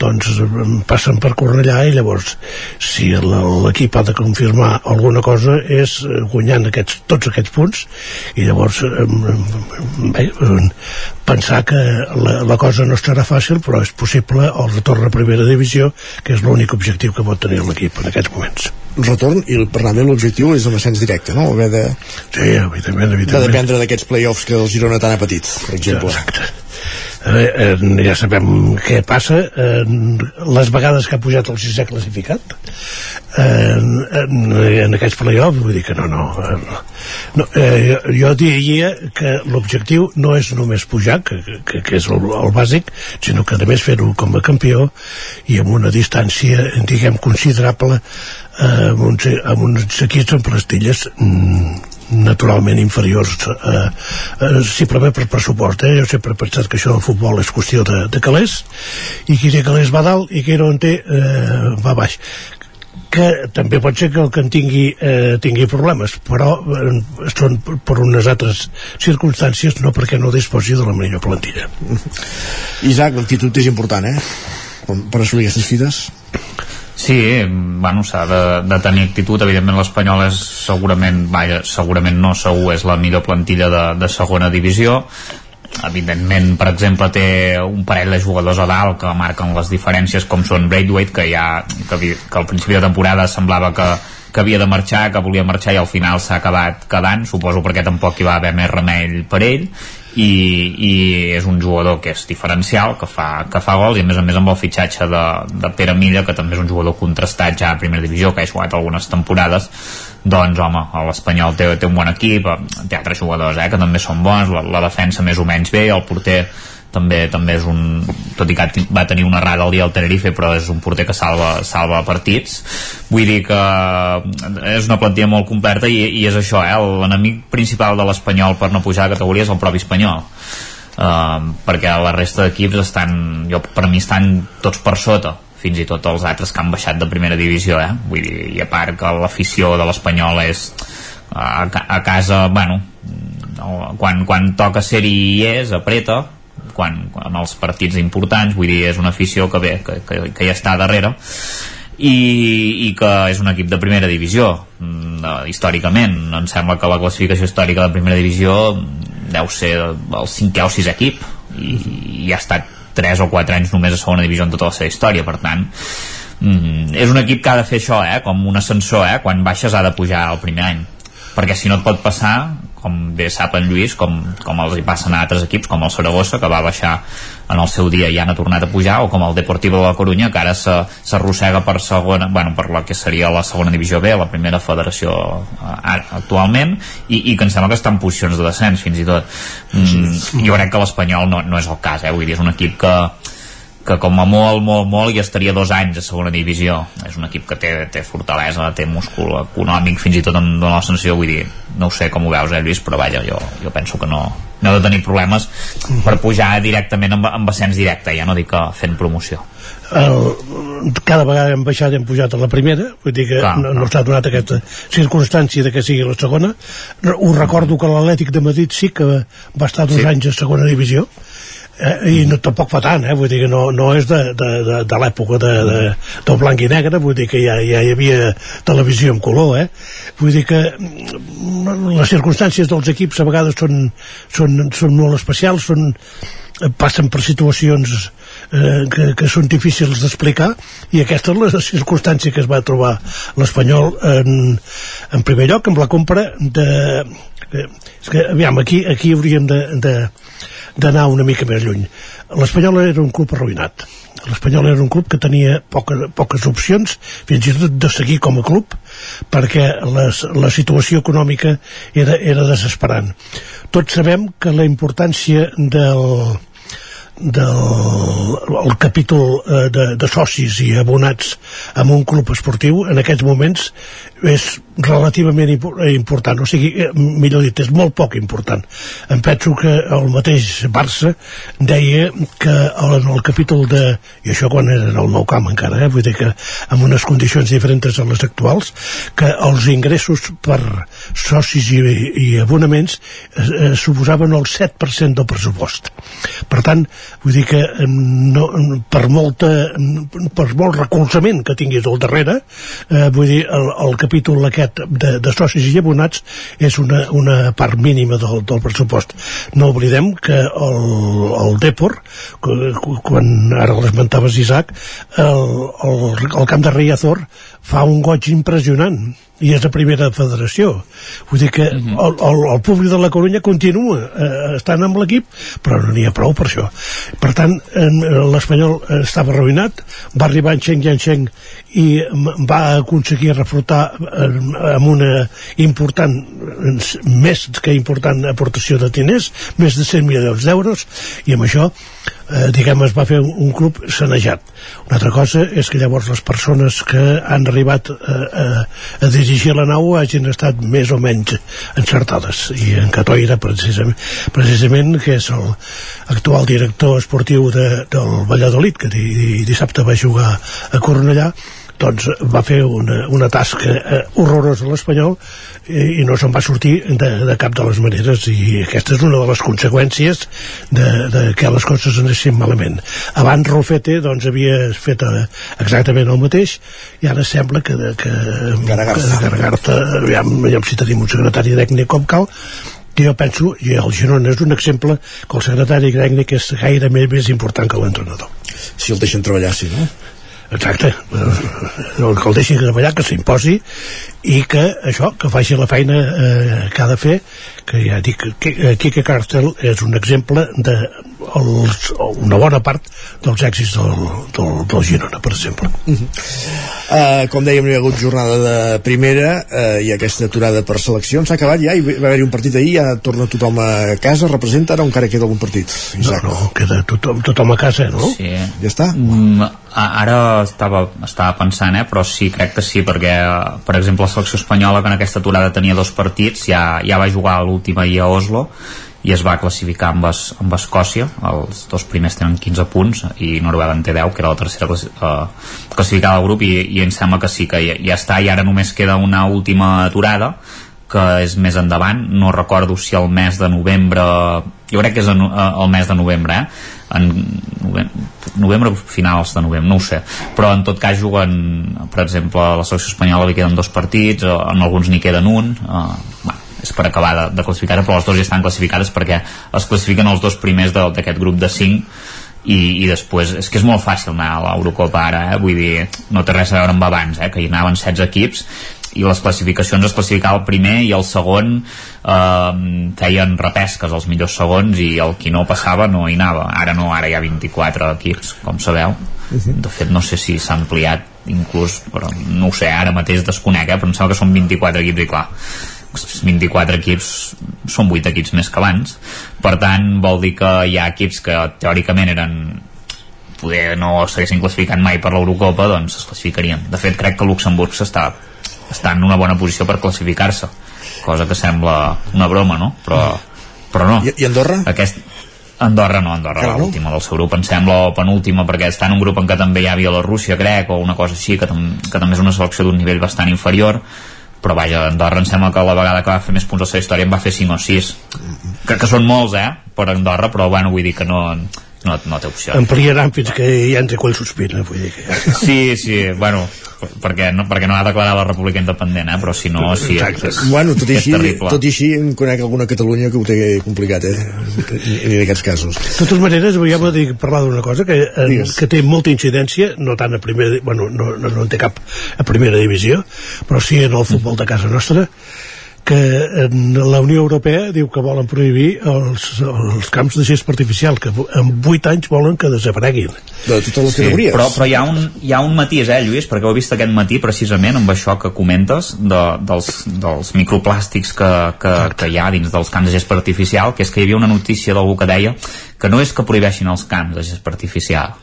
doncs passen per Cornellà i llavors si l'equip ha de confirmar alguna cosa és guanyant aquests, tots aquests punts i llavors bé, pensar que la, la cosa no estarà fàcil però és possible el retorn a primera divisió que és l'únic objectiu que pot tenir l'equip en aquests moments. Retorn i per anar l'objectiu és l'ascens directe, no? Haver de... Sí, evidentment, evidentment. De dependre d'aquests play-offs que el Girona tant ha patit, per exemple. Exacte. Eh, eh, ja sabem què passa. Eh, les vegades que ha pujat el sisè classificat eh, en, en aquests play-offs vull dir que no, no, eh, no eh, jo, jo diria que l'objectiu no és només pujar que, que, que és el, el bàsic sinó que a més fer-ho com a campió i amb una distància diguem considerable eh, amb, uns, amb uns equips amb plastilles mm, naturalment inferiors eh, eh, simplement per pressupost eh? jo sempre he pensat que això del futbol és qüestió de, de calés i qui té calés va dalt i qui no en té eh, va baix que també pot ser que el que en tingui, eh, tingui problemes però eh, són per unes altres circumstàncies no perquè no disposi de la millor plantilla Isaac, l'actitud és important eh? per assolir aquestes fites Sí, bueno, s'ha de, de tenir actitud. Evidentment l'Espanyol és segurament, vaja, segurament no, segur és la millor plantilla de, de segona divisió. Evidentment, per exemple, té un parell de jugadors a dalt que marquen les diferències, com són Braithwaite, que ja que, que al principi de temporada semblava que, que havia de marxar, que volia marxar i al final s'ha acabat quedant, suposo perquè tampoc hi va haver més remei per ell i, i és un jugador que és diferencial, que fa, que fa gols i a més a més amb el fitxatge de, de Pere Milla que també és un jugador contrastat ja a primera divisió que ha jugat algunes temporades. Doncs home, l'Espanyol té, té un bon equip té altres jugadors eh, que també són bons la, la defensa més o menys bé el porter també també és un tot i que va tenir una rara al dia al Tenerife però és un porter que salva, salva partits vull dir que és una plantilla molt completa i, i és això, eh? l'enemic principal de l'Espanyol per no pujar a categoria és el propi Espanyol uh, perquè la resta d'equips estan jo, per mi estan tots per sota fins i tot els altres que han baixat de primera divisió eh? vull dir, i a part que l'afició de l'Espanyol és a, a casa, bueno quan, quan toca ser-hi és, apreta quan, quan els partits importants vull dir, és una afició que bé que, que, que ja està darrere i, i que és un equip de primera divisió mm, històricament em sembla que la classificació històrica de primera divisió deu ser el cinquè o sis equip i, i ha estat 3 o 4 anys només a segona divisió en tota la seva història per tant mm, és un equip que ha de fer això eh? com un ascensor, eh? quan baixes ha de pujar el primer any perquè si no et pot passar com bé sap en Lluís, com, com els hi passen a altres equips, com el Saragossa, que va baixar en el seu dia i ja han tornat a pujar, o com el Deportivo de la Corunya, que ara s'arrossega per segona, bueno, per la que seria la segona divisió B, la primera federació eh, actualment, i, i que em sembla que està en posicions de descens, fins i tot. Mm, jo crec que l'Espanyol no, no és el cas, eh? vull dir, és un equip que, que com a molt, molt, molt hi estaria dos anys a segona divisió. És un equip que té, té fortalesa té múscul econòmic, fins i tot em dóna la sensació vull dir, no ho sé com ho veus eh Lluís, però vaja, jo, jo penso que no, no de tenir problemes per pujar directament amb, amb ascens directe ja no dic que fent promoció. El, cada vegada hem baixat i hem pujat a la primera vull dir que Clar, no, no s'ha donat aquesta circumstància de que sigui la segona. Ho recordo que l'Atlètic de Madrid sí que va estar dos Sí. anys a segona divisió eh, i no, tampoc fa tant, eh? vull dir que no, no és de, de, de, de l'època de, de, del blanc i negre, vull dir que ja, ja hi havia televisió en color, eh? vull dir que mm, les circumstàncies dels equips a vegades són, són, són molt especials, són, passen per situacions eh, que, que són difícils d'explicar i aquesta és la circumstància que es va trobar l'Espanyol en, en primer lloc amb la compra de eh, és que, aviam, aquí, aquí hauríem de, de, d'anar una mica més lluny. L'Espanyol era un club arruïnat. L'Espanyol era un club que tenia poca, poques opcions, fins i tot de seguir com a club, perquè les, la situació econòmica era, era desesperant. Tots sabem que la importància del, del el capítol eh, de, de socis i abonats en un club esportiu en aquests moments és relativament eh, important, o sigui, eh, millor dit, és molt poc important. Em penso que el mateix Barça deia que en el capítol de... i això quan era el nou camp encara, eh? vull dir que amb unes condicions diferents a les actuals, que els ingressos per socis i, i abonaments eh, eh, suposaven el 7% del pressupost. Per tant, vull dir que no, per, molta, per molt recolzament que tinguis al darrere, eh, vull dir, el, el capítol aquest de, de socis i abonats és una, una part mínima del, del pressupost. No oblidem que el, el Depor, quan ara l'esmentaves Isaac, el, el, el camp de Riazor fa un goig impressionant i és la primera federació. Vull dir que el, el, el públic de la Corunya continua eh, estant amb l'equip però no n'hi ha prou per això. Per tant l'Espanyol estava arruïnat va arribar en Cheng Yancheng i va aconseguir reflotar eh, amb una important més que important aportació de diners més de 100 milions d'euros i amb això eh, diguem es va fer un, un club sanejat. Una altra cosa és que llavors les persones que han arribat eh, a, a dirigir la nau hagin estat més o menys encertades. I en Catoira precisament, precisament que és el actual director esportiu de, del Valladolid que di, dissabte va jugar a Cornellà doncs va fer una, una tasca eh, horrorosa a l'Espanyol i, i no se'n va sortir de, de cap de les maneres i aquesta és una de les conseqüències de, de que les coses anessin malament abans Rufete doncs havia fet eh, exactament el mateix i ara sembla que, que, Garagarta. Garagarta aviam, aviam si tenim un secretari tècnic com cal que jo penso, i el Girona és un exemple que el secretari tècnic és gaire més, més important que l'entrenador si el deixen treballar, sí, no? Exacte, el que el deixi treballar, que s'imposi i que això, que faci la feina eh, que ha de fer, que ja dic que eh, Quique Cartel és un exemple de els, una bona part dels èxits del, del, del Girona, per exemple. Uh, com dèiem, no hi ha hagut jornada de primera uh, i aquesta aturada per seleccions s'ha acabat ja, i va haver-hi un partit ahir ja torna tothom a casa, representa ara encara queda algun partit? Isaac? No, no, queda tothom, tothom a casa, no? Sí. Ja està? Mm, ara estava, estava pensant, eh, però sí, crec que sí, perquè, per exemple, la selecció espanyola, que en aquesta aturada tenia dos partits, ja, ja va jugar l'última ahir a Oslo, i es va classificar amb, es, amb Escòcia. Els dos primers tenen 15 punts i Noruega en té 10 que era la tercera uh, classificada del grup i, i em sembla que sí que ja, ja està i ara només queda una última aturada que és més endavant. No recordo si el mes de novembre jo crec que és en, eh, el mes de novembre eh? en novembre, novembre finals de novembre, no ho sé però en tot cas juguen per exemple a la selecció espanyola li queden dos partits eh, en alguns n'hi queden un eh, bueno, és per acabar de, de classificar però les dues ja estan classificades perquè es classifiquen els dos primers d'aquest grup de 5 i, i després, és que és molt fàcil anar a l'Eurocopa ara, eh? vull dir no té res a veure amb abans, eh? que hi anaven 16 equips i les classificacions es classificava el primer i el segon eh, feien repesques els millors segons i el qui no passava no hi anava ara no, ara hi ha 24 equips com sabeu de fet no sé si s'ha ampliat inclús, però no ho sé, ara mateix desconec, eh? però em sembla que són 24 equips i clar 24 equips són 8 equips més que abans per tant vol dir que hi ha equips que teòricament eren poder no s'haguessin classificat mai per l'Eurocopa doncs es classificarien. De fet crec que Luxemburg està, està en una bona posició per classificar-se cosa que sembla una broma no? però, però no I, i Andorra? Aquest, Andorra no, Andorra Claro. l'última del seu grup em sembla o penúltima perquè està en un grup en què també hi ha Bielorússia crec o una cosa així que, tam que també és una selecció d'un nivell bastant inferior però vaja, Andorra em sembla que la vegada que va fer més punts a la seva història en va fer 5 o 6 que, que són molts eh, per Andorra però bueno, vull dir que no, no, no té opció Ampliaran fins que hi entri quan sospira, vull dir que... Sí, sí, bueno, perquè no, perquè no ha declarat la república independent, eh? però si no, sí, és, Bueno, tot i, és així, terrible. tot i així em conec alguna Catalunya que ho té complicat, eh? En aquests casos. De totes maneres, ja m'ho dir parlar d'una cosa que, en, que té molta incidència, no tant a primera, bueno, no, no, no en té cap a primera divisió, però sí en el futbol de casa nostra, que la Unió Europea diu que volen prohibir els, els camps de gespa artificial, que en 8 anys volen que desapareguin. De totes les Sí, però, però hi, ha un, hi ha un matís, eh, Lluís, perquè ho he vist aquest matí precisament amb això que comentes de, dels, dels microplàstics que, que, que hi ha dins dels camps de gespa artificial, que és que hi havia una notícia d'algú que deia que no és que prohibeixin els camps de gespa artificial,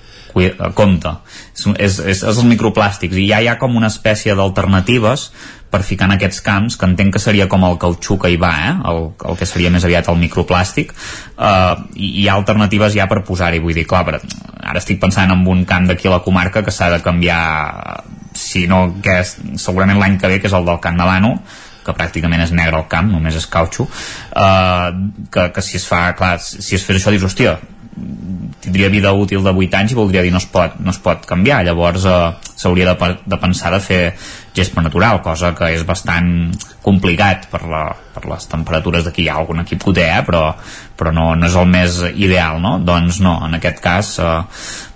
compte, és, és, és, és els microplàstics i ja hi ha com una espècie d'alternatives per ficar en aquests camps, que entenc que seria com el cautxú que hi va, eh? el, el que seria més aviat el microplàstic, eh, i hi ha alternatives ja per posar-hi, vull dir, clar, però ara estic pensant en un camp d'aquí a la comarca que s'ha de canviar, si no, que és, segurament l'any que ve, que és el del Camp de l'Ano, que pràcticament és negre el camp, només és cautxú, eh, que, que si es fa, clar, si es fes això dius, hòstia, tindria vida útil de 8 anys i voldria dir no es pot, no es pot canviar llavors eh, s'hauria de, de pensar de fer gespa natural, cosa que és bastant complicat per, la, per les temperatures d'aquí hi ha algun equip que ho té eh, però, però no, no és el més ideal no? doncs no, en aquest cas eh,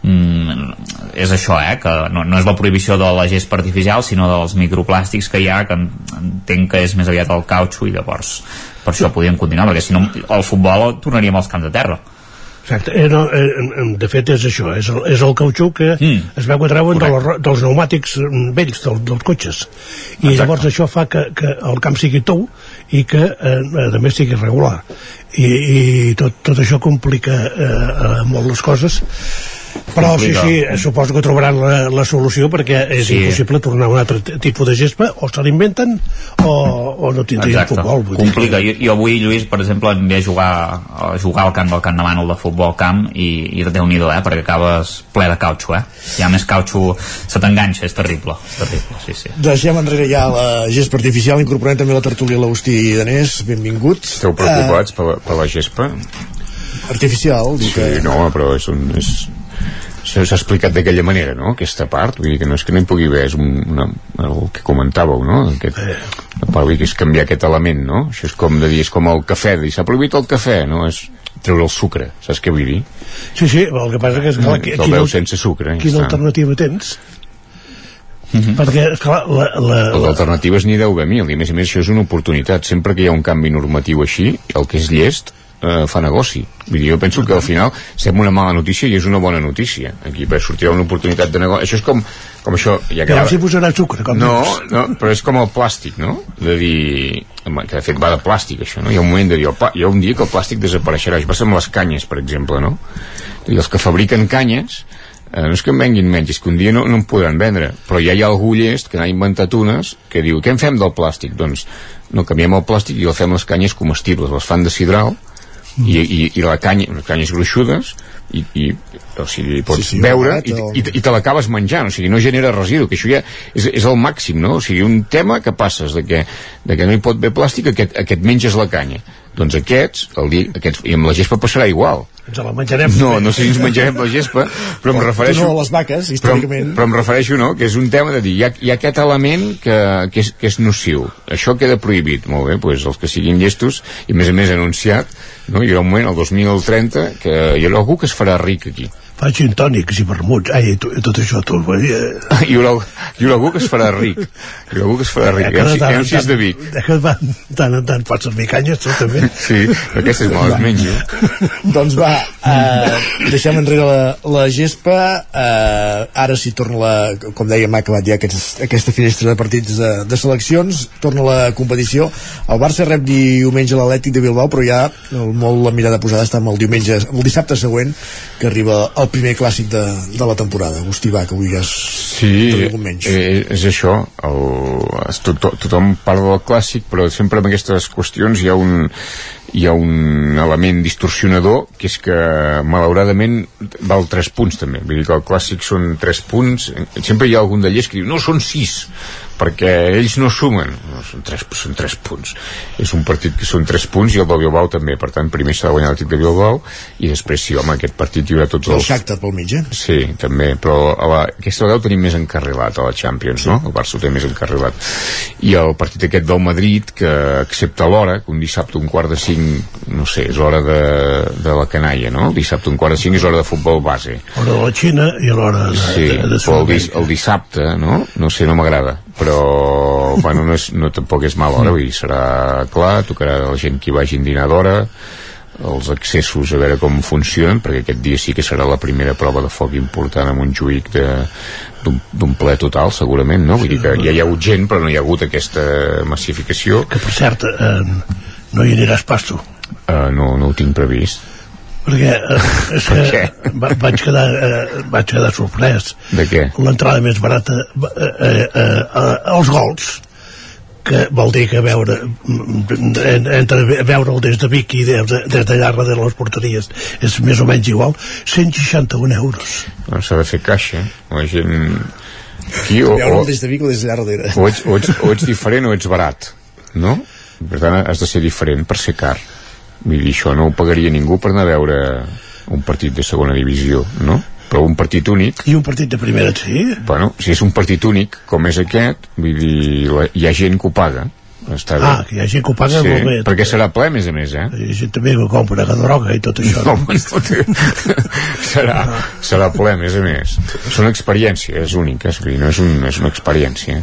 mm, és això eh, que no, no és la prohibició de la gespa artificial sinó dels microplàstics que hi ha que en- entenc que és més aviat el cautxú i llavors per això podríem continuar perquè si no el futbol tornaríem als camps de terra Exacte, eh, no, eh, de fet és això, és el, és el cautxú que mm. es veu que treuen de ro- dels pneumàtics mm, vells del, dels cotxes. I Exacte. llavors això fa que, que el camp sigui tou i que eh, a més sigui regular. I, i tot, tot això complica eh, eh, molt les coses però sí, Complica. sí, eh, suposo que trobaran la, la solució perquè és Sí. impossible tornar a un altre tipus de gespa o se l'inventen o, o no tindrien futbol vull dir que- complica. Jo, jo avui, Lluís, per exemple, em ve a jugar, a jugar al camp del Camp de Mànol de futbol camp i, i déu nhi eh, perquè acabes ple de cautxo, eh? Hi ha més cautxo, se t'enganxa, és terrible, és terrible, sí, sí. Deixem enrere ja la gespa artificial, incorporem també la tertúlia l'Agustí Danés, benvingut. Esteu preocupats per, la, per la gespa? Artificial, Sí, que... no, però és un... És, s'ha explicat d'aquella manera, no?, aquesta part, vull dir que no és que no hi pugui haver, és un, una, el que comentàveu, no?, aquest, la part, que és canviar aquest element, no?, això és com de dir, és com el cafè, de dir, s'ha prohibit el cafè, no?, és treure el sucre, saps què vull dir? sí, sí, el que passa que és clar, Mm, te'l quina- veus sense sucre, quina alternativa tens? Mhm. perquè, esclar, la, la, Les alternatives n'hi deu haver mil, i a més a més això és una oportunitat. Sempre que hi ha un canvi normatiu així, el que és llest eh, fa negoci. Vull dir, jo penso que al final sembla una mala notícia i és una bona notícia. Aquí per sortir una oportunitat de negoci. Això és com, com això... Ja que no s'hi posarà sucre, com no, dius. no, però és com el plàstic, no? De dir... Que de fet va de plàstic, això, no? Hi ha un moment de dir... pla- Hi ha un dia que el plàstic desapareixerà. Això passa amb les canyes, per exemple, no? I els que fabriquen canyes eh, no és que en venguin menys, és que un dia no, no en podran vendre, però ja hi ha algú llest que n'ha inventat unes que diu, què en fem del plàstic? Doncs no canviem el plàstic i el fem les canyes comestibles, les fan de sidral i, i, i la canya, les canyes gruixudes i, i o sigui, pots Sí, sí, barat i, o- i, i te l'acabes menjant, o sigui, no genera residu, que això ja és, és el màxim, no? O sigui, un tema que passes de que, de que no hi pot haver plàstic, aquest, aquest menges la canya. Doncs aquests, el dia, aquests, i amb la gespa passarà igual. ens la menjarem No, no sé si ens menjarem la gespa, però em refereixo... no, les vaques, Però, històricament. però em refereixo, no?, que és un tema de dir, hi ha, hi ha aquest element que, que, és, que és nociu. Això queda prohibit, molt bé, doncs els que siguin llestos, i a més a més anunciat, no?, hi haurà un moment, el 2030, que hi haurà algú que es farà ric aquí. Fa gin tònics i vermuts ai, tu, tot això tu eh, [laughs] hi, haurà, hi haurà algú que es farà ric. Hi haurà algú que es farà ric. Ja, ja, ja, si és de Vic. que va, tant en tant pots servir canyes tu també [laughs] Sí, aquestes me les menjo. doncs va, eh, deixem enrere la, la gespa eh, ara sí torna la, com dèiem ha acabat ja aquest, aquesta finestra de partits de, de seleccions, torna la competició el Barça rep diumenge l'Atlètic de Bilbao però ja el, molt la mirada posada està amb el diumenge el dissabte següent que arriba el el primer clàssic de, de la temporada. Agustí va, que avui ja és Sí, eh, és això el, és, to, to, tothom parla del clàssic però sempre en aquestes qüestions hi ha un hi ha un element distorsionador que és que malauradament val 3 punts també. Vull dir que el clàssic són 3 punts. Sempre hi ha algun d'allers que diu no són 6 perquè ells no sumen no, són, 3, són 3 punts és un partit que són 3 punts i el del Bilbao també per tant primer s'ha de guanyar l'Atlètic de Bilbao i després sí, home, aquest partit hi haurà tots el els... Shakhtar pel mig, eh? Sí, també, però a la, aquesta vegada ho tenim més encarrilat a la Champions, no? El Barça ho té més encarrilat. I el partit aquest del Madrid, que excepte l'hora, que un dissabte un quart de cinc, no sé, és l'hora de, de la canalla, no? El dissabte un quart de cinc és l'hora de futbol base. Hora de la Xina i l'hora de, Sí, de, de però el, el dissabte, no? No sé, no m'agrada però bueno, no, és, no tampoc és mala hora vull dir, serà clar, tocarà a la gent que hi vagin dinar d'hora els accessos a veure com funcionen perquè aquest dia sí que serà la primera prova de foc important a Montjuïc de- d'un d'un ple total segurament no? vull dir que ja hi ha hagut gent però no hi ha hagut aquesta massificació. Que per cert eh, no hi aniràs pas tu. Uh, no, no ho tinc previst perquè eh, és Per que va, vaig, quedar, eh, vaig quedar sorprès de què? l'entrada més barata eh, eh, eh, els gols que vol dir que veure en- entre veure'l des de Vic i des de- des d'allà darrere les porteries és més o menys igual 161 euros Doncs s'ha de fer caixa la gent aquí o, o, des de Vic o des d'allà darrere. o ets, o, ets, o ets diferent o ets barat no? per tant has de ser diferent per ser car dir, això no ho pagaria ningú per anar a veure un partit de segona divisió no? però un partit únic i un partit de primera sí bueno, si és un partit únic com és aquest vull dir, la, hi ha gent que ho paga està bé ah, que hi ha gent que ho paga sí, molt bé perquè serà ple a més a més eh? hi ha gent també que compra droga i tot això no, no té... [laughs] serà, serà ple, a més a més. Són experiències úniques, vull dir, no és, un, és una experiència.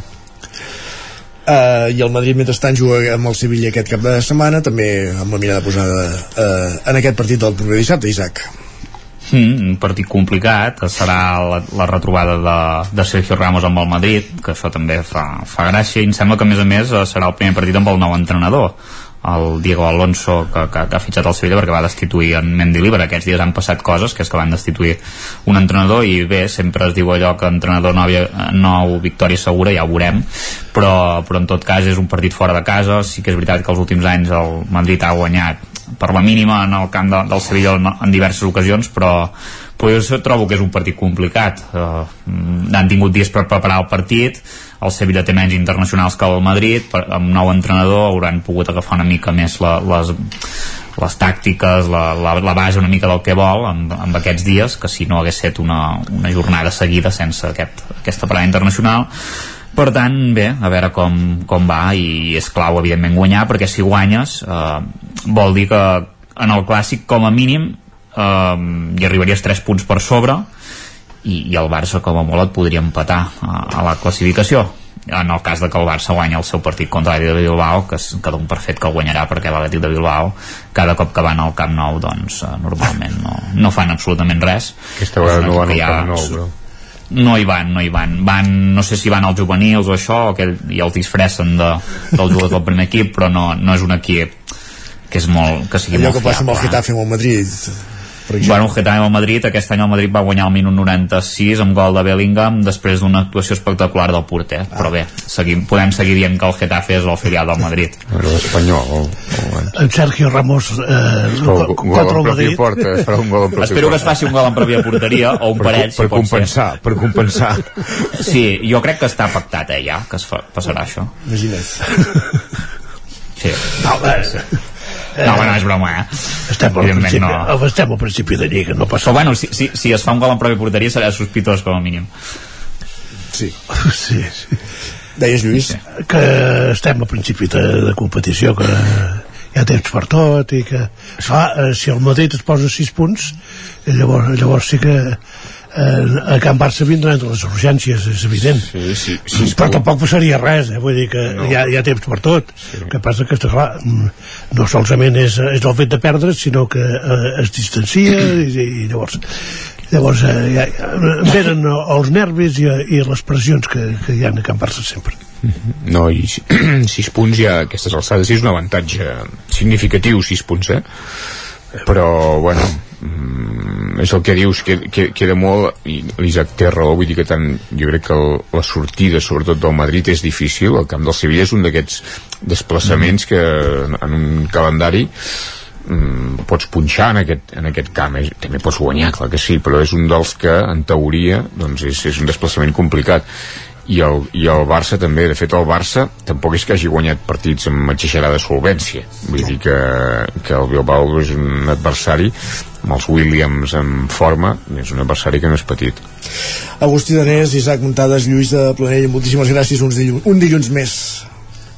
Uh, i el Madrid mentrestant juga amb el Sevilla aquest cap de setmana també amb la mirada posada uh, en aquest partit del proper dissabte, Isaac. Mm, un partit complicat. Serà la, la retrobada de, de Sergio Ramos amb el Madrid que això també fa, fa gràcia i em sembla que a més a més eh, serà el primer partit amb el nou entrenador el Diego Alonso que, que, que ha fitxat el Sevilla perquè va destituir en Mendilibar. Aquests dies han passat coses que és que van destituir un entrenador i bé, sempre es diu allò que entrenador no, havia, no victòria segura ja ho veurem. Però, però en tot cas és un partit fora de casa. Sí que és veritat que els últims anys el Madrid ha guanyat per la mínima en el camp de, del Sevilla en, en diverses ocasions però, però jo trobo que és un partit complicat. Uh, han tingut dies per preparar el partit el Sevilla té menys internacionals que el Madrid per, amb nou entrenador hauran pogut agafar una mica més la, les, les tàctiques, la, la, la base una mica del que vol amb, amb aquests dies que si no hagués set una, una jornada seguida sense aquest, aquesta parada internacional. Per tant, bé, a veure com, com va i és clau, evidentment, guanyar perquè si guanyes eh, vol dir que en el clàssic, com a mínim eh, hi arribaries 3 punts per sobre i, i el Barça com a molt et podria empatar a, a la classificació en el cas de que el Barça guanya el seu partit contra l'Atlètic de Bilbao que, és, que d'un per fet que el guanyarà perquè l'Atlètic de Bilbao cada cop que van al Camp Nou doncs eh, normalment no, no fan absolutament res Aquesta vegada un no van equip al Camp Nou, però. no hi van, no hi van. van no sé si van als juvenils o això o que i els disfressen de, dels jugadors del primer equip però no, no és un equip que és molt, que sigui allò molt que passa amb el fiable. Getafe amb el Madrid Bueno, el Getafe al Madrid, aquest any el Madrid va guanyar el minut 96 amb gol de Bellingham després d'una actuació espectacular del porter. Ah. Però bé, seguim, podem seguir dient que el Getafe és el filial del Madrid. L'Espanyol. en Sergio Ramos eh, Gol- gol contra el Madrid porta, un gol en Espero que es faci un gol en pròpia porteria o un Per- parell, per si pot compensar, ser. per compensar. Sí, jo crec que està pactat, eh, ja, que es fa, passarà això. imagina't Sí. no, eh, No, bueno, és broma, eh? estem al, principi, no. estem al principi de lliga no passa Però bueno, si, si, si es fa un gol en pròpia porteria serà sospitós com a mínim. sí. [laughs] sí, sí. deies Lluís que estem al principi de, de competició que hi ha temps per tot i que clar, eh, si el Madrid es posa 6 punts eh, llavors, llavors sí que eh, a Can Barça vindran les urgències és evident sí, sí, sí, però tampoc passaria res eh? vull dir que no. hi, ha, hi ha temps per tot sí. que passa que està clar mm, no solament és, és el fet de perdre sinó que eh, es distancia [clears throat] i, i llavors llavors eh, ja, ja, venen els nervis i, i les pressions que, que hi ha a Can Barça sempre [clears throat] No, i 6 [clears throat] punts ja a aquestes alçades és un avantatge significatiu, 6 punts, eh? Però, bueno, és el que dius, que, que, queda molt i l'Isaac té raó, vull dir que tant, jo crec que el, la sortida sobretot del Madrid és difícil, el camp del Sevilla és un d'aquests desplaçaments que en, en un calendari mm, pots punxar en aquest, en aquest camp. És, també pots guanyar, clar que sí però és un dels que en teoria doncs és, és un desplaçament complicat. I el, i el Barça també, de fet el Barça tampoc és que hagi guanyat partits amb exagerada solvència. Vull dir que, que el Bilbao és un adversari amb els Williams en forma és un adversari que no és petit Agustí Danés, Isaac Muntades, Lluís de Planell moltíssimes gràcies, uns dilluns, un dilluns més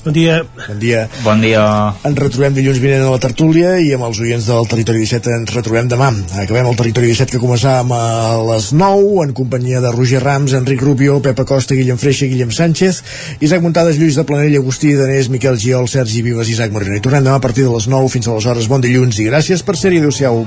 Bon dia. Bon dia. Bon dia. Ens retrobem dilluns vinent a la tertúlia i amb els oients del Territori 17 ens retrobem demà. Acabem el Territori 17 que començàvem a les 9 en companyia de Roger Rams, Enric Rubio, Pepa Costa, Guillem Freixa Guillem Sánchez, Isaac Muntades, Lluís de Planell, Agustí, Danés, Miquel Giol, Sergi Vives, Isaac Moreno. I tornem demà a partir de les 9 fins a les hores. Bon dilluns i gràcies per ser-hi. Adéu-siau.